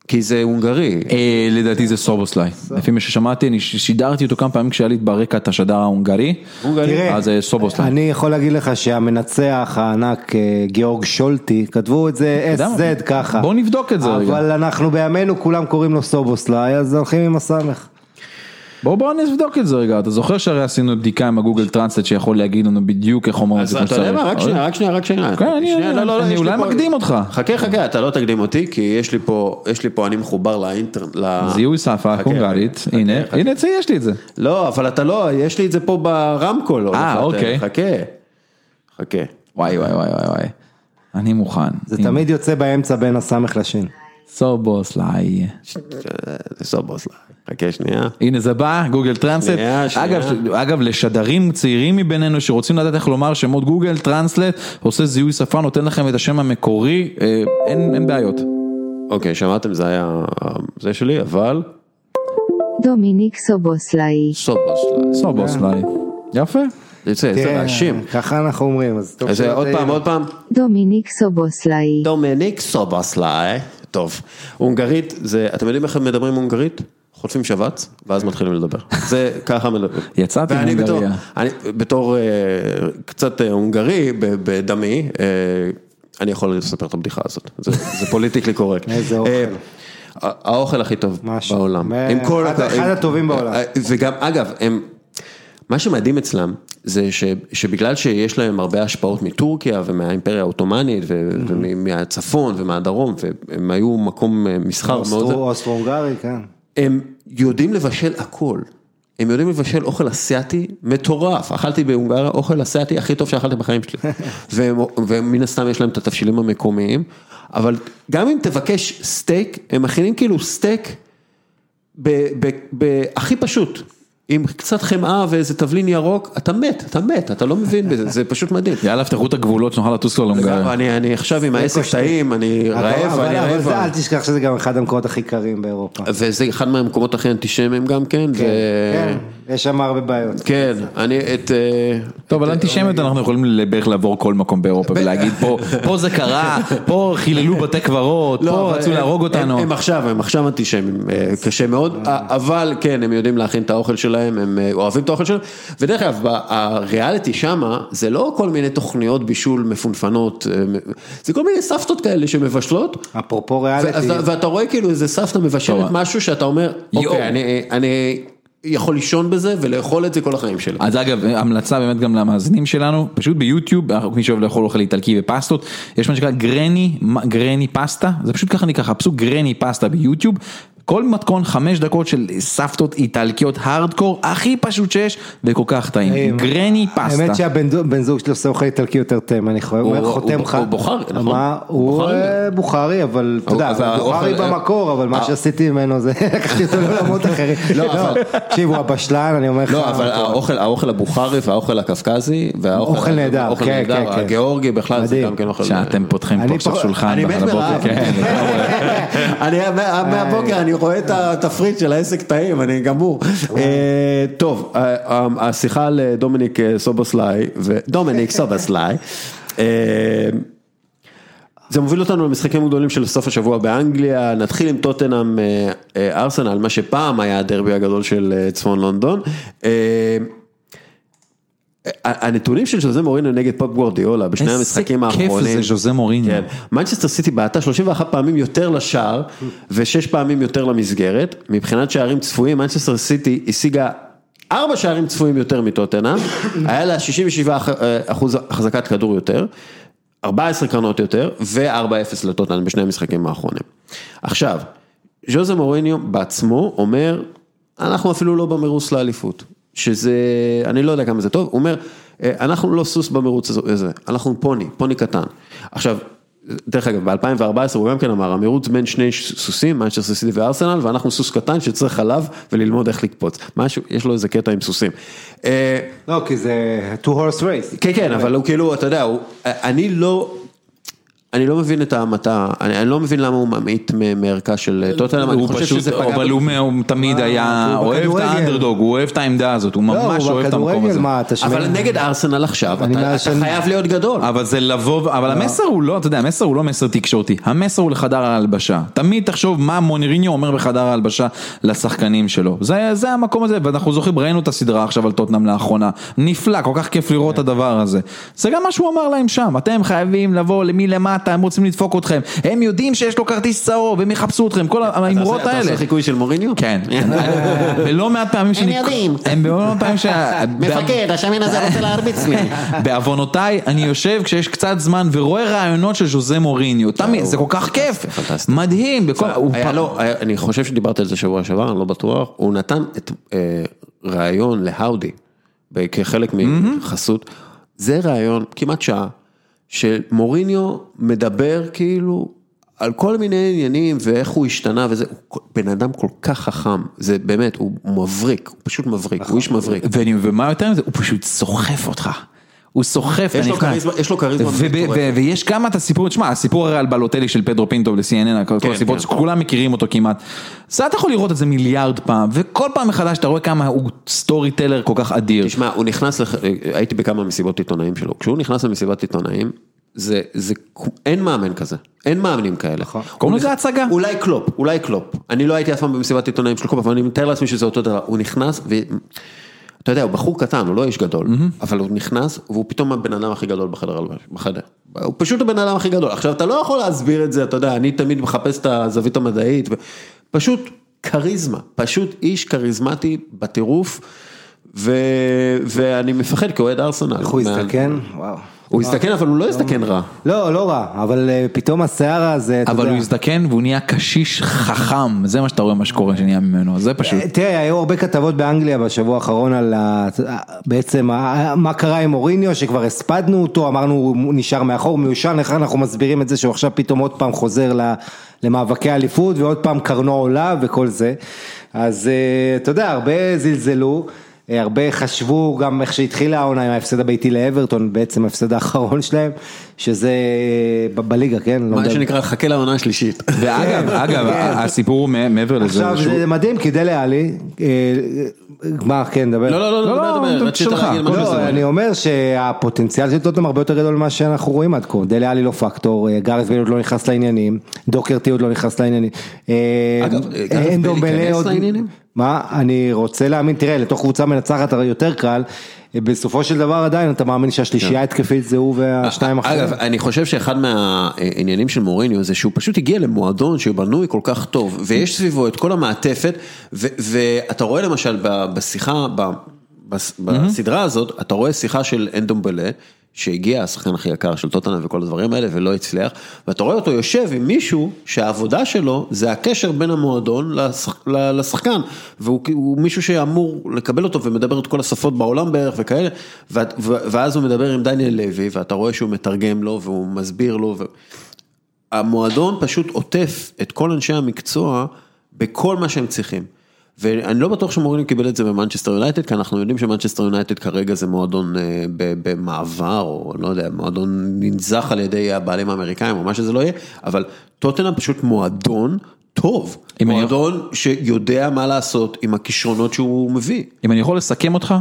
כי זה הונגרי. אה, לדעתי זה סובוסליי, לפי מה ששמעתי, אני שידרתי אותו כמה פעמים כשהיה לי ברקע את השדר ההונגרי, הונגרי. תראה, אז זה סובוסליי. אני יכול להגיד לך שהמנצח הענק אה, גיאורג שולטי, כתבו את זה? SZ ככה. בוא נבדוק את זה רגע. אבל אנחנו בימינו כולם קוראים לו סובוסליי, אז הולכים עם הסמך. בוא בוא נבדוק את זה רגע, אתה זוכר שהרי עשינו בדיקה עם הגוגל טרנסלט שיכול להגיד לנו בדיוק איך אומרים את אז זה כמו אתה יודע. מה, רק שנייה, רק שנייה, רק שנייה. כן, אני- לא, לא, אולי מקדים אותך. חכה, חכה, אתה לא תקדים אותי, כי יש לי פה, יש לי פה, אני מחובר לאינטרנט. ל- זיהוי שפה חכה, הנה. הנה אצלי יש לי את זה. לא, אבל אתה לא, יש לי את זה פה ברמקול. לא אה. אוקיי. חכה, חכה. וואי וואי וואי וואי וואי, אני מוכן. זה תמיד יוצא באמצע בין הסמך לשין. סובוסליי. זה סובוסליי. חכה שנייה. הנה זה בא, גוגל טרנסלט. שנייה, שנייה. אגב, אגב, לשדרים צעירים מבינינו שרוצים לדעת איך לומר שמות גוגל טרנסלט, עושה זיהוי שפה, נותן לכם את השם המקורי, אה, אין אין בעיות. אוקיי, שמעתם, זה היה זה שלי, אבל דומיניק סובוסלאי. סובוסליי. סובוסליי. יפה. יוצא, זה תראה, להאשים. ככה אנחנו אומרים, אז טוב. עוד פעם, עוד פעם. דומיניק סובוסלאי. דומיניק סובוסליי. טוב, הונגרית, זה, אתם יודעים איך הם מדברים הונגרית? חוטפים שבץ, ואז מתחילים לדבר. זה ככה מדברים. יצאתי ואני בתור- מהונגריה. אני בתור אה, קצת אה, הונגרי בדמי, אה, אני יכול לספר את הבדיחה הזאת. זה זה פוליטיקלי קורקט. איזה אוכל. האוכל הכי טוב משהו. בעולם. מ- עם כל אחד- הכ- אחד הטובים בעולם. וגם, אגב, הם, מה שמדהים אצלם זה ש, שבגלל שיש להם הרבה השפעות מטורקיה ומהאימפריה העות'מאנית ומהצפון ומהדרום והם היו מקום אה, מסחר מאוד, אוסטרו-הונגרי, כן. הם יודעים לבשל הכל. הם יודעים לבשל אוכל אסיאתי מטורף, אכלתי בהונגריה אוכל אסיאתי הכי טוב שאכלתי בחיים שלי. ומן הסתם יש להם את התבשילים המקומיים, אבל גם אם תבקש סטייק, הם מכינים כאילו סטייק הכי פשוט. עם קצת חמאה ואיזה תבלין ירוק, אתה מת, אתה מת, אתה לא מבין בזה, זה פשוט מדהים. יאללה, פתחו את הגבולות שנוכל לטוס כבר להונגריה. אני אני עכשיו עם העסק. טעים, אני אבל- רעב, אבל- אני אבל רעב. זה- אל תשכח שזה גם אחד המקומות הכי קרים באירופה. וזה אחד מהמקומות הכי אנטישמיים גם כן, ו... כן, יש שם הרבה בעיות. כן, אני את... אה, טוב, אבל אנטישמיות אנחנו יכולים בערך לעבור כל מקום באירופה ולהגיד פה, פה זה קרה, פה חיללו בתי קברות, פה לא, אבל רצו להרוג אותנו. הם עכשיו, הם עכשיו אנטישמים, אה, קשה מאוד, אבל כן, הם יודעים להכין את האוכל שלהם, הם אה, אוהבים את האוכל שלהם, ודרך אגב, הריאליטי שמה, זה לא כל מיני תוכניות בישול מפונפנות, אה, זה כל מיני סבתות כאלה שמבשלות. אפרופו ריאליטי, אז- ואתה רואה כאילו איזה סבתא מבשלת. משהו שאתה אומר. אוקיי, אני- אני יכול לישון בזה ולאכול את זה כל החיים שלי. אז אגב, המלצה באמת גם למאזינים שלנו, פשוט ביוטיוב, מי שאוהב לאכול אוכל איטלקי ופסטות, יש מה שנקרא גרני, גרני פסטה, זה פשוט ככה נקרא, חפשו גרני פסטה ביוטיוב, כל מתכון חמש דקות של סבתות איטלקיות הארדקור, הכי פשוט שיש, וכל כך טעים. גרני פסטה. האמת שהבן זוג- שלי עושה אוכל איטלקי יותר טעים, אני חותם לך. הוא בוכרי, נכון? הוא בוכרי? אה, אבל אתה יודע, הוא בוכרי האוכל- במקור, אבל מה אה. שעשיתי ממנו זה לקחתי אותו לעולמות אחרים. לא, לא, אבל- תקשיב, הוא הבשלן, אני אומר לך. לא, אבל האוכל, הבוכרי והאוכל הקווקזי, והאוכל אוכל נהדר, כן, כן, כן. הגיאורגי בכלל זה. גם כן אוכל. שאתם פותחים פה אני עכשיו שולחן אני מת. מרעב. כן, אני מה- מהבוקר אני רואה את התפריט של העסק טעים, אני גמור. אה, טוב, אה, אה, השיחה על דומיניק סובוסליי, ודומיניק סובוסליי. זה מוביל אותנו למשחקים גדולים של סוף השבוע באנגליה, נתחיל עם טוטנאם ארסנל, מה שפעם היה הדרבי הגדול של צפון לונדון. הנתונים של ז'וזה מוריניו נגד פפ גווארדיולה בשני איזה המשחקים כיף האחרונים. זה ז'וזה מוריניו. כן. מנצ'סטר סיטי בעטה 31 פעמים יותר לשער ושש פעמים יותר למסגרת. מבחינת שערים צפויים, מנצ'סטר סיטי השיגה ארבע שערים צפויים יותר מטוטנאם, היה לה 67 אח- אה, אחוז החזקת כדור יותר, 14 קרנות יותר ו-4-0 לטוטנאם בשני המשחקים האחרונים. עכשיו, ז'וזה מוריניו בעצמו אומר, אנחנו אפילו לא במרוץ לאליפות, שזה, אני לא יודע כמה זה טוב, הוא אומר, "אה, אנחנו לא סוס במרוץ הזה, אנחנו פוני, פוני קטן. עכשיו, דרך אגב, ב-2014 הוא גם כן אמר, המרוץ בין שני סוסים, מנצ'סטר סיטי וארסנל, ואנחנו סוס קטן שצריך חלב וללמוד איך לקפוץ. משהו, יש לו איזה קטע עם סוסים. אה, לא, כי זה two horse race. כן, כן, אבל הוא כאילו, אתה יודע, הוא, אני לא, אני לא מבין את ההמתה, אני, אני לא מבין למה הוא ממעיט מערכה של טוטנאם, אני הוא חושב פשוט, שזה פגע... אבל הוא הוא תמיד אה, היה הוא אוהב את. האנדרדוג, הוא אוהב את העמדה הזאת, הוא לא, ממש הוא אוהב את המקום הזה. מה? אבל נגד ארסנל עכשיו, אתה, מאז אתה שאני- חייב להיות גדול. אבל זה לבוא, אבל המסר הוא לא, אתה יודע, המסר הוא לא מסר תקשורתי, המסר הוא לחדר ההלבשה. תמיד תחשוב מה מוניריניו אומר בחדר ההלבשה לשחקנים שלו. זה, זה המקום הזה, ואנחנו זוכרים, ראינו את הסדרה עכשיו על טוטנאם לאחרונה. נפלא, כל כך כיף לראות את הדבר הזה. זה גם מה שהוא אמר להם שם, אתם חייבים לבוא מלמטה, הם רוצים לדפוק אתכם. הם יודעים שיש לו כרטיס צהוב, הם יחפשו אתכם, כל אתה האלה. עושה חיקוי של מוריניו? כן, ולא מעט פעמים שאני... יודעים. הם לא מעט פעמים שה... מפקד, השמן הזה רוצה להרביץ לי. בעוונותיי, אני יושב כשיש קצת זמן ורואה רעיונות של ז'וזה מוריניו, תמיד, זה כל כך כיף. מדהים, אני חושב שדיברת על זה שבוע שעבר, אני לא בטוח, הוא נתן את אה, ראיון להאודי, כחלק מחסות, זה ראיון כמעט שעה, שמוריניו מדבר כאילו על כל מיני עניינים ואיך הוא השתנה וזה, הוא בן אדם כל כך חכם, זה באמת, הוא מבריק, הוא פשוט מבריק, הוא איש מבריק. ומה יותר מזה, הוא פשוט סוחף אותך. הוא סוחף, יש לו. כריזמה- יש לו כריזמה ויש כמה את הסיפור, תשמע, הסיפור הרי על בלוטלי של פדרו פינטו ל-CNN, כל כן, הסיפור, כן. שכולם מכירים אותו כמעט. זה אתה יכול לראות את זה מיליארד פעם, וכל פעם מחדש אתה רואה כמה הוא storyteller כל כך אדיר. תשמע, הוא נכנס, לח... הייתי בכמה מסיבות עיתונאים שלו, כשהוא נכנס למסיבת עיתונאים, זה, זה, אין מאמן כזה, אין מאמנים כאלה. נכון. קוראים לזה הצגה. אולי קלופ, אולי קלופ. אני לא הייתי אף פעם במסיבת עיתונאים של קלופ, אבל אני מתאר לעצמי שזה אותו דבר. הוא נכנס ו... אתה יודע, הוא בחור קטן, הוא לא איש גדול, אבל הוא נכנס והוא פתאום הבן אדם הכי גדול בחדר בחדר. הוא פשוט הבן אדם הכי גדול. עכשיו, אתה לא יכול להסביר את זה, אתה יודע, אני תמיד מחפש את הזווית המדעית, ו... פשוט כריזמה, פשוט איש כריזמטי בטירוף, ו... ואני מפחד כאוהד ארסנל. איך הוא הסתכן? וואו. הוא הסתכן, אבל הוא לא הסתכן רע. לא, לא רע, אבל אה, פתאום השיער הזה, אבל. הוא הזדקן והוא נהיה קשיש חכם, זה מה שאתה רואה מה שקורה שנהיה ממנו, זה פשוט. תראה, היו הרבה כתבות באנגליה בשבוע האחרון על ה- בעצם מה קרה עם אוריניו, שכבר הספדנו אותו, אמרנו הוא נשאר מאחור, מיושן, איך אנחנו מסבירים את זה שהוא עכשיו פתאום עוד פעם חוזר למאבקי אליפות ועוד פעם קרנו עולה וכל זה. אז אה, אתה יודע, הרבה זלזלו. אה, הרבה חשבו גם איך שהתחילה העונה עם ההפסד הביתי לאברטון, בעצם ההפסד האחרון שלהם, שזה ב- בליגה, כן? לא מה מדבר- שנקרא, חכה לעונה השלישית. ואגב, אגב, הסיפור הוא מעבר לזה, עכשיו שהוא- זה מדהים כי דלה עלי, אה, מה כן דבר, לא, לא, לא, לא, דבר, לא, דבר, לא, רצית להגיד משהו. לא, אני אומר שהפוטנציאל של טוטנאם הרבה יותר גדול ממה שאנחנו רואים עד כה, דלה עלי לא פקטור, אה, גארס ביל עוד לא נכנס לעניינים, דוקרטי עוד לא נכנס לעניינים, אה, אגב, בייל דומבלה ייכנס לעניינים? מה, אני רוצה להאמין, תראה, לתוך קבוצה מנצחת הרי יותר קל, אה, בסופו של דבר עדיין אתה מאמין שהשלישייה התקפית זה הוא והשתיים אחרים. אגב, אני חושב שאחד מהעניינים של מוריניו זה שהוא פשוט הגיע למועדון שבנוי כל כך טוב, ויש סביבו את כל המעטפת, ואתה רואה למשל בשיחה, בסדרה הזאת, אתה רואה שיחה של אנדומבלה, שהגיע השחקן הכי יקר של טוטנאם וכל הדברים האלה ולא הצליח, ואתה רואה אותו יושב עם מישהו שהעבודה שלו זה הקשר בין המועדון לשח, לשחקן, והוא הוא מישהו שאמור לקבל אותו ומדבר את כל השפות בעולם בערך וכאלה, ו- ואז הוא מדבר עם דניאל לוי ואתה רואה שהוא מתרגם לו והוא מסביר לו. ו... המועדון פשוט עוטף את כל אנשי המקצוע בכל מה שהם צריכים. ואני לא בטוח שמוריניו קיבל את זה במנצ'סטר יונייטד, כי אנחנו יודעים שמנצ'סטר יונייטד כרגע זה מועדון אה, במעבר, או לא יודע, מועדון ננזח על ידי הבעלים האמריקאים, או מה שזה לא יהיה, אבל טוטנאם פשוט מועדון טוב, אם אני- מועדון שיודע מה לעשות עם הכישרונות שהוא מביא. אם אני יכול לסכם אותך,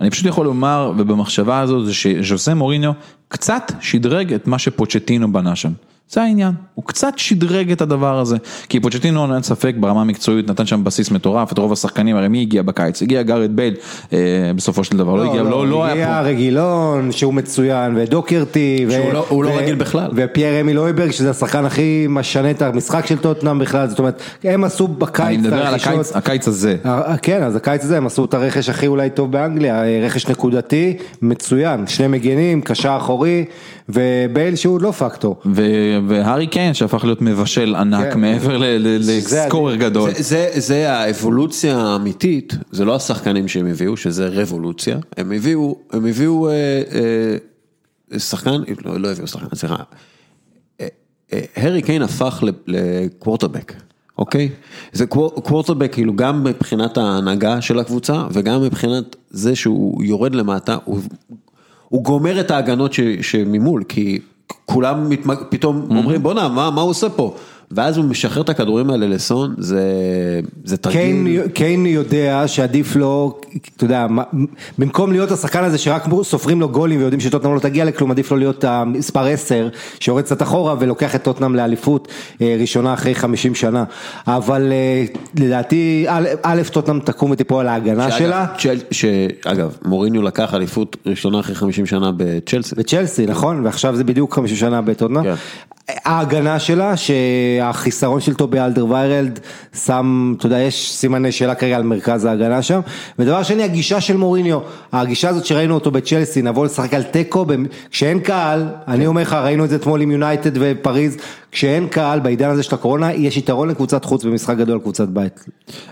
אני פשוט יכול לומר, ובמחשבה הזאת, זה שז'וסה מוריניו קצת שדרג את מה שפוצ'טינו בנה שם. זה העניין, הוא קצת שדרג את הדבר הזה, כי פוצ'טינו אין ספק ברמה המקצועית נתן שם בסיס מטורף, את רוב השחקנים, הרי מי הגיע בקיץ? הגיע גארד בייל אה, בסופו של דבר, לא הגיע, לא לא היה הגיע פה. רגילון שהוא מצוין, ודוקרטי, ו- שהוא לא- הוא לא ו- רגיל בכלל. ופייר אמיל אויברג שזה השחקן הכי משנה את המשחק של טוטנאם בכלל, זאת אומרת, הם עשו בקיץ אני מדבר על. הקיץ, הקיץ הזה. אה, כן, אז הקיץ הזה הם עשו את הרכש הכי אולי טוב באנגליה, אה, רכש נקודתי, מצוין, שני מגנים, קשר אחורי, ובייל שהוא לא פקטור. והארי קיין שהפך להיות מבשל ענק כן. מעבר זה לסקורר גדול. זה, זה, זה האבולוציה האמיתית, זה לא השחקנים שהם הביאו, שזה רבולוציה, הם הביאו, הם הביאו אה, אה, שחקן, לא, לא הביאו שחקן, סליחה, אה, אה, הארי קיין הפך לקוורטרבק, אוקיי? זה קוור- קוורטרבק כאילו גם מבחינת ההנהגה של הקבוצה וגם מבחינת זה שהוא יורד למטה, הוא, הוא גומר את ההגנות שממול, כי כולם. פתאום אומרים בואנה, מה, מה הוא עושה פה? ואז הוא משחרר את הכדורים האלה לסון, זה, זה תרגיל. קיין, קיין יודע שעדיף לו, אתה יודע, במקום להיות השחקן הזה שרק סופרים לו גולים ויודעים שטוטנאם לא תגיע לכלום, עדיף לו להיות המספר 10 שיורד קצת אחורה ולוקח את טוטנאם לאליפות אה, ראשונה אחרי 50 שנה. אבל אה, לדעתי, א', טוטנאם תקום ותיפול על ההגנה שלה. שאגב, צ'ל- שאגב, מוריניו לקח אליפות ראשונה אחרי 50 שנה בצ'לסי. בצ'לסי, נכון? ועכשיו זה בדיוק 50 שנה בטוטנאם. ההגנה שלה, שהחיסרון של טובי אלדרוויירלד שם, אתה יודע, יש סימני שאלה כרגע על מרכז ההגנה שם. ודבר שני, הגישה של מוריניו, הגישה הזאת שראינו אותו בצ'לסי, נבוא לשחק על תיקו, כשאין קהל, אני אומר לך, ראינו את זה אתמול עם יונייטד ופריז, כשאין קהל בעידן הזה של הקורונה, יש יתרון לקבוצת חוץ במשחק גדול על קבוצת בית.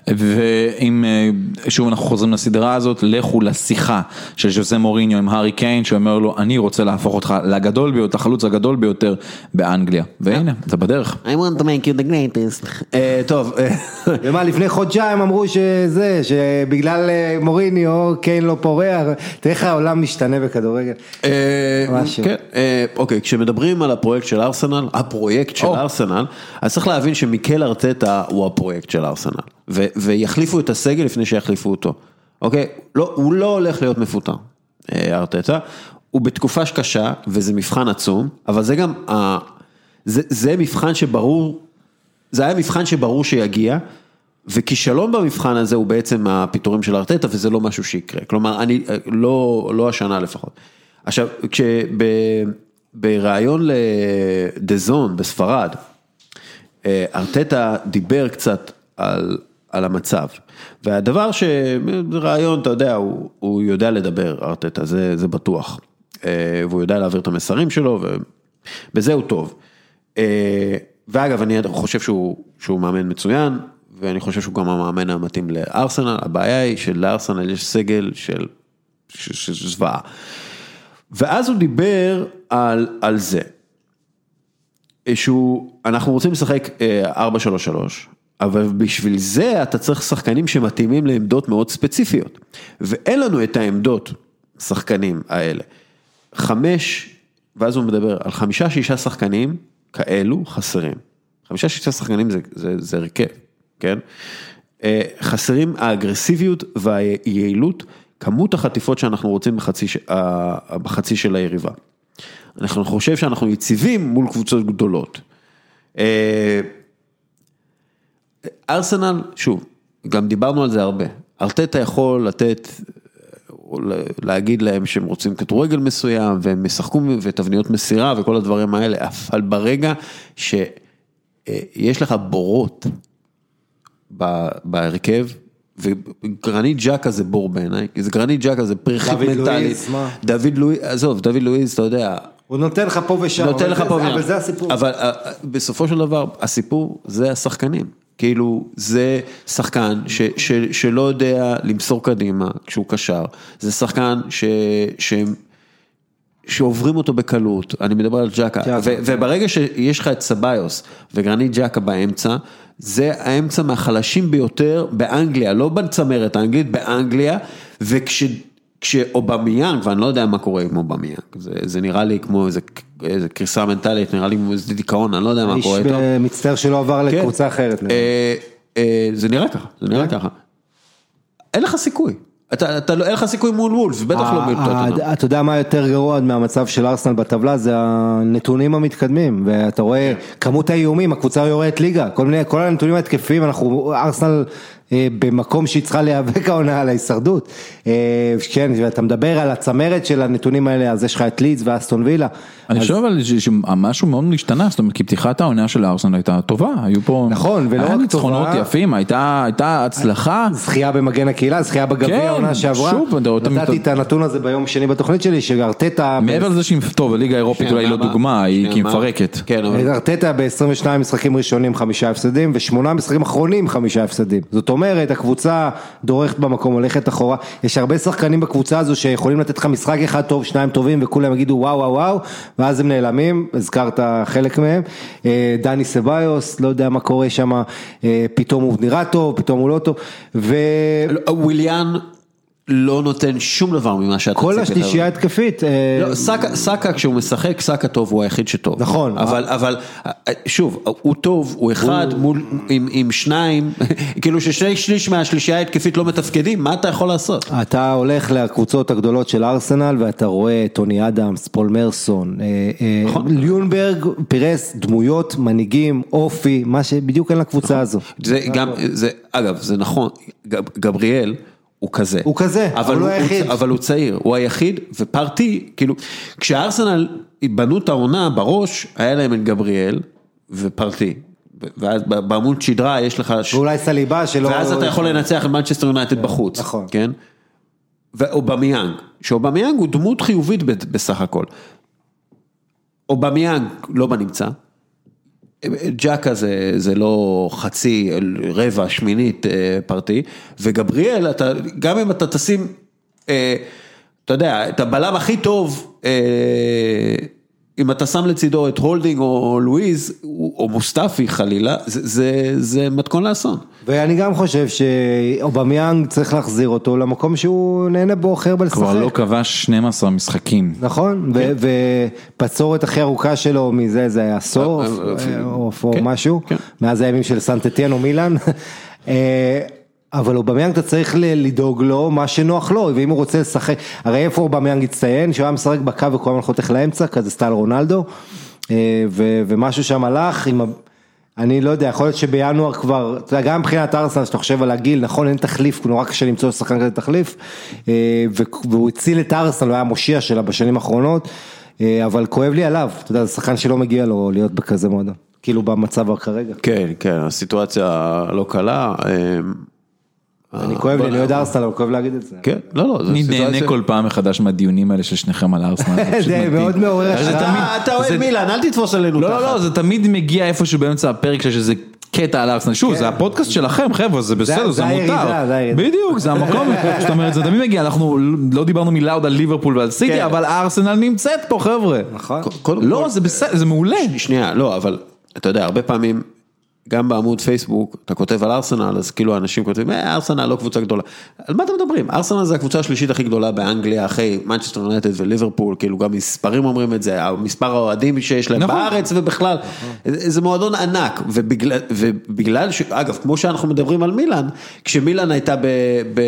ואם אה, שוב אנחנו חוזרים לסדרה הזאת, לכו לשיחה של ז'וזה מוריניו עם הארי קיין, שאומר לו, אני רוצה להפוך אותך לגדול ביותר, החלוץ הגדול ביותר באנגליה. והנה, זה בדרך. I want to make you the greatest. אה, טוב, אה, ומה, לפני חודשיים אמרו שזה, שבגלל מוריניו, קיין לא פורח, תראה איך העולם משתנה בכדורגל. משהו. כן, אוקיי, כשמדברים על הפרויקט של ארסנל, הפרויקט של או. ארסנל, אז צריך להבין שמיקל ארטטה הוא הפרויקט של ארסנל, ו- ויחליפו את הסגל לפני שיחליפו אותו, אוקיי? לא, הוא לא הולך להיות מפוטר, אה, ארטטה, הוא בתקופה קשה, וזה מבחן עצום, אבל זה גם, ה- זה, זה מבחן שברור, זה היה מבחן שברור שיגיע, וכישלון במבחן הזה הוא בעצם הפיטורים של ארטטה, וזה לא משהו שיקרה. כלומר, אני, לא, לא השנה לפחות. עכשיו, כשבריאיון לדזון בספרד, אה, ארטטה דיבר קצת על, על המצב. והדבר ש... זה רעיון, אתה יודע, הוא, הוא יודע לדבר, ארטטה, זה, זה בטוח. אה, והוא יודע להעביר את המסרים שלו, ובזה הוא טוב. אה, ואגב, אני חושב שהוא, שהוא מאמן מצוין, ואני חושב שהוא גם המאמן המתאים לארסנל, הבעיה היא שלארסנל יש סגל של, של, של זוועה. ואז הוא דיבר על, על זה, שהוא, אנחנו רוצים לשחק אה, 4-3-3, אבל בשביל זה אתה צריך שחקנים שמתאימים לעמדות מאוד ספציפיות, ואין לנו את העמדות, שחקנים האלה. חמש, ואז הוא מדבר על חמישה שישה שחקנים כאלו חסרים. חמישה שישה שחקנים זה, זה, זה הרכב, כן? אה, חסרים האגרסיביות והיעילות, כמות החטיפות שאנחנו רוצים בחצי, אה, בחצי של היריבה. אנחנו חושב שאנחנו יציבים מול קבוצות גדולות. אה, ארסנל, שוב, גם דיברנו על זה הרבה, ארטטה יכול לתת, ל- להגיד להם שהם רוצים כדורגל מסוים, והם ישחקו ותבניות מסירה וכל הדברים האלה, אבל ברגע שיש לך בורות בהרכב, וגרנית ג'קה זה בור בעיניי, כי זה גרנית ג'קה זה פרחית דוד מנטלית. לואיז, מה? דוד לואיז, עזוב, דוד לואיז, אתה יודע, הוא נותן לך פה ושם. נותן אבל לך פה, אבל זה הסיפור. אבל אה, בסופו של דבר, הסיפור זה השחקנים. כאילו, זה שחקן ש, ש, שלא יודע למסור קדימה כשהוא קשר, זה שחקן ש, ש, שעוברים אותו בקלות, אני מדבר על ג'קה. ו, וברגע שיש לך את סביוס וגרנית ג'קה באמצע, זה האמצע מהחלשים ביותר באנגליה, לא בצמרת האנגלית, באנגליה, וכש... כשאובמיאנג, ואני לא יודע מה קורה עם אובמיאנג, זה, זה נראה לי כמו איזה, איזה קריסה מנטלית, נראה לי כמו איזה דיכאון, אני לא יודע מה קורה איתו. אה, מצטער שלא עבר כן. לקבוצה אחרת. אה, אה, זה נראה ככה, זה נראה ככה. אין לך סיכוי, אתה, אתה, לא- אין לך סיכוי מול וולבס, בטח לא מול טוטנאם. ה- אתה יודע מה יותר גרוע מהמצב של ארסנל בטבלה זה הנתונים המתקדמים ואתה רואה כמות האיומים הקבוצה יורדת ליגה כל הנתונים ההתקפיים אנחנו ארסנל אה, במקום שהיא צריכה להיאבק העונה על ההישרדות. אה, כן ואתה מדבר על הצמרת של הנתונים האלה אז יש לך את לידס ואסטון וילה. אני אז- חושב אבל ש- שמשהו מאוד השתנה, זאת אומרת, כי פתיחת העונה של הארסנל הייתה טובה, היו פה... נכון, ולא היה רק ניצחונות טובה. יפים, הייתה הייתה הצלחה. זכייה במגן הקהילה, זכייה בגביע כן, העונה שעברה, שוב, אתה רואה, נתתי את הנתון הזה ביום שני בתוכנית שלי, שארטטה, מעבר לזה שהיא, טוב, הליגה האירופית אולי לא? דוגמה, היא? מפרקת. כן, אבל... ארטטה ב-22 משחקים ראשונים חמישה הפסדים ושמונה משחקים אחרונים חמישה הפסדים. זאת אומרת, הקבוצה דורכת במקום, הולכת אחורה. יש הרבה שחקנים בקבוצה הזו שיכולים לתת לך משחק אחד טוב, שניים טובים, וכולם יגידו וואו וואו וואו, ואז הם נעלמים, הזכרת חלק מהם. אה, דני סביוס, לא יודע מה קורה שם, אה, פתאום הוא נראה טוב, פתאום הוא לא טוב. ו... וויליאן לא נותן שום דבר ממה שאתה כל ציפית. השלישייה ההתקפית, אה, לא, סאקה, סאקה כשהוא משחק, סאקה טוב, הוא היחיד שטוב. נכון. אבל, אבל, שוב, הוא טוב, הוא אחד עם, שניים, כאילו ששני שליש מהשלישייה ההתקפית לא מתפקדים, מה אתה יכול לעשות? אתה הולך לקבוצות הגדולות של ארסנל ואתה רואה טוני אדמס, פול מרסון, אה, אה, נכון. ליונברג פירס דמויות, מנהיגים, אופי, מה שבדיוק אין לקבוצה הזו. זה גם, זה, אגב, זה נכון, גב, גבריאל הוא כזה. הוא כזה, אבל הוא לא היחיד. אבל הוא צעיר, הוא היחיד, ופרטי, כאילו, כשארסנל בנו את העונה בראש, היה להם את גבריאל ופארטיי. ואז בעמוד שדרה יש לך... ש- ואולי סליבה שלא... ואז אתה יכול לנצח את מנצ'סטר יונייטד בחוץ, נכון. כן? ואובמיאנג, שאובמיאנג הוא דמות חיובית בסך הכל. אובמיאנג לא בנמצא, ג'קה זה, זה לא חצי, רבע, שמינית אה, פארטיי, וגבריאל, אתה, גם אם אתה תשים, אה, אתה יודע, את הבלם הכי טוב, אה, אם אתה שם לצידו את הולדינג או לואיז, או מוסטפי חלילה, זה, זה, זה מתכון לאסון. ואני גם חושב שאובמיאנג צריך להחזיר אותו למקום שהוא נהנה בו הכי הרבה לשחק. כבר לא כבש 12 משחקים. נכון, ו- ובצורת הכי ארוכה שלו מזה זה היה עשור, אה, אה, אה, או או כן, משהו, כן. מאז הימים של סנט אטיין או מילאן. אבל אובמיאנג אתה צריך לדאוג לו מה שנוח לו, ואם הוא רוצה לשחק, הרי איפה אובמיאנג הצטיין, שהוא היה משחק בקו וכל הזמן חותך לאמצע, כזה סטייל רונלדו, אה, ומשהו שם הלך עם, אני לא יודע, יכול להיות שבינואר כבר, אתה יודע, גם מבחינת ארסנל, שאתה חושב על הגיל, נכון, אין תחליף, נורא קשה למצוא שחקן כזה תחליף, אה, והוא הציל את ארסנל, הוא היה המושיע שלה בשנים האחרונות, אה, אבל כואב לי עליו, אתה יודע, זה שחקן שלא מגיע לו להיות בכזה מועדון, כאילו במצב כרגע. כן, כן, הסיטואציה לא קלה. אה, אני כואב לי, אני אוהד ארסנל, אבל כואב להגיד את זה. כן, לא, לא, אני נהנה כל פעם מחדש מהדיונים האלה של שניכם על ארסנל. זה. מאוד מעורר השראה. תמיד- אתה אוהד מילאן, אל תתפוס עלינו לא, ככה. לא, לא, זה תמיד מגיע איפשהו באמצע הפרק שיש איזה קטע על ארסנל. שוב, זה הפודקאסט שלכם, חבר'ה, זה בסדר, זה מותר. בדיוק, זה המקום, זאת אומרת, זה תמיד מגיע, אנחנו לא דיברנו מילה עוד על ליברפול ועל סיטי, כן. אבל ארסנל נמצאת פה, חבר'ה. נכון. לא, זה בסדר, זה מעולה. שנייה, לא, אבל אתה יודע, הרבה פעמים, גם בעמוד פייסבוק, אתה כותב על ארסנל, אז כאילו האנשים כותבים, אה, ארסנל לא קבוצה גדולה. על מה אתם מדברים? ארסנל זה הקבוצה השלישית הכי גדולה באנגליה, אחרי מנצ'סטר יונייטד וליברפול, כאילו גם מספרים אומרים את זה, מספר האוהדים שיש להם נכון. בארץ ובכלל, זה מועדון ענק, ובגלל, ובגלל ש... אגב, כמו שאנחנו מדברים על מילאן, כשמילאן הייתה ב... ב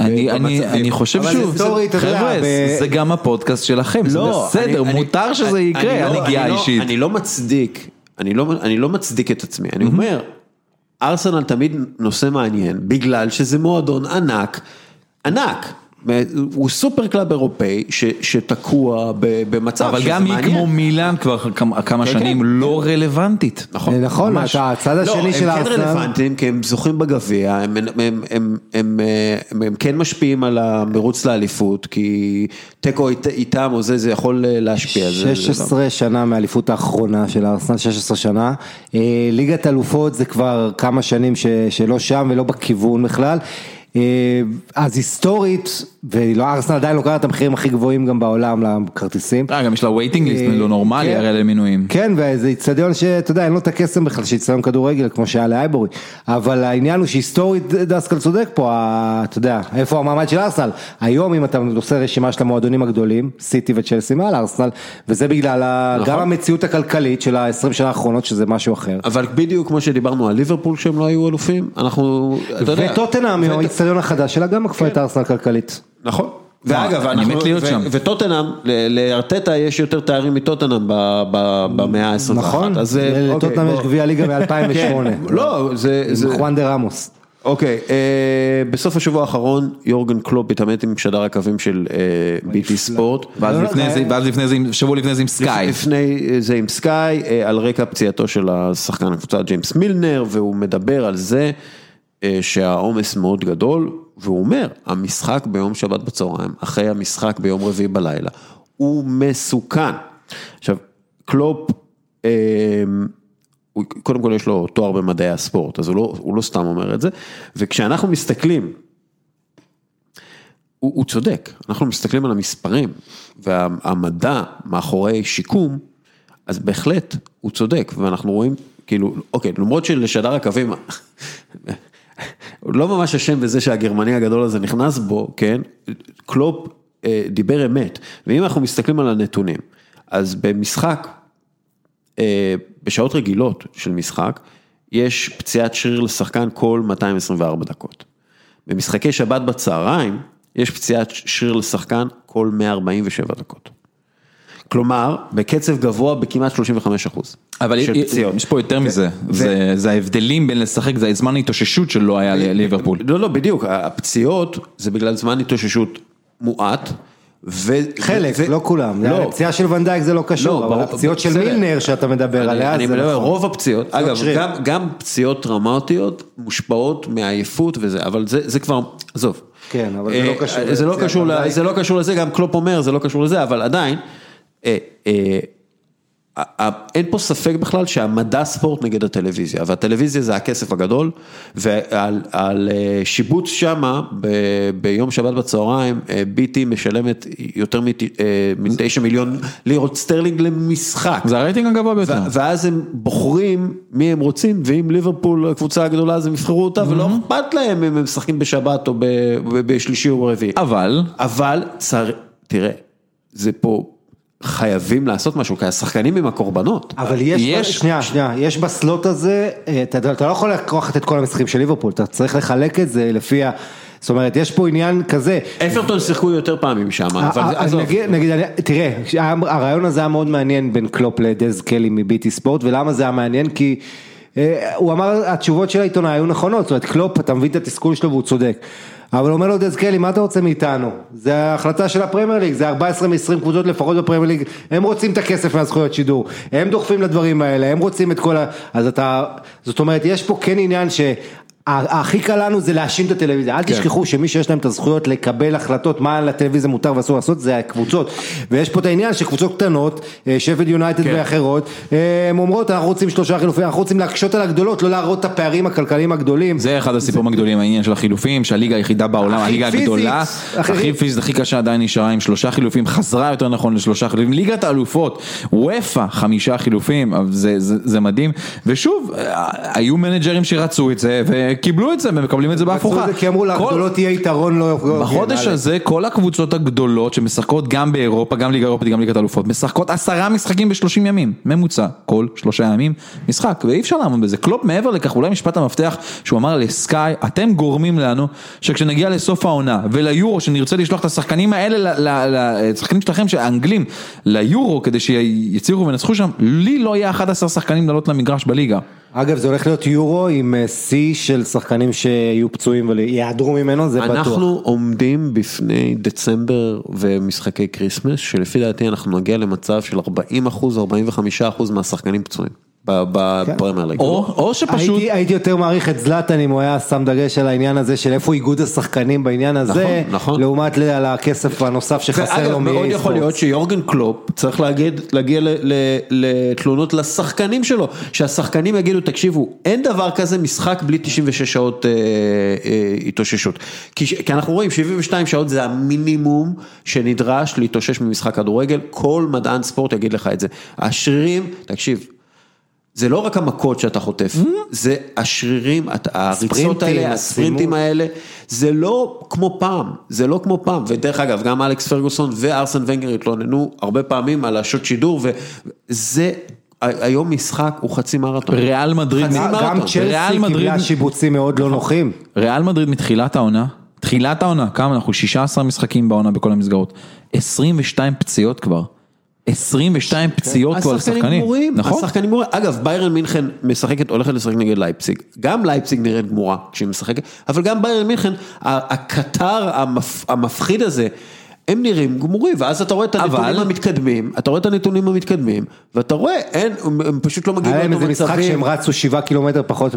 אני, ב- אני, במצבים. אני חושב שוב, יודע, חבר'ה, ב- זה גם הפודקאסט שלכם, זה לא, בסדר, אני- מותר אני- שזה אני- יקרה, אני לא- אני לא-. אני לא מצדיק, אני לא, אני לא מצדיק את עצמי, אני אומר, ארסנל תמיד נושא מעניין, בגלל שזה מועדון ענק, ענק, הוא super club אירופאי ש, שתקוע ב- במצב אבל שזה גם היא מעניין. כמו מילאן כבר כמה- כן, שנים כן. לא רלוונטית. נכון, נכון, ממש. אתה הצד השני של לא, הם כן הארסנל. רלוונטיים כי הם זוכים בגביע, הם, הם, הם, הם, הם, הם, הם כן משפיעים על המרוץ לאליפות, כי תיקו אית- איתם או זה, זה יכול להשפיע. זה- זה לא- 16 שנה מהאליפות האחרונה של הארסנל, 16 שנה. אה, ליגת אלופות זה כבר כמה שנים ש- שלא שם ולא בכיוון בכלל. אה, אז היסטורית, ולא, הארסנל עדיין לוקחת את המחירים הכי גבוהים גם בעולם לכרטיסים. אה, גם יש לה וייטינג ליסט לא נורמלי כן. הרי למינויים. כן, וזה איצטדיון שאתה יודע, אין לו את הקסם בכלל, שאיצטדיון כדורגל כמו שהיה לאייבורי. אבל העניין הוא שהיסטורית דסקל צודק פה, אתה יודע, איפה המעמד של ארסנל. היום אם אתה עושה רשימה של המועדונים הגדולים, סיטי וצ'לסי מעל ארסנל, וזה בגלל נכון. גם המציאות הכלכלית של ה-20 שנה האחרונות, שזה משהו אחר. אבל בדיוק כמו שדיברנו על ליברפול שהם לא היו אלופים, אנחנו, אתה יודע, וטוטנאם, האיצטדיון החדש שלה, גם עקפה את ארסנל כלכלית. נכון. ואגב, אני מת להיות ו- שם. וטוטנאם, ל- לארטטה יש יותר תארים מטוטנאם ב- ב- במאה ה-21. נכון? אז, אה, אוקיי, לטוטנאם יש. גביע ליגה מ-2008. כן, לא, זה... זה- עם חואן דה רמוס. אוקיי, אה, בסוף השבוע האחרון יורגן קלופ התעמת עם שדר הקווים של אה, ביטי ספורט. ואז לא, לפני לא, זה, ואז לפני זה, שבוע לפני זה עם סקאי. לפני זה עם סקאי, אה, על רקע פציעתו של השחקן הקבוצה ג'יימס מילנר, והוא מדבר על זה אה, שהעומס מאוד גדול, והוא אומר, המשחק ביום שבת בצהריים, אחרי המשחק ביום רביעי בלילה, הוא מסוכן. עכשיו, קלופ, אה, קודם כל יש לו תואר במדעי הספורט, אז הוא לא, הוא לא סתם אומר את זה, וכשאנחנו מסתכלים הוא, הוא צודק, אנחנו מסתכלים על המספרים והמדע מאחורי שיקום, אז בהחלט הוא צודק, ואנחנו רואים, כאילו, אוקיי, למרות שלשדר הקווים, לא ממש אשם בזה שהגרמני הגדול הזה נכנס בו, כן, קלופ אה, דיבר אמת, ואם אנחנו מסתכלים על הנתונים, אז במשחק, אה, בשעות רגילות של משחק, יש פציעת שריר לשחקן כל 224 דקות. במשחקי שבת בצהריים, יש פציעת שריר לשחקן כל 147 דקות. כלומר, בקצב גבוה בכמעט 35 אחוז. אבל. יש פה יותר מזה, זה זה ההבדלים בין לשחק, זה זמן ההתאוששות שלא היה לליברפול. לא, לא, בדיוק, הפציעות זה בגלל זמן התאוששות מועט. ו... חלק, ו- לא כולם. לא. הפציעה של ונדייק זה לא קשור, לא, אבל ברור, הפציעות של. מילנר שאתה מדבר עליה, אני מדבר, נכון. רוב הפציעות, פציעות אגב. גם, גם פציעות טראומטיות מושפעות מעייפות וזה, אבל זה, זה כבר, עזוב. כן, אבל זה לא אה, קשור זה לא קשור, ל- ונדייק. זה לא קשור לזה, גם קלופ אומר, זה לא קשור לזה, אבל עדיין, אין פה ספק בכלל שהמדע ספורט נגד הטלוויזיה, והטלוויזיה זה הכסף הגדול, ועל על, אה, שיבוץ שמה ב- ביום שבת בצהריים, אה, ביטי משלמת יותר מתשע מיליון לירות סטרלינג למשחק. זה הרייטינג הגבוה ביותר. ואז הם בוחרים מי הם רוצים, ואם ליברפול הקבוצה הגדולה אז הם יבחרו אותה, ולא אכפת להם אם הם משחקים בשבת או בשלישי או ברביעי. אבל, אבל צר... תראה, זה פה חייבים לעשות משהו, כי השחקנים הם הקורבנות. אבל יש, יש- שנייה, שנייה, יש בסלוט הזה, אה, אתה, אתה לא יכול לקחת את כל המשחקים של ליברפול, אתה צריך לחלק את זה לפי ה... זאת אומרת, יש פה עניין כזה. אפרטון שיחקו יותר פעמים שם, אבל אה, זה- אה, עזוב. נגיד, נגיד, אני- תראה, הרעיון הזה היה מאוד מעניין בין קלופ לדז קלי מביטי ספורט, ולמה זה היה מעניין? כי הוא אמר, התשובות של העיתונאי היו נכונות, זאת אומרת, קלופ, אתה מבין את התסכול שלו והוא צודק. אבל אומר לו דז קלי, מה אתה רוצה מאיתנו? זה ההחלטה של הפרמייר ליג, זה 14 מ-20 קבוצות לפחות בפרמייר ליג, הם רוצים את הכסף מהזכויות שידור, הם דוחפים לדברים האלה, הם רוצים את כל ה... אז אתה, זאת אומרת, יש פה כן עניין ש... הכי קל לנו זה להאשים את הטלוויזיה, אל תשכחו שמי שיש להם את הזכויות לקבל החלטות מה לטלוויזיה מותר ואסור לעשות זה הקבוצות. ויש פה את העניין שקבוצות קטנות, אה, שפד יונייטד ואחרות, אה, הן אומרות אנחנו רוצים שלושה חילופים, אנחנו רוצים להקשות על הגדולות, לא להראות את הפערים הכלכליים הגדולים. זה אחד הסיפורים הגדולים, העניין של החילופים, שהליגה היחידה בעולם, הליגה הגדולה, הכי- פיזית, הכי קשה עדיין נשארה עם שלושה חילופים, חזרה יותר נכון לשלושה חילופים, ליגת האלופות, וופא, חמישה חילופים, זה מדהים, ושוב, אה, היו מנג'רים שרצו את זה, וקיבלו את זה, ומקבלים את זה בהפוכה. זה כי אמרו לגדולות יהיה יתרון לא... בחודש הזה כל הקבוצות הגדולות שמשחקות גם באירופה, גם ליגה אירופית, גם ליגת אלופות, משחקות עשרה משחקים בשלושים ימים, ממוצע, כל שלושה ימים משחק, ואי אפשר לעמוד בזה. קלופ מעבר לכך, אולי משפט המפתח שהוא אמר לסקאי, אתם גורמים לנו שכשנגיע לסוף העונה וליורו, שנרצה לשלוח את השחקנים האלה, לשחקנים שלכם, האנגלים, ליורו, כדי שיצליחו וינצחו שם, לי לא יהיה 11 שחקנים לעלות למגרש בליגה. אגב, זה הולך להיות יורו עם אה, שיא של שחקנים שיהיו פצועים ויעדרו ממנו, זה בטוח. אנחנו עומדים בפני דצמבר ומשחקי כריסמס, שלפי דעתי אנחנו נגיע למצב של 40 אחוז, 45 אחוז מהשחקנים פצועים בפרמייר ליג. או, או שפשוט, הייתי, יותר מעריך את זלאטן אם הוא היה שם דגש על העניין הזה של איפה איגוד השחקנים בעניין הזה, נכון, נכון. לעומת על הכסף הנוסף שחסר לו ואגב, מאוד יכול להיות שיורגן קלופ צריך להגיע ל- ל- לתלונות לשחקנים שלו, שהשחקנים יגידו, תקשיבו, אין דבר כזה משחק בלי 96 שעות אה, אה, התאוששות. כי אנחנו רואים 72 שעות זה המינימום שנדרש להתאושש ממשחק כדורגל, כל מדען ספורט יגיד לך את זה. השרירים, תקשיב. זה לא רק המכות שאתה חוטף, זה השרירים, הריצות האלה, הספרינטים. האלה, זה לא כמו פעם, זה לא כמו פעם, ודרך אגב, גם אלכס פרגוסון וארסן ונגר התלוננו הרבה פעמים על השוט שידור, וזה, היום משחק הוא חצי מרתון. ריאל מדריד, חצי גם מרתון. צ'לסי ריאל מדריד- קיבלה שיבוצים מאוד לא נוחים. ריאל מדריד מתחילת העונה, תחילת העונה, כמה אנחנו? 16 משחקים בעונה בכל המסגרות, 22 פציעות כבר, 22 פציעות כבר השחקנים לשחקנים, גמורים, נכון? השחקנים גמורים, אגב ביירן מינכן משחקת, הולכת לשחק נגד לייפציג, גם לייפציג נראית גמורה כשהיא משחקת, אבל גם ביירן מינכן, הקטר המפ, המפחיד הזה, הם נראים גמורים, ואז אתה רואה את הנתונים אבל- המתקדמים, אתה רואה את הנתונים המתקדמים, ואתה רואה, אין, הם הם פשוט לא מגיעים היה להם לאותו איזה משחק מצבים. שהם רצו שבעה קילומטר פחות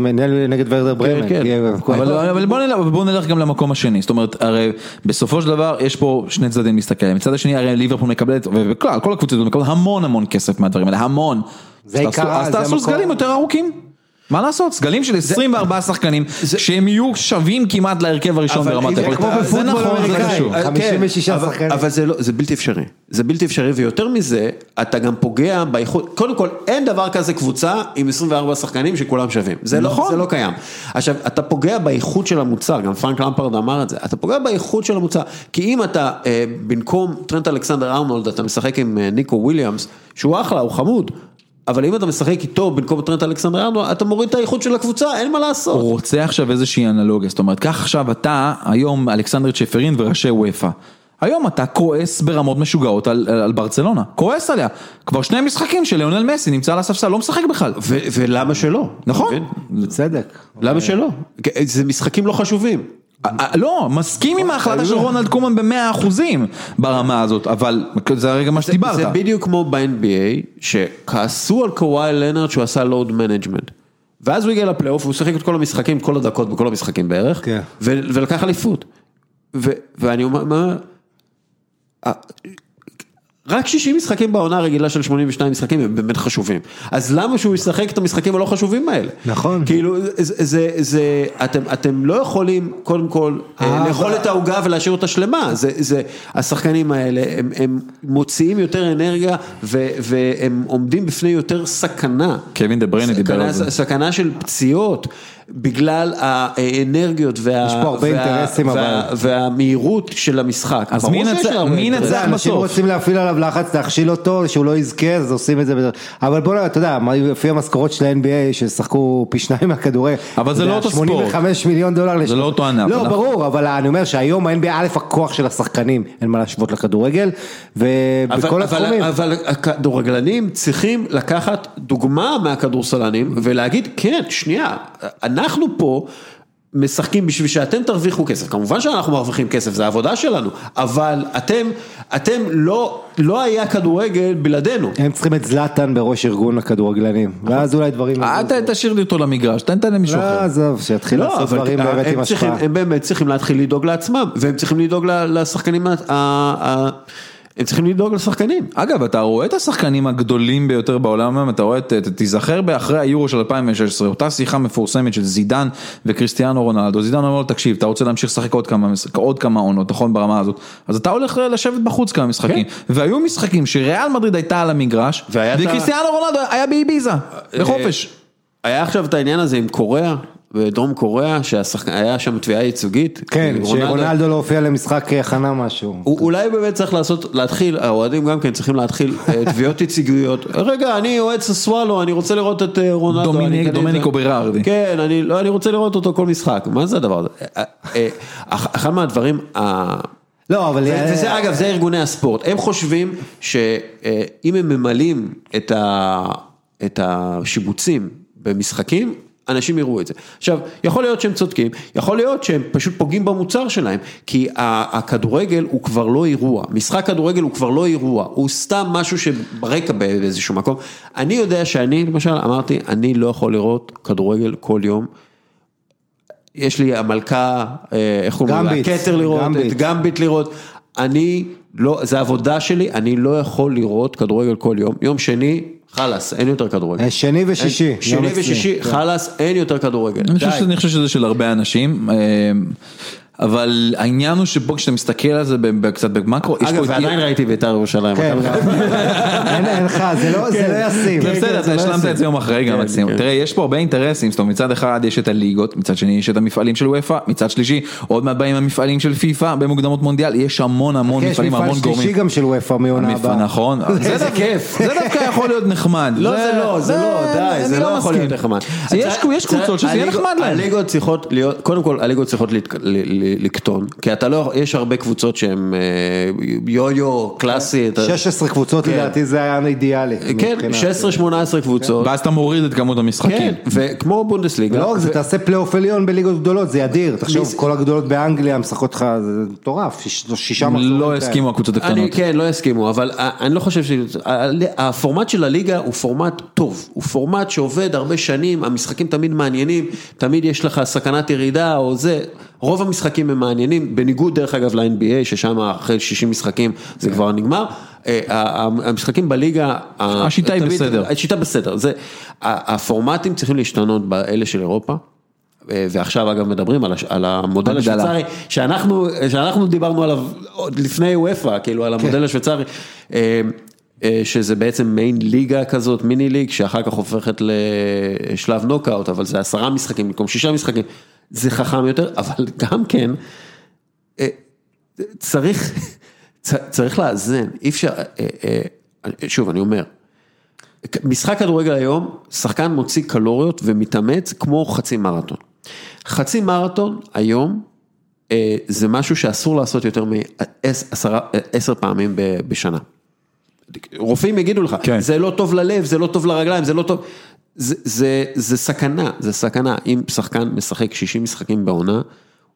נגד ורדר ברמן. כן. אבל, אבל בוא, נלך, בוא נלך גם למקום השני, זאת אומרת, הרי בסופו של דבר יש פה שני צדדים להסתכל מצד השני הרי ליברפול מקבלת, ובכלל כל הקבוצות מקבלות המון המון כסף מהדברים האלה, המון. זה אז תעשו-. סגלים יותר ארוכים. מה לעשות, סגלים של 24 שחקנים, שהם יהיו שווים כמעט להרכב הראשון ברמת היכולת. כמו זה בפוטבול נכון, זה אמריקאי. קשור. אה, 56 כן, אבל- שחקנים. אבל זה לא, זה בלתי אפשרי, זה בלתי אפשרי, ויותר מזה, אתה גם פוגע באיכות, קודם כל, אין דבר כזה קבוצה עם 24 שחקנים שכולם שווים, זה לא, נכון. זה לא קיים. עכשיו, אתה פוגע באיכות של המוצר, גם פרנק למפרד אמר את זה, אתה פוגע באיכות של המוצר, כי אם אתה, אה, במקום טרנט אלכסנדר ארנולד, אתה משחק עם אה, ניקו וויליאמס, שהוא אחלה, הוא חמוד. אבל אם אתה משחק איתו במקום טרנט אלכסנדר ארנולד, אתה מוריד את האיכות של הקבוצה, אין מה לעשות. הוא רוצה עכשיו איזושהי אנלוגיה, זאת אומרת, קח עכשיו אתה, היום אלכסנדר צ'פרין וראשי וופא. היום אתה כועס ברמות משוגעות על, על ברצלונה, כועס עליה. כבר שני משחקים שליאונל מסי נמצא על הספסל, לא משחק בכלל. ו- ולמה שלא? נכון. בצדק. למה שלא? זה משחקים לא חשובים. אה, אה, לא, מסכים עם ההחלטה של רונלד קומן במאה אחוזים ברמה הזאת, אבל זה הרגע מה שדיברת. זה בדיוק כמו ב-NBA, שכעסו על קוואי לנארד שהוא עשה load management. ואז הוא הגיע לפלייאוף, הוא שיחק את כל המשחקים, כל הדקות בכל המשחקים בערך, כן. ולקח אליפות. ו- ואני אומר, מה... רק 60 משחקים בעונה הרגילה של 82 משחקים הם באמת חשובים. אז למה שהוא ישחק את המשחקים הלא חשובים האלה? נכון. כאילו, זה, זה, זה, אתם, אתם לא יכולים קודם כל אה, אה, לאכול אבל- את העוגה ולהשאיר אותה שלמה. זה, זה, השחקנים האלה, הם, הם מוציאים יותר אנרגיה ו, והם עומדים בפני יותר סכנה. קווין דה בריינה דיבר על זה. סכנה של פציעות. בגלל האנרגיות וה... יש פה הרבה אינטרסים, וה- אבל- והמהירות של המשחק. אז מי ינצח- אינטרסים. יודע, אנשים בסוף. רוצים להפעיל עליו לחץ, להכשיל אותו, שהוא לא יזכה, אז עושים את זה. אבל בוא אתה יודע, לפי המשכורות של ה-NBA, ששחקו פי שניים מהכדורגל. אבל זה לא אותו ספורט. 85 מיליון דולר. לש- לא אותו ענף, לא, אנחנו- ברור, אבל אני אומר שהיום ה-NBA, א', הכוח של השחקנים, אין מה להשוות לכדורגל, ובכל התחומים. אבל הכדורגלנים צריכים לקחת דוגמה מהכדורסלנים ולהגיד, כן, שנייה, אנחנו פה משחקים בשביל שאתם תרוויחו כסף, כמובן שאנחנו מרוויחים כסף, זה העבודה שלנו, אבל אתם, אתם לא, לא היה כדורגל בלעדינו. הם צריכים את זלאטן בראש ארגון הכדורגלנים, ואז אולי דברים... אה, ת- תשאיר לי אותו למגרש, תן תן למישהו לא, אחר. עזוב, שיתחיל לעשות דברים באמת הם עם צריכים, השפעה. הם באמת צריכים להתחיל לדאוג לעצמם, והם צריכים לדאוג לשחקנים, ה- הם צריכים לדאוג לשחקנים. אגב, אתה רואה את השחקנים הגדולים ביותר בעולם היום, אתה רואה, תיזכר באחרי היורו של 2016, אותה שיחה מפורסמת של זידן וקריסטיאנו רונלדו, זידן אומר לו, תקשיב, אתה רוצה להמשיך לשחק עוד כמה, מש- עוד כמה עונות, נכון, ברמה הזאת, אז אתה הולך לשבת בחוץ כמה משחקים, והיו משחקים שריאל מדריד הייתה על המגרש, וקריסטיאנו רונלדו היה באביזה, בחופש. היה עכשיו את העניין הזה עם קוריאה, בדרום קוריאה, שהיה שם תביעה ייצוגית. כן, שרונלדו לא הופיע למשחק הכנה משהו. הוא- אולי באמת צריך לעשות, להתחיל, האוהדים גם כן צריכים להתחיל אה, תביעות ייצוגיות. רגע, אני אוהד ססוואלו, אני רוצה לראות את אה, רונלדו. דומיניק- אני קניתי- דומניקו ברארדי. כן, אני לא, אני רוצה לראות אותו כל משחק. מה זה הדבר הזה? אה, אה, אח- אחד מהדברים, ה- לא, אבל... וזה אגב, זה ארגוני הספורט, הם חושבים שאם הם ממלאים את, ה, את השיבוצים במשחקים, אנשים יראו את זה. עכשיו, יכול להיות שהם צודקים, יכול להיות שהם פשוט פוגעים במוצר שלהם, כי הכדורגל הוא כבר לא אירוע, משחק כדורגל הוא כבר לא אירוע, הוא סתם משהו שברקע באיזשהו מקום. אני יודע שאני, למשל, אמרתי, אני לא יכול לראות כדורגל כל יום. יש לי המלכה, אה, איך קוראים לה? הכתר לראות, גמביט. את גמביט לראות. אני לא, זה עבודה שלי, אני לא יכול לראות כדורגל כל יום. יום שני, חלאס, אין יותר כדורגל. אה, שני ושישי. שני אצלי. ושישי, כן. חלאס, אין יותר כדורגל. אני חושב די. שזה- אני חושב שזה של הרבה אנשים, אה, אבל העניין הוא שפה כשאתה מסתכל על זה קצת במקרו, יש אגב, פה את- ועדיין ראיתי בית"ר ירושלים. כן, חיפה. אין לך, זה לא זה לא ישים. זה בסדר, זה אתה לא השלמת. את זה יום אחרי גם כן, מקסימום. כן. תראה, יש פה הרבה אינטרסים, זאת אומרת, מצד אחד יש את הליגות, מצד שני יש את המפעלים של וופא, מצד שלישי עוד מעט באים המפעלים של פיפא במוקדמות מונדיאל, יש המון המון יש מפעלים, מפעל המון שלישי גורמים. גם של וופא מעונה הבאה. נכון, זה איזה כיף. זה דווקא יכול להיות נחמד. לא, זה לא, זה לא, די, זה לא יכול. להיות נחמד. יש יש קבוצות שזה יהיה נחמד להם. הליגות צריכות להיות, קודם כל הליגות צריכות לקטון, כי אתה לא, יש הרבה קבוצות שהן אה, יו-יו, קלאסי, אתה- 16 קבוצות כן. לדעתי זה היה אידיאלי. כן, מבחינת- 16-18 קבוצות, ואז אתה מוריד את כמות המשחקים. כן, וכמו בונדסליגה, לא זה, ו- תעשה פלייאוף עליון בליגות גדולות, זה אדיר. תחשוב, מי- כל הגדולות באנגליה משחקות לך, זה מטורף, שיש- שישה מחזורים. לא כאלה. הסכימו הקבוצות אני, הקטנות. כן, לא יסכימו, אבל ה- אני לא חושב ש... הפורמט של הליגה הוא פורמט טוב, הוא פורמט שעובד הרבה שנים, המשחקים תמיד מעניינים, תמיד יש לך סכנת ירידה או זה, רוב המשחקים הם מעניינים, בניגוד דרך אגב ל-NBA, ששם אחרי 60 משחקים זה כבר נגמר. אה, המשחקים בליגה, השיטה היא בסדר. השיטה בסדר, זה, הפורמטים צריכים להשתנות באלה של אירופה. אה, ועכשיו אגב מדברים על, הש- על המודל. השוויצרי, שאנחנו, שאנחנו דיברנו עליו עוד לפני וופא, כאילו על המודל השוויצרי, אה, אה, שזה בעצם מיין ליגה כזאת, מיני ליג, שאחר כך הופכת לשלב נוקאוט, אבל זה עשרה משחקים במקום שישה משחקים, זה חכם יותר, אבל גם כן, אה, צריך, צריך לאזן, אי אפשר, אה, אה, שוב אני אומר, משחק כדורגל היום, שחקן מוציא קלוריות ומתאמץ כמו חצי מרתון. חצי מרתון היום זה משהו שאסור לעשות יותר מעשר פעמים בשנה. רופאים יגידו לך, כן. זה לא טוב ללב, זה לא טוב לרגליים, זה לא טוב, זה, זה, זה סכנה, זה סכנה, אם שחקן משחק 60 משחקים בעונה,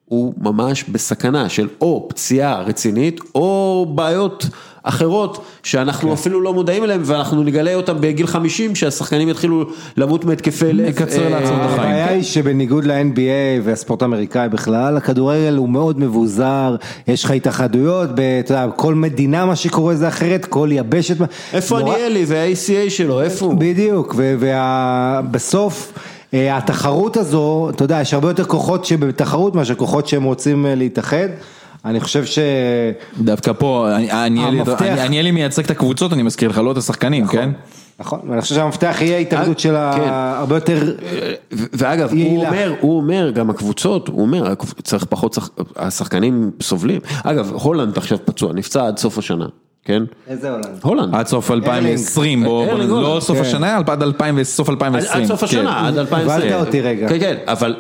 הוא ממש בסכנה של או פציעה רצינית, או בעיות אחרות שאנחנו כן. אפילו לא מודעים אליהן, ואנחנו נגלה אותן בגיל 50, שהשחקנים יתחילו למות מהתקפי לב. נקצר אה, לעצמם את החיים. הבעיה היא שבניגוד ל-NBA והספורט האמריקאי בכלל, הכדורגל הוא מאוד מבוזר, יש לך התאחדויות, אתה יודע, כל מדינה מה שקורה זה אחרת, כל יבשת. איפה נורא- עניאלי וה-ACA שלו, איפה הוא? בדיוק, ובסוף התחרות הזו, אתה יודע, יש הרבה יותר כוחות שבתחרות מאשר כוחות שהם רוצים אה, להתאחד. אני חושב ש... דווקא פה, אני- עניאלי עניאלי מייצג את הקבוצות, אני מזכיר לך, לא את השחקנים, כן? נכון, ואני חושב שהמפתח יהיה התאגדות של. כן. הרבה יותר... ו- ואגב, הוא. אומר, הוא אומר, גם הקבוצות, הוא אומר, צריך פחות, שח- השחקנים סובלים. אגב, הולנד עכשיו פצוע, נפצע עד סוף השנה, כן? איזה עולם? הולנד. עד סוף 2020, בוא, בוא- ארלינג לא הולנד, סוף. השנה, עד 2000 סוף עד 2020. עד סוף השנה, כן. עד 2020. הבנת אותי רגע. כן, כן, אבל,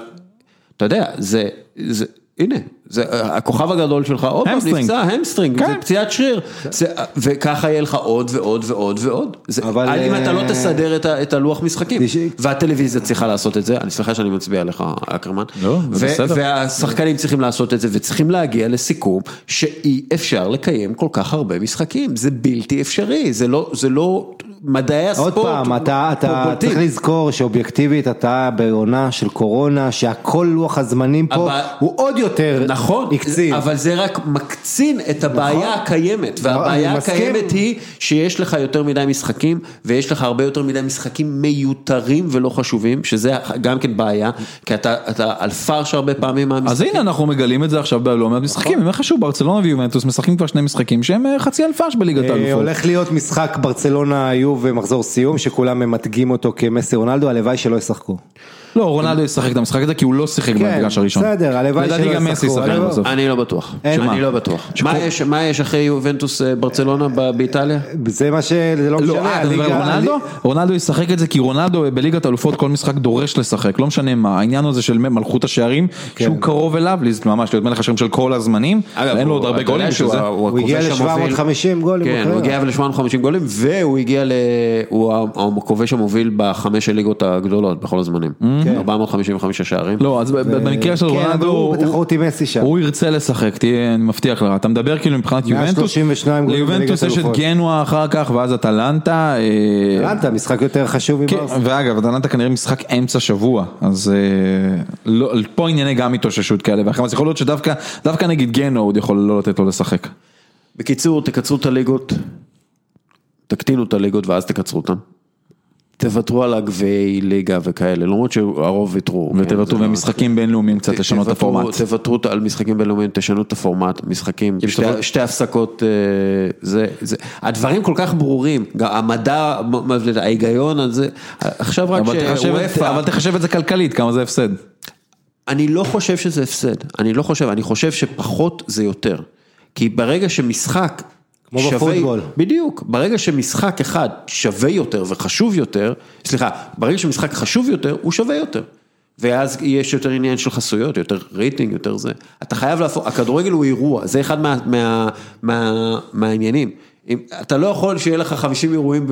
אתה יודע, זה, זה, הנה, זה הכוכב הגדול שלך, עוד פעם. נפצע, hamstring, כן. זה פציעת שריר, זה, וככה יהיה לך עוד ועוד ועוד ועוד. זה, אבל, אם אתה לא אה, תסדר את, ה- את הלוח משחקים, והטלוויזיה צריכה לעשות את זה, אני סליחה שאני מצביע עליך, אקרמן, לא, זה ו- בסדר. והשחקנים צריכים לעשות את זה, וצריכים להגיע לסיכום שאי אפשר לקיים כל כך הרבה משחקים, זה בלתי אפשרי, זה לא, זה לא, מדעי הספורט, עוד פעם, אתה, אתה. צריך לזכור שאובייקטיבית אתה בעונה של קורונה, שהכל לוח הזמנים פה אבל- הוא עוד יותר נכון, הקצין. אבל זה רק מקצין את הבעיה הקיימת, והבעיה אני מסכים. הקיימת היא שיש לך יותר מדי משחקים, ויש לך הרבה יותר מדי משחקים מיותרים ולא חשובים, שזה גם כן בעיה, כי אתה, אתה על פרש הרבה פעמים אז מהמשחקים. הנה אנחנו מגלים את זה עכשיו בלא מעט משחקים, אני אומר לך שוב, ברצלונה ויובנטוס משחקים כבר שני משחקים שהם אה, חצי אלפש בליגת אה, האלופות. הולך להיות משחק ברצלונה יוב מחזור סיום, שכולם ממתגים אותו כמסי רונלדו, הלוואי שלא ישחקו. לא, רונלדו ישחק את המשחק הזה כי הוא לא שיחק כן, במפגש הראשון. בסדר, הלוואי לדעתי שלא גם מסי ישחקו, ישחק. בסוף. אני לא בטוח. אני לא בטוח. מה יש- מה יש אחרי יובנטוס אה, ברצלונה ב- באיטליה? זה מה ש... זה לא לא, משנה, אה, אתה מדבר על רונלדו? רונלדו ישחק את זה כי רונלדו בליגת האלופות כל משחק דורש לשחק, לא משנה מה, העניין הזה של מלכות השערים, כן. שהוא קרוב אליו, ממש להיות מלך השערים של כל הזמנים, אין לו עוד הרבה גולים בשביל זה. הוא הגיע ל-750 גולים כן, הוא. הגיע ל-750 גולים, והוא הגיע ל... הוא הכובש המוביל בחמש הליגות הגדולות בכל הזמנים. 455 שערים. לא, אז במקרה של כן, רונלדו, הוא ירצה לשחק, תהיה, אני מבטיח לך, אתה מדבר כאילו מבחינת יובנטוס, 132 גולים ליובנטוס יש את. גנואה אחר כך, ואז אטלנטה, אה, אטלנטה, משחק יותר חשוב כן, מברסה. ואגב, אטלנטה כנראה משחק אמצע שבוע, אז אה, לא, פה ענייני גם התאוששות כאלה ואחרים, אז יכול להיות שדווקא דווקא נגיד גנו עוד יכול לא לתת לו לשחק. בקיצור, תקצרו את הליגות, תקטינו את הליגות ואז תקצרו אותם. תוותרו על הגביעי ליגה וכאלה, למרות שהרוב ויתרו. כן, ותוותרו זה לא- במשחקים בינלאומיים קצת לשנות את הפורמט. תוותרו על משחקים בינלאומיים, תשנו את הפורמט, משחקים, שתי- הפסקות, אה, זה, זה, הדברים כל כך ברורים, המדע, ההיגיון הזה, עכשיו רק שוופא, אבל תחשב את זה כלכלית, כמה זה הפסד. אני לא חושב שזה הפסד, אני לא חושב, אני חושב שפחות זה יותר. כי ברגע שמשחק כמו בפוטבול. בדיוק, ברגע שמשחק אחד שווה יותר וחשוב יותר, סליחה, ברגע שמשחק חשוב יותר, הוא שווה יותר. ואז יש יותר עניין של חסויות, יותר רייטינג, יותר זה. אתה חייב להפוך, הכדורגל הוא אירוע, זה אחד מה, מה, מה, מהעניינים. אם, אתה לא יכול שיהיה לך 50 אירועים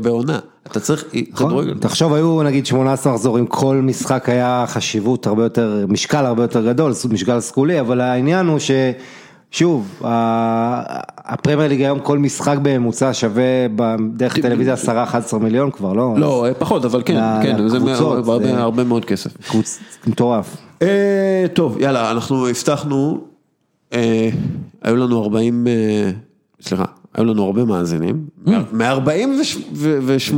בעונה, אתה צריך כדורגל. נכון. תחשוב, היו נגיד 18 מחזורים, כל משחק היה חשיבות הרבה יותר, משקל הרבה יותר גדול, משקל סגולי, אבל העניין הוא ש... שוב, ה- הפרמייר ליג היום כל משחק בממוצע שווה ב- דרך טלוויזיה 10-11 מיליון כבר, לא? לא, פחות, אבל כן, כן, זה לקבוצות, הרבה, מאוד כסף. קבוצ- מטורף. אה, טוב, יאללה, אנחנו הבטחנו, אה, היו לנו 40, אה, סליחה, היו לנו הרבה מאזינים, מ-48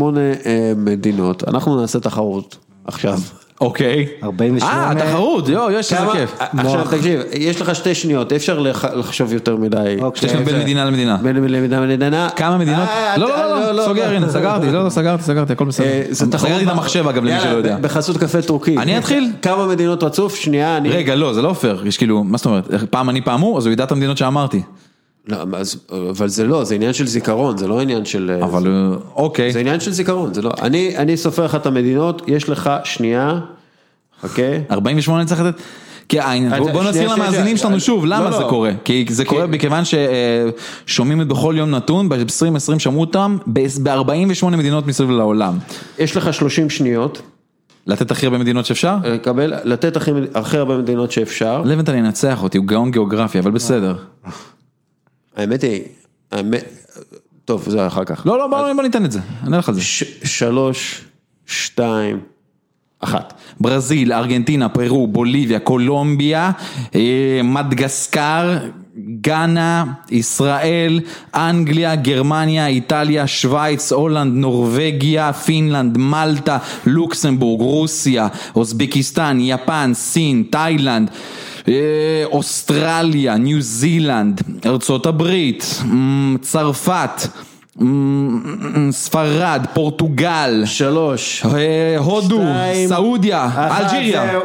מדינות, אנחנו נעשה תחרות עכשיו. אוקיי. 48. אה, תחרות, יואו, יש איזה כיף. עכשיו תקשיב, יש לך שתי שניות, אי אפשר לח- לחשוב יותר מדי. אוקיי. שתי שניות בין מדינה למדינה. בין מדינה למדינה. כמה מדינות? אה, לא, אתה- לא, לא, סוגר, הנה, סגרתי, לא, לא, סגרתי, סגרתי, הכל בסדר. אה. סגרתי את המחשב אגב, למי שלא יודע. בחסות קפה טורקי. אני אתחיל? כמה מדינות רצוף? שנייה, אני... רגע, לא, זה לא פייר, יש כאילו, מה זאת אומרת, פעם אני פעם הוא, אז הוא ידע את המדינות שאמרתי. לא, אז- אבל זה לא, זה עניין של זיכרון, זה לא עניין של... אבל אה, אוקיי. זה עניין של זיכרון, זה לא... אני, אני סופר לך את המדינות, יש לך שנייה, חכה. 48 צריך לתת? כי בוא נזכיר למאזינים. שלנו שוב, למה לא, זה לא. קורה? כי זה קורה מכיוון ששומעים את בכל יום נתון, ב-2020 שמעו אותם ב-48 מדינות מסביב לעולם. יש לך 30 שניות, לתת הכי הרבה מדינות שאפשר? לקבל, לתת הכי, הכי הרבה מדינות שאפשר. לבנטל ינצח אותי, הוא גאון גיאוגרפיה, אבל בסדר. האמת היא, האמת, טוב, זה אחר כך. לא, לא, בוא ניתן את זה, אני אלך על זה. שלוש, שתיים, אחת. ברזיל, ארגנטינה, פרו, בוליביה, קולומביה, אה, מדגסקר, גאנה, ישראל, אנגליה, גרמניה, איטליה, שווייץ, הולנד, נורבגיה, פינלנד, מלטה, לוקסמבורג, רוסיה, אוזבקיסטן, יפן, סין, תאילנד. אה, אוסטרליה, ניו זילנד, ארצות הברית, צרפת, ספרד, פורטוגל, שלוש. אה, הודו, שתיים, סעודיה, אלג'יריה. זהו.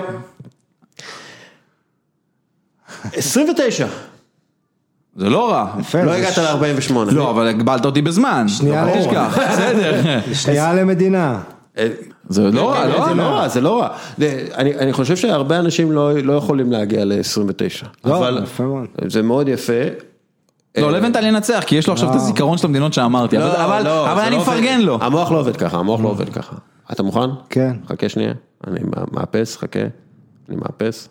29, זה לא רע. יפה, לא הגעת ש- ל-48. לא, אבל הגבלת אותי בזמן. שנייה לא לאור. תשכח, בסדר. שנייה למדינה. זה לא רע, כן, לא זה לא רע. זה לא רע. אני אני חושב שהרבה אנשים לא לא יכולים להגיע ל-29. לא, אבל מאוד. זה מאוד יפה. לא, לבנטל ינצח, כי יש לו עכשיו את הזיכרון של המדינות שאמרתי, אבל- אבל לא, אבל זה אני לא. מפרגן לו. המוח לא עובד ככה, המוח לא עובד ככה. אתה מוכן? כן. חכה שנייה, אני מאפס, חכה. אני מאפס.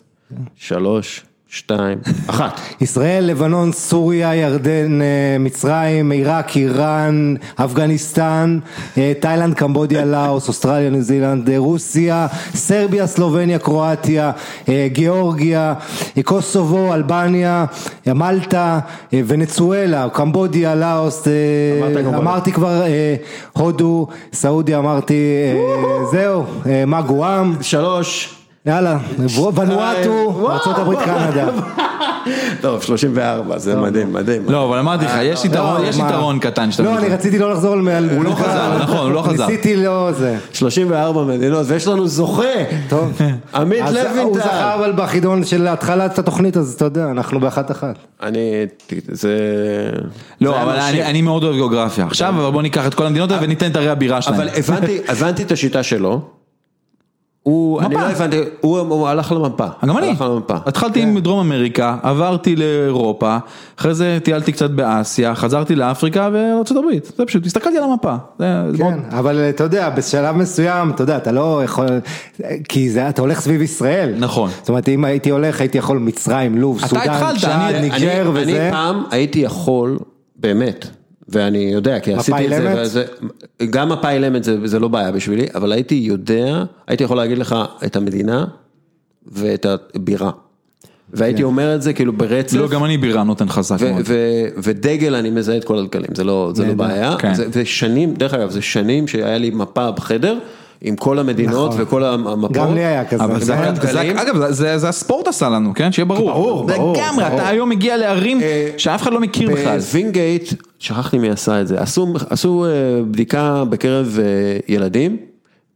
שלוש, שתיים, אחת. ישראל, לבנון, סוריה, ירדן, אה, מצרים, עיראק, איראן, אפגניסטן, אה, תאילנד, קמבודיה, לאוס, אוסטרליה, ניו זילנד, אה, רוסיה, סרביה, סלובניה, קרואטיה, גיאורגיה, קוסובו, אלבניה, מלטה, ונצואלה, קמבודיה, לאוס. אמרתי כבר הודו, סעודיה, אמרתי, זהו, מה גואם, שלוש, יאללה, בנואטו, ארה"ב קנדה. טוב, 34, זה מדהים, מדהים. לא, אבל אמרתי לך, יש יתרון, מה? יתרון קטן שאתה לא. אני רציתי לא לחזור על... הוא לא חזר, נכון, הוא לא חזר. ניסיתי לא זה. 34 מדינות, ויש לנו זוכה. טוב. עמית אז הוא לוינטל. זכה אבל בחידון של התחלת התוכנית, אז אתה יודע, אנחנו באחת אחת. אני, זה... לא, אבל אני, מאוד אוהב גיאוגרפיה. עכשיו, אבל בוא ניקח את כל המדינות האלה וניתן את ערי הבירה שלהם. אבל הבנתי את השיטה שלו. הוא, אני. לא הבנתי, הוא, הוא הלך למפה. גם אני, הלך למפה. התחלתי כן. עם דרום אמריקה, עברתי לאירופה, אחרי זה טיילתי קצת באסיה, חזרתי לאפריקה וארצות הברית, זה פשוט, הסתכלתי על המפה. כן, אבל אתה יודע, בשלב מסוים, אתה יודע, אתה לא יכול, כי זה, אתה הולך סביב ישראל. נכון. זאת אומרת, אם הייתי הולך, הייתי יכול מצרים, לוב, אתה סודאן, צ'אד, אני- ניג'ר אני, וזה. אני פעם הייתי יכול, באמת, ואני יודע, כי עשיתי את זה? וזה, גם מפה אילמת זה, זה לא בעיה בשבילי, אבל הייתי יודע, הייתי יכול להגיד לך את המדינה ואת הבירה. והייתי אומר את זה כאילו ברצף. לא, גם אני בירה נותן חזק ו- מאוד. ו- ודגל אני מזהה את כל הדגלים, זה לא, זה לא. בעיה, כן. זה, ושנים, דרך אגב, זה שנים שהיה לי מפה בחדר, עם כל המדינות נכון. וכל המפות. גם לי היה כזה. אבל זה, כל זה, הדגלים. אגב, זה- זה, זה הספורט עשה לנו, כן? שיהיה ברור. ברור, ברור, לגמרי, ברור. אתה היום מגיע לערים אה, שאף אחד לא מכיר בכלל. בווינגייט, שכחתי מי עשה את זה, עשו, עשו אה, בדיקה בקרב אה, ילדים,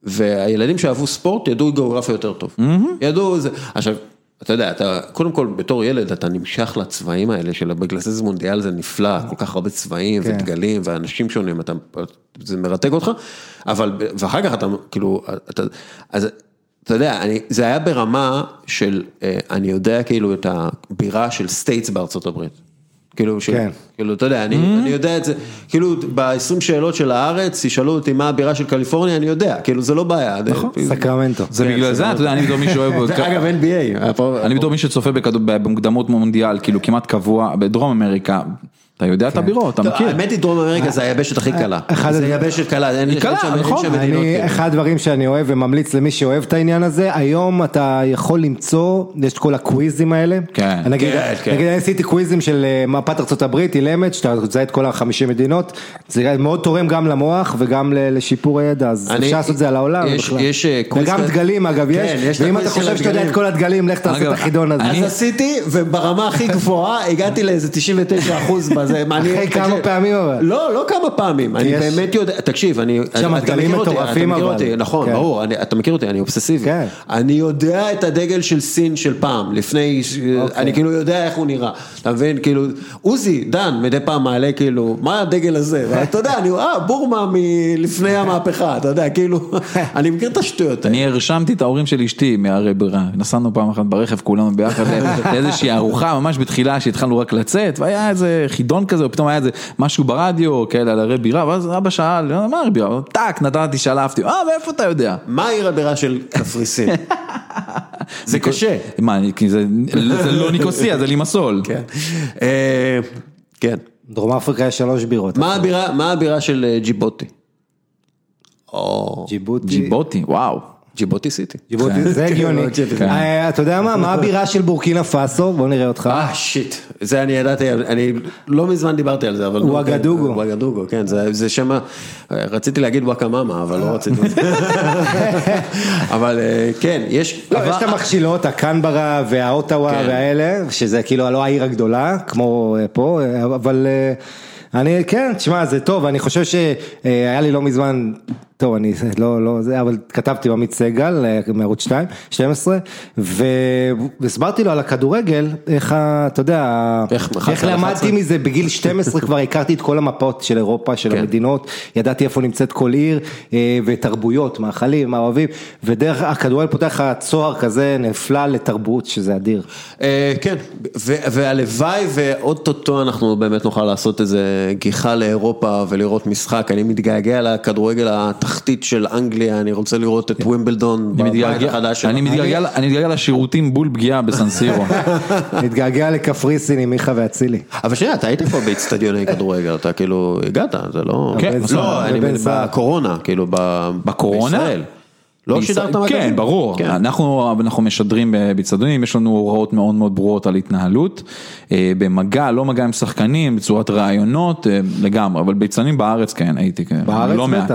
והילדים שאהבו ספורט ידעו גיאוגרפיה יותר טוב. ידעו זה, עכשיו, אתה יודע, אתה, קודם כל בתור ילד אתה נמשך לצבעים האלה של, בגלל זה זה מונדיאל זה נפלא, כל כך הרבה צבעים כן. ודגלים ואנשים שונים, אתה, זה מרתק אותך, אבל, ואחר כך אתה, כאילו, אתה, אז אתה יודע, אני, זה היה ברמה של, אה, אני יודע כאילו את הבירה של states בארצות הברית. כאילו, ש... כן. כאילו, אתה יודע, אני, אני יודע את זה, כאילו, ב-20 שאלות של הארץ, ישאלו אותי מה הבירה של קליפורניה, אני יודע, כאילו, זה לא בעיה. נכון. סקרמנטו. זה כן, בגלל זה אתה יודע, אני בתור מי שאוהב... אגב, NBA. אני בתור מי שצופה במוקדמות מונדיאל, כאילו כמעט קבוע, בדרום אמריקה, אתה יודע את הבירות, אתה מכיר. האמת היא, דרום אמריקה זה היבשת הכי קלה. אחד זה יבשת קלה, אין שם- נכון. שם מדינות כאילו. אחד הדברים שאני אוהב וממליץ למי שאוהב את העניין הזה, היום אתה יכול למצוא, יש את כל הקוויזים האלה. כן. נגיד, כן, כן. נגיד אני עשיתי קוויזים של אה, מפת ארצות הברית, אילמת, שאתה מזהה את כל החמישים מדינות, זה מאוד תורם גם למוח וגם לשיפור הידע, אז אני- אפשר לעשות את זה על העולם יש- בכלל. יש, אה, קוויז וגם דגלים אגב כן, יש, ואם אתה חושב שאתה יודע. את כל הדגלים, לך תעשה את החידון הזה. אז עשיתי, וברמה הכי גבוהה הגעתי לאיזה 99 אחוז בזה. מה, אני- אחרי כמה פעמים אבל. לא, לא כמה פעמים, אני באמת יודע, תקשיב, אני, שם אתה דגלים מכיר אותי, מטורפים, אתה מכיר אבל. אותי, נכון, כן. ברור, אני- אתה מכיר אותי, אני אובססיבי. כן. אני יודע את הדגל של סין של פעם, לפני, אוקיי. אני כאילו יודע איך הוא נראה, אתה מבין, כאילו, עוזי, דן, מדי פעם מעלה כאילו, מה הדגל הזה, ואתה יודע, אני, אה, בורמה מלפני המהפכה, אתה יודע, כאילו, אני מכיר את השטויות האלה. אני הרשמתי את ההורים של אשתי מהרי בירה, נסענו פעם אחת ברכב כולנו ביחד לאיזושהי ארוחה ממש בתחילה שהתחלנו רק לצאת והיה איזה חידון כזה ופתאום היה איזה משהו ברדיו כאלה על הרי בירה ואז אבא שאל מה הרי בירה, טאק נתתי שלפתי, אה מאיפה אתה יודע? מה העיר הבירה של קפריסין? זה קשה. מה, כי זה לא ניקוסיה זה לימסול. כן. אה, כן. דרום אפריקה יש שלוש בירות. מה הבירה, של אה, ג'יבוטי? ג'יבוטי. ג'יבוטי, וואו. ג'יבוטי סיטי. ג'יבוטי, זה הגיוני. כן. אה, אתה יודע מה, מה הבירה של בורקינה פאסו? בוא נראה אותך. אה שיט, זה אני ידעתי, אני לא מזמן דיברתי על זה, אבל... וואגדוגו. כן, וואגדוגו, כן, זה זה שם, רציתי להגיד וואקמאמה, אבל לא רציתי. אבל אה, כן, יש... לא, יש את המכשילות, הקנברה והאוטאווה כן. והאלה, שזה כאילו לא העיר הגדולה, כמו אה, פה, אה, אבל אה, אני, כן, תשמע, זה טוב, אני חושב שהיה לי לא מזמן, טוב, אני לא, לא, זה, אבל כתבתי עם עמית סגל אה, מערוץ 2, 12, ו- והסברתי לו על הכדורגל, איך, ה- אתה יודע, איך, איך 11 על למדתי 11? מזה בגיל 12 כבר הכרתי את כל המפות של אירופה, של כן. המדינות, ידעתי איפה נמצאת כל עיר, אה, ותרבויות, מאכלים, מה אוהבים, ודרך הכדורגל פותח לך צוהר כזה נפלא לתרבות, שזה אדיר. אה, כן, והלוואי ואו-טו-טו אנחנו באמת נוכל לעשות איזה גיחה לאירופה ולראות משחק, אני מתגעגע לכדורגל התחתית של אנגליה, אני רוצה לראות את ווימבלדון אני בבית מתגעגע- החדש אני. מתגעגע אני מתגעגע לשירותים בול פגיעה בסנסירו. נתגעגע לקפריסין עם מיכה ואצילי. אבל שנייה, אתה היית פה באצטדיוני כדורגל, אתה כאילו הגעת, זה לא... כן, לא, אני. בקורונה, כאילו, ב- בקורונה? בישראל. לא שידרת מגזין? כן, ברור. כן. אנחנו, אנחנו משדרים באצטדיונים, יש לנו הוראות מאוד מאוד ברורות על התנהלות. אה, במגע, לא מגע עם שחקנים, בצורת ראיונות, אה, לגמרי, אבל באצטדיונים בארץ כן, הייתי כן. בארץ לא מעט.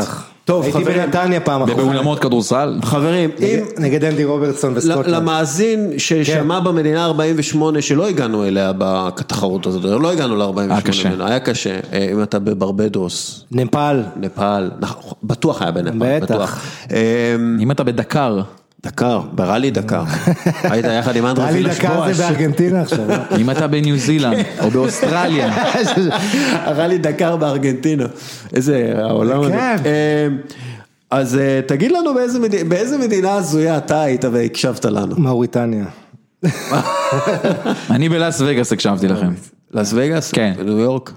טוב, הייתי חברים, בנתניה פעם אחרונה. ובאולמות כדורסל. חברים, אם... נגד- אנדי רוברטסון וסקוטלנד. למאזין כן. ששמע במדינה 48 שלא הגענו אליה בתחרות הזאת, לא הגענו ל-48 היה קשה. היה קשה, אה, אם אתה בברבדוס, נפאל. נפאל, נכון, בטוח היה בנפאל, בטח. בטוח. אה, אם אתה בדקר, דקר, בראלי דקר, היית יחד עם אנדרס טלי וילש דקה זה בארגנטינה עכשיו. אה? אם אתה בניו זילנד או באוסטרליה, הראלי דקר בארגנטינה, איזה העולם הזה. כן. אה, אז אה, תגיד לנו באיזה מדי- באיזה מדינה הזויה אתה היית והקשבת לנו. מאוריטניה. אני בלאס וגאס הקשבתי לכם. לס וגאס? כן. בניו יורק?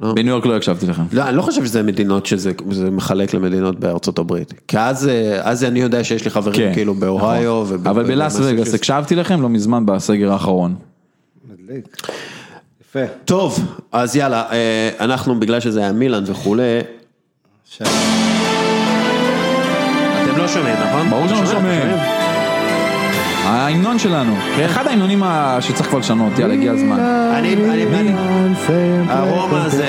לא. בניו יורק לא הקשבתי לכם. לא, אני לא חושב שזה מדינות שזה זה מחלק למדינות בארצות הברית. כי אז, אה, אז אני יודע שיש לי חברים כאילו באוהיו. נכון. וב- אבל בלאס וגאס. הקשבתי לכם לא מזמן בסגר האחרון. מדליק. יפה. טוב, אז יאללה, אה, אנחנו בגלל שזה היה מילאן וכולי, אתם לא שומעים, נכון? ברור שאנחנו שומעים. ההמנון שלנו, כן. אחד ההמנונים שצריך כבר לשנות, יאללה הגיע הזמן. אני, אני, אני, הרומא זה...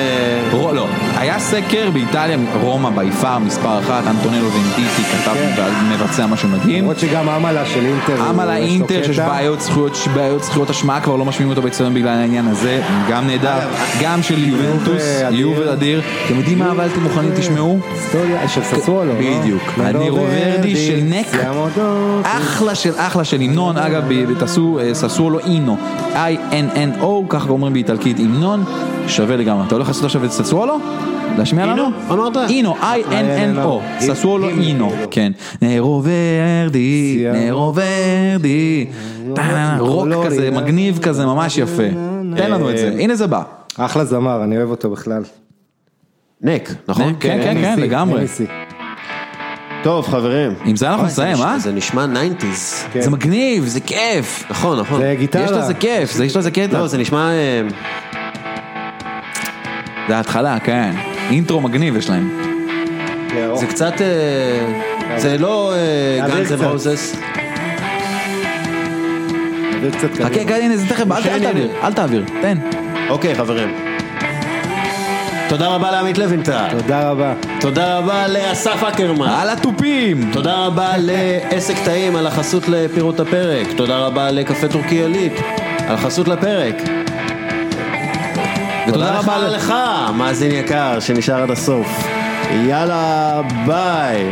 רו- לא, היה סקר באיטליה, רומא ביפר מספר אחת, אנטונלו ונטיטי כתב ומבצע משהו מדהים. למרות שגם אמלה של אינטר. אמל יש לו האינטר שיש. בעיות זכויות, בעיות זכויות אשמה כבר לא משמיעים אותו באצטדיון בגלל העניין הזה, גם נהדר, גם של יובנטוס. יובל אדיר, אתם יודעים מה אבל אתם מוכנים תשמעו? היסטוריה של ססוולו. לא? בדיוק, אני רוורדי של נק. אחלה של אחלה של המנון, אגב תעשו אה, ססוולו אינו, I-N-N-O, ככה אומרים באיטלקית המנון, שווה לגמרי, אתה הולך לעשות עכשיו את ססוולו? להשמיע לנו? אינו? אמרת? אינו, I-N-N-O, ססוולו אינו, כן, נרו ורדי, נרו ורדי, רוק כזה, מגניב כזה, ממש יפה, תן לנו את זה, הנה זה בא, אחלה זמר, אני אוהב אותו בכלל. נק, נכון? כן, כן, כן, לגמרי. טוב, חברים. עם זה אנחנו נסיים, אה? זה נשמע 90's. כן. זה מגניב, זה כיף, נכון, נכון. זה גיטרה. יש לזה כיף, זה- יש לזה קטע. לא, זה נשמע... זה ההתחלה, כן. אינטרו מגניב יש להם. זה קצת... אה, זה לא גאנז קצת. רוזס. תעביר קצת חכה, קדימה. כן, הנה, זה תכף, אל תעביר, אל תעביר, תן. אוקיי, חברים. תודה רבה לעמית לוינטל. תודה רבה. תודה רבה לאסף אקרמן. על התופים! תודה רבה לעסק טעים על החסות לפירות הפרק. תודה רבה לקפה טורקי עילית על החסות לפרק. ותודה רבה לך, מאזין יקר, שנשאר עד הסוף. יאללה, ביי.